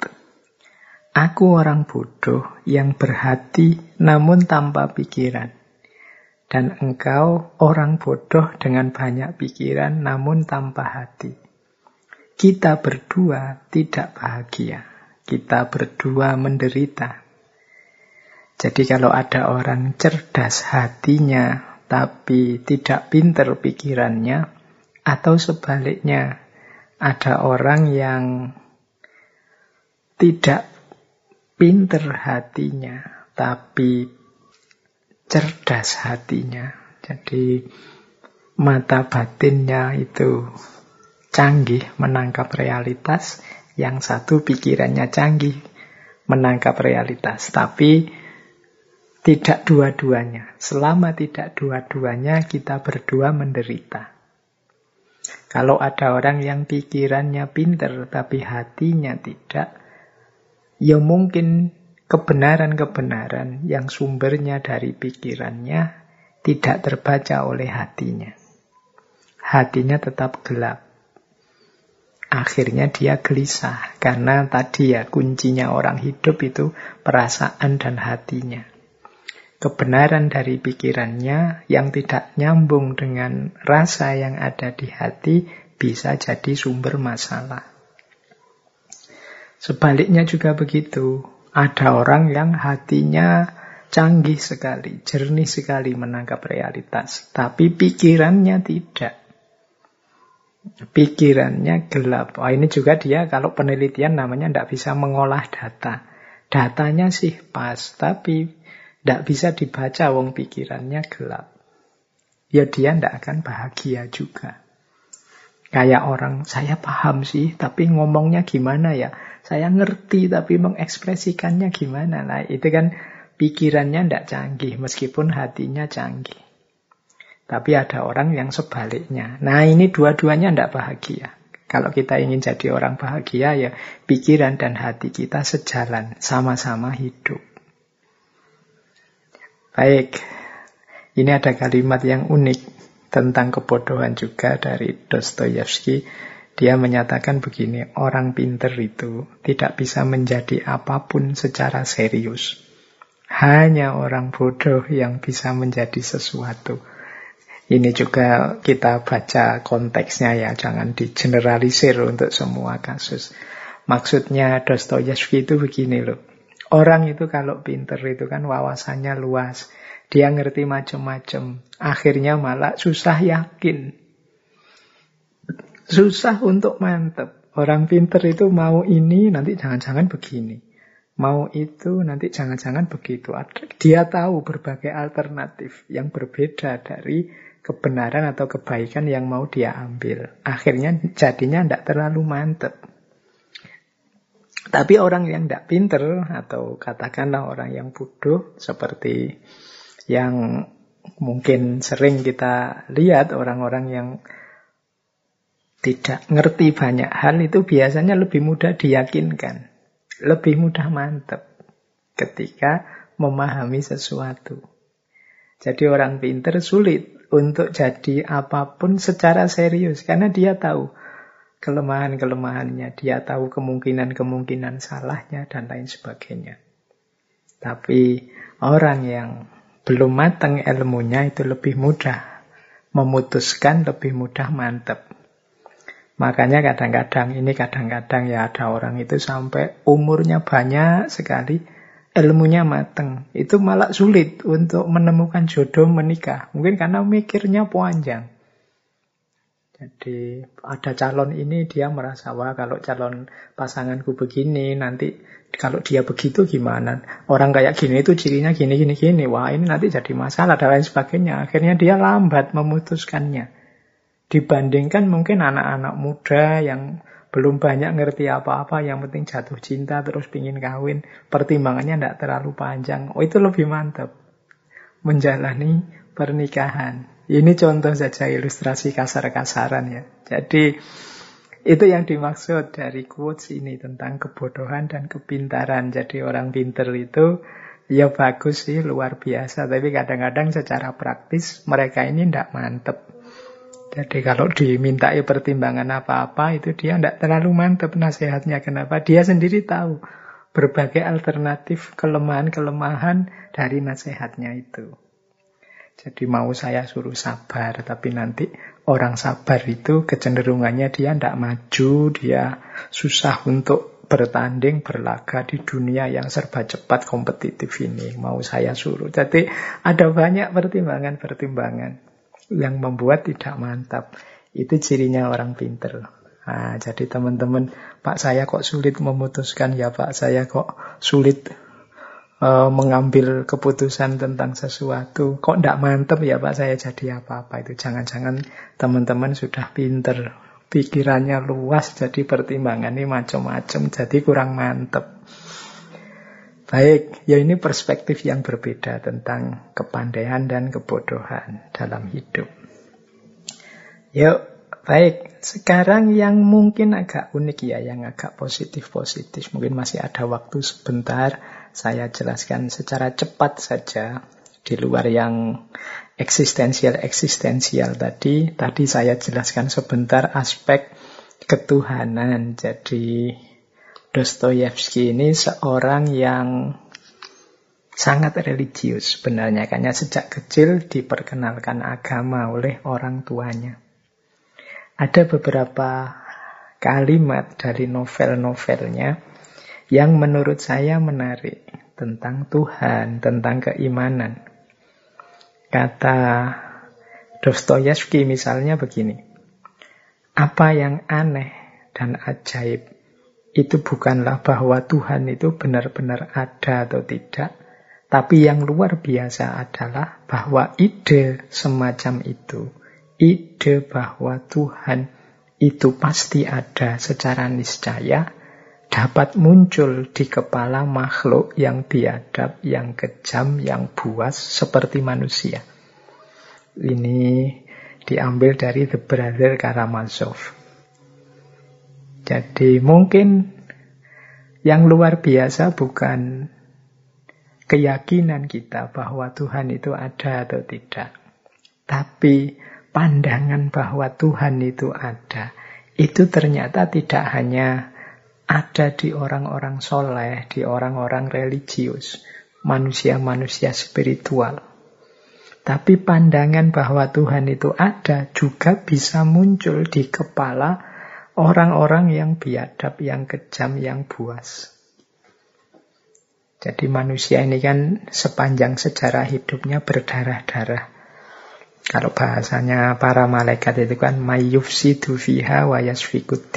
Aku orang bodoh yang berhati namun tanpa pikiran. Dan engkau orang bodoh dengan banyak pikiran namun tanpa hati. Kita berdua tidak bahagia. Kita berdua menderita. Jadi kalau ada orang cerdas hatinya tapi tidak pinter pikirannya, atau sebaliknya ada orang yang tidak pinter hatinya tapi cerdas hatinya. Jadi mata batinnya itu canggih menangkap realitas, yang satu pikirannya canggih menangkap realitas. Tapi tidak dua-duanya. Selama tidak dua-duanya, kita berdua menderita. Kalau ada orang yang pikirannya pinter tapi hatinya tidak, ya mungkin kebenaran-kebenaran yang sumbernya dari pikirannya tidak terbaca oleh hatinya. Hatinya tetap gelap. Akhirnya dia gelisah karena tadi ya kuncinya orang hidup itu perasaan dan hatinya kebenaran dari pikirannya yang tidak nyambung dengan rasa yang ada di hati bisa jadi sumber masalah. Sebaliknya juga begitu. Ada orang yang hatinya canggih sekali, jernih sekali menangkap realitas, tapi pikirannya tidak. Pikirannya gelap. Wah, ini juga dia kalau penelitian namanya tidak bisa mengolah data. Datanya sih pas, tapi tidak bisa dibaca wong pikirannya gelap. Ya dia tidak akan bahagia juga. Kayak orang, saya paham sih, tapi ngomongnya gimana ya? Saya ngerti, tapi mengekspresikannya gimana? Nah itu kan pikirannya tidak canggih, meskipun hatinya canggih. Tapi ada orang yang sebaliknya. Nah ini dua-duanya tidak bahagia. Kalau kita ingin jadi orang bahagia ya pikiran dan hati kita sejalan, sama-sama hidup. Baik, ini ada kalimat yang unik tentang kebodohan juga dari Dostoyevsky. Dia menyatakan begini, orang pinter itu tidak bisa menjadi apa pun secara serius. Hanya orang bodoh yang bisa menjadi sesuatu. Ini juga kita baca konteksnya ya, jangan digeneralisir untuk semua kasus. Maksudnya Dostoyevsky itu begini loh. Orang itu kalau pinter itu kan wawasannya luas. Dia ngerti macam-macam. Akhirnya malah susah yakin. Susah untuk mantep. Orang pinter itu mau ini, nanti jangan-jangan begini. Mau itu, nanti jangan-jangan begitu. Dia tahu berbagai alternatif yang berbeda dari kebenaran atau kebaikan yang mau dia ambil. Akhirnya jadinya tidak terlalu mantep. Tapi orang yang tidak pinter atau katakanlah orang yang bodoh seperti yang mungkin sering kita lihat orang-orang yang tidak ngerti banyak hal itu biasanya lebih mudah diyakinkan, lebih mudah mantep ketika memahami sesuatu. Jadi orang pinter sulit untuk jadi apa pun secara serius karena dia tahu kelemahan-kelemahannya, dia tahu kemungkinan-kemungkinan salahnya, dan lain sebagainya. Tapi orang yang belum matang ilmunya itu lebih mudah memutuskan, lebih mudah mantep. Makanya kadang-kadang ini kadang-kadang ya ada orang itu sampai umurnya banyak sekali, ilmunya mateng. Itu malah sulit untuk menemukan jodoh menikah. Mungkin karena mikirnya panjang. Jadi ada calon ini dia merasa wah kalau calon pasanganku begini nanti kalau dia begitu gimana? Orang kayak gini itu cirinya gini gini gini. Wah ini nanti jadi masalah dan lain sebagainya. Akhirnya dia lambat memutuskannya. Dibandingkan mungkin anak-anak muda yang belum banyak ngerti apa-apa, yang penting jatuh cinta terus pingin kawin, pertimbangannya tidak terlalu panjang. Oh itu lebih mantap menjalani pernikahan. Ini contoh saja ilustrasi kasar-kasaran ya. Jadi itu yang dimaksud dari quotes ini tentang kebodohan dan kepintaran. Jadi orang pinter itu ya bagus sih, luar biasa. Tapi kadang-kadang secara praktis mereka ini tidak mantep. Jadi kalau dimintai pertimbangan apa-apa itu dia tidak terlalu mantep nasihatnya. Kenapa? Dia sendiri tahu berbagai alternatif kelemahan-kelemahan dari nasihatnya itu. Jadi mau saya suruh sabar, tapi nanti orang sabar itu kecenderungannya dia tidak maju, dia susah untuk bertanding, berlaga di dunia yang serba cepat kompetitif ini. Mau saya suruh. Jadi ada banyak pertimbangan-pertimbangan yang membuat tidak mantap. Itu cirinya orang pinter. Nah, jadi teman-teman, Pak saya kok sulit memutuskan ya Pak, saya kok sulit uh, mengambil keputusan tentang sesuatu. Kok tidak mantep ya Pak saya jadi apa-apa itu. Jangan-jangan teman-teman sudah pinter. Pikirannya luas jadi pertimbangan ini macam-macam jadi kurang mantep. Baik, ya ini perspektif yang berbeda tentang kepandaian dan kebodohan dalam hidup. Yuk, baik. Sekarang yang mungkin agak unik ya, yang agak positif-positif. Mungkin masih ada waktu sebentar. Saya jelaskan secara cepat saja. Di luar yang eksistensial-eksistensial tadi. Tadi saya jelaskan sebentar aspek ketuhanan. Jadi Dostoyevsky ini seorang yang sangat religius sebenarnya. Karena sejak kecil diperkenalkan agama oleh orang tuanya. Ada beberapa kalimat dari novel-novelnya yang menurut saya menarik tentang Tuhan, tentang keimanan. Kata Dostoyevsky misalnya begini, apa yang aneh dan ajaib itu bukanlah bahwa Tuhan itu benar-benar ada atau tidak, tapi yang luar biasa adalah bahwa ide semacam itu, ide bahwa Tuhan itu pasti ada secara niscaya, dapat muncul di kepala makhluk yang biadab, yang kejam, yang buas seperti manusia. Ini diambil dari The Brother Karamazov. Jadi mungkin yang luar biasa bukan keyakinan kita bahwa Tuhan itu ada atau tidak. Tapi pandangan bahwa Tuhan itu ada. Itu ternyata tidak hanya ada di orang-orang soleh, di orang-orang religius, manusia-manusia spiritual. Tapi pandangan bahwa Tuhan itu ada juga bisa muncul di kepala orang-orang yang biadab, yang kejam, yang buas. Jadi manusia ini kan sepanjang sejarah hidupnya berdarah-darah. Kalau bahasanya para malaikat itu kan mayyufsidu fiha wa yasfikut.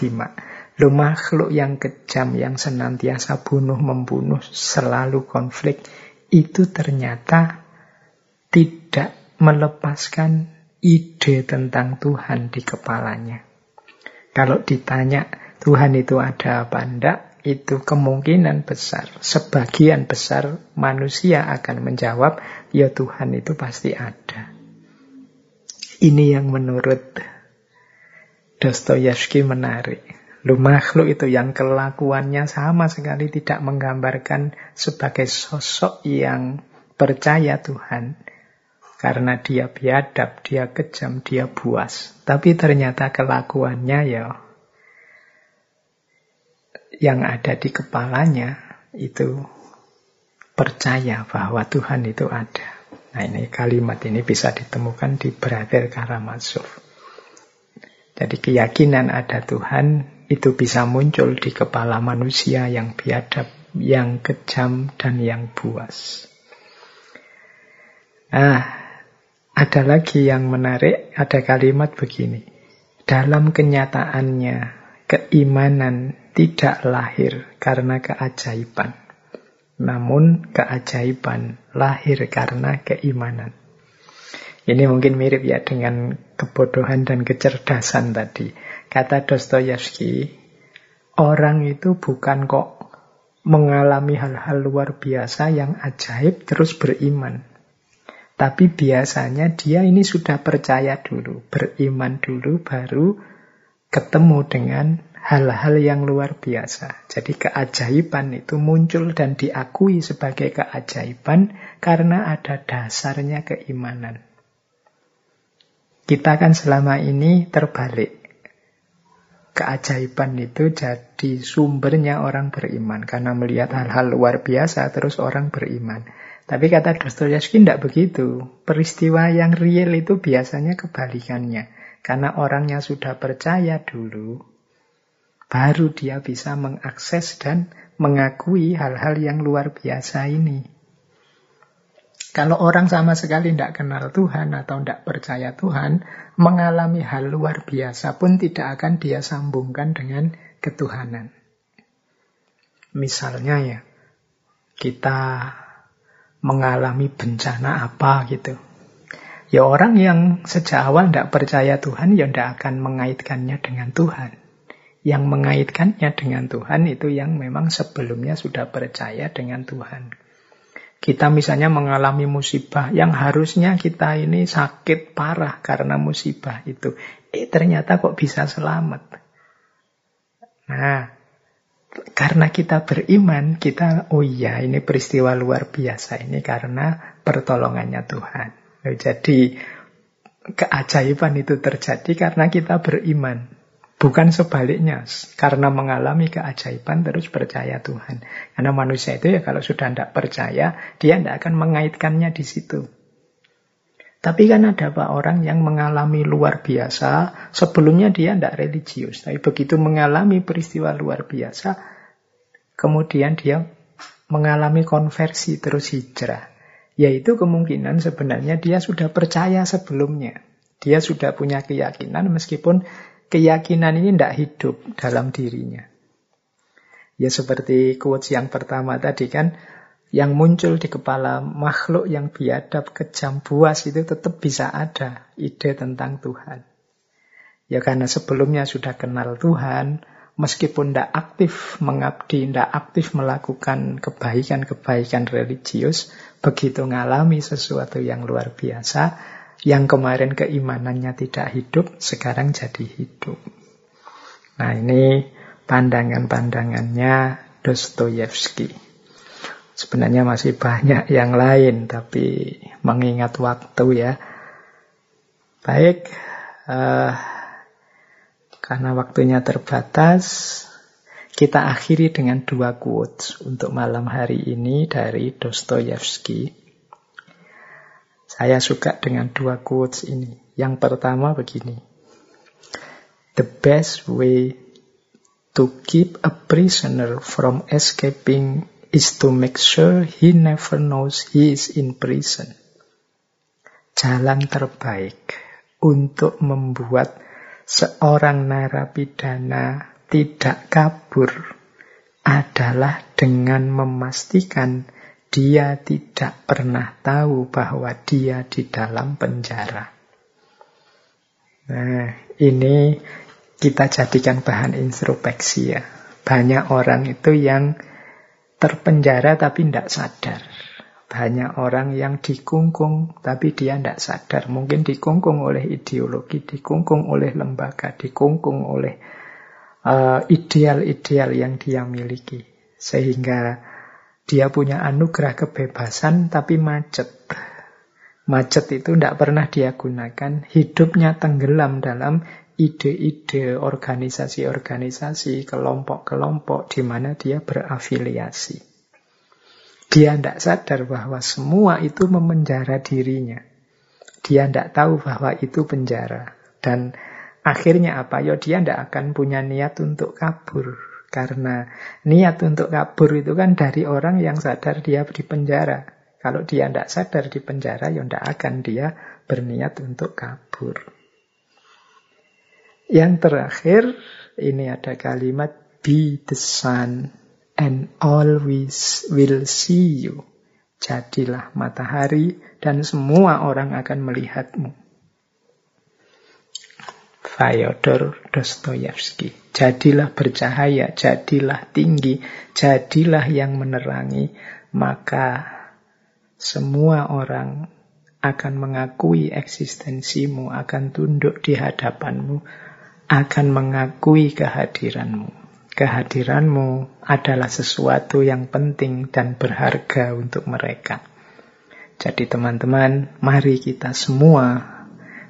Lo makhluk yang kejam, yang senantiasa bunuh-membunuh, selalu konflik, itu ternyata tidak melepaskan ide tentang Tuhan di kepalanya. Kalau ditanya Tuhan itu ada apa enggak, itu kemungkinan besar, sebagian besar manusia akan menjawab, ya Tuhan itu pasti ada. Ini yang menurut Dostoyevsky menarik. Lu makhluk itu yang kelakuannya sama sekali tidak menggambarkan sebagai sosok yang percaya Tuhan. Karena dia biadab, dia kejam, dia buas. Tapi ternyata kelakuannya ya yang ada di kepalanya itu percaya bahwa Tuhan itu ada. Nah ini kalimat ini bisa ditemukan di Brother Karamazov. Jadi keyakinan ada Tuhan itu bisa muncul di kepala manusia yang biadab, yang kejam, dan yang buas. Nah, ada lagi yang menarik, ada kalimat begini. Dalam kenyataannya, keimanan tidak lahir karena keajaiban. Namun keajaiban lahir karena keimanan. Ini mungkin mirip ya dengan kebodohan dan kecerdasan tadi. Kata Dostoyevsky, orang itu bukan kok mengalami hal-hal luar biasa yang ajaib terus beriman. Tapi biasanya dia ini sudah percaya dulu, beriman dulu, baru ketemu dengan hal-hal yang luar biasa. Jadi keajaiban itu muncul dan diakui sebagai keajaiban karena ada dasarnya keimanan. Kita kan selama ini terbalik. Keajaiban itu jadi sumbernya orang beriman karena melihat hal-hal luar biasa terus orang beriman. Tapi kata Dostoyevsky tidak begitu. Peristiwa yang real itu biasanya kebalikannya. Karena orangnya sudah percaya dulu, baru dia bisa mengakses dan mengakui hal-hal yang luar biasa ini. Kalau orang sama sekali tidak kenal Tuhan atau tidak percaya Tuhan, mengalami hal luar biasa pun tidak akan dia sambungkan dengan ketuhanan. Misalnya ya, kita mengalami bencana apa gitu. Ya orang yang sejak awal tidak percaya Tuhan ya tidak akan mengaitkannya dengan Tuhan. Yang mengaitkannya dengan Tuhan itu yang memang sebelumnya sudah percaya dengan Tuhan. Kita misalnya mengalami musibah yang harusnya kita ini sakit parah karena musibah itu. Eh ternyata kok bisa selamat. Nah, karena kita beriman, kita, oh iya ini peristiwa luar biasa ini karena pertolongannya Tuhan. Jadi keajaiban itu terjadi karena kita beriman. Bukan sebaliknya, karena mengalami keajaiban terus percaya Tuhan. Karena manusia itu ya kalau sudah tidak percaya, dia tidak akan mengaitkannya di situ. Tapi kan ada pak orang yang mengalami luar biasa, sebelumnya dia tidak religius. Tapi begitu mengalami peristiwa luar biasa, kemudian dia mengalami konversi terus hijrah. Yaitu kemungkinan sebenarnya dia sudah percaya sebelumnya. Dia sudah punya keyakinan meskipun keyakinan ini tidak hidup dalam dirinya. Ya seperti quotes yang pertama tadi kan, yang muncul di kepala makhluk yang biadab, kejam, buas itu tetap bisa ada ide tentang Tuhan. Ya karena sebelumnya sudah kenal Tuhan, meskipun tidak aktif mengabdi, tidak aktif melakukan kebaikan-kebaikan religius, begitu ngalami sesuatu yang luar biasa, yang kemarin keimanannya tidak hidup, sekarang jadi hidup. Nah ini pandangan-pandangannya Dostoyevsky. Sebenarnya masih banyak yang lain, tapi mengingat waktu ya. Baik, uh, karena waktunya terbatas, kita akhiri dengan dua quotes untuk malam hari ini dari Dostoyevsky. Saya suka dengan dua quotes ini. Yang pertama begini. The best way to keep a prisoner from escaping is to make sure he never knows he is in prison. Jalan terbaik untuk membuat seorang narapidana tidak kabur adalah dengan memastikan dia tidak pernah tahu bahwa dia di dalam penjara. Nah, ini kita jadikan bahan introspeksi ya. Banyak orang itu yang terpenjara tapi tidak sadar. Banyak orang yang dikungkung tapi dia tidak sadar. Mungkin dikungkung oleh ideologi, dikungkung oleh lembaga, dikungkung oleh uh, ideal-ideal uh, yang dia miliki. Sehingga dia punya anugerah kebebasan tapi macet. Macet itu tidak pernah dia gunakan. Hidupnya tenggelam dalam ide-ide organisasi-organisasi, kelompok-kelompok di mana dia berafiliasi. Dia tidak sadar bahwa semua itu memenjara dirinya. Dia tidak tahu bahwa itu penjara. Dan akhirnya apa? Ya dia tidak akan punya niat untuk kabur. Karena niat untuk kabur itu kan dari orang yang sadar dia di penjara. Kalau dia tidak sadar di penjara, ya tidak akan dia berniat untuk kabur. Yang terakhir, ini ada kalimat be the sun and always will see you. Jadilah matahari dan semua orang akan melihatmu. Fyodor Dostoyevsky. Jadilah bercahaya, jadilah tinggi, jadilah yang menerangi, maka semua orang akan mengakui eksistensimu, akan tunduk di hadapanmu, akan mengakui kehadiranmu. Kehadiranmu adalah sesuatu yang penting dan berharga untuk mereka. Jadi teman-teman, mari kita semua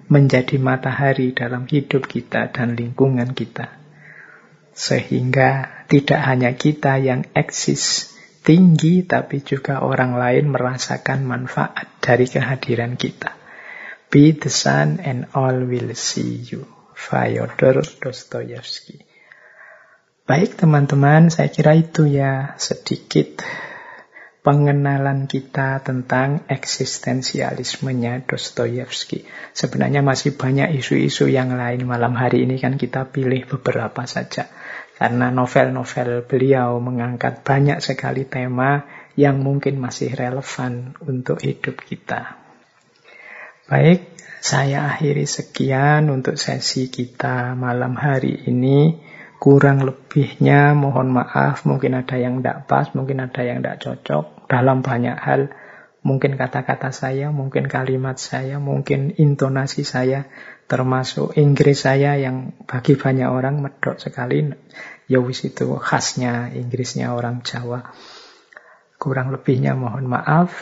menjadi matahari dalam hidup kita dan lingkungan kita. Sehingga tidak hanya kita yang eksis tinggi, tapi juga orang lain merasakan manfaat dari kehadiran kita. Be the sun and all will see you. Fyodor Dostoyevsky. Baik teman-teman, saya kira itu ya sedikit pengenalan kita tentang eksistensialismenya Dostoyevsky. Sebenarnya masih banyak isu-isu yang lain malam hari ini kan kita pilih beberapa saja. Karena novel-novel beliau mengangkat banyak sekali tema yang mungkin masih relevan untuk hidup kita. Baik, saya akhiri sekian untuk sesi kita malam hari ini. Kurang lebihnya mohon maaf, mungkin ada yang tidak pas, mungkin ada yang tidak cocok. Dalam banyak hal, mungkin kata-kata saya, mungkin kalimat saya, mungkin intonasi saya, termasuk Inggris saya yang bagi banyak orang medok sekali. Ya wis itu khasnya Inggrisnya orang Jawa. Kurang lebihnya mohon maaf.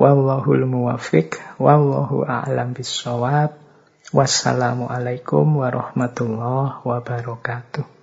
Wallahul muwafiq. Wallahu a'lam bisawab. Wassalamualaikum warahmatullahi wabarakatuh.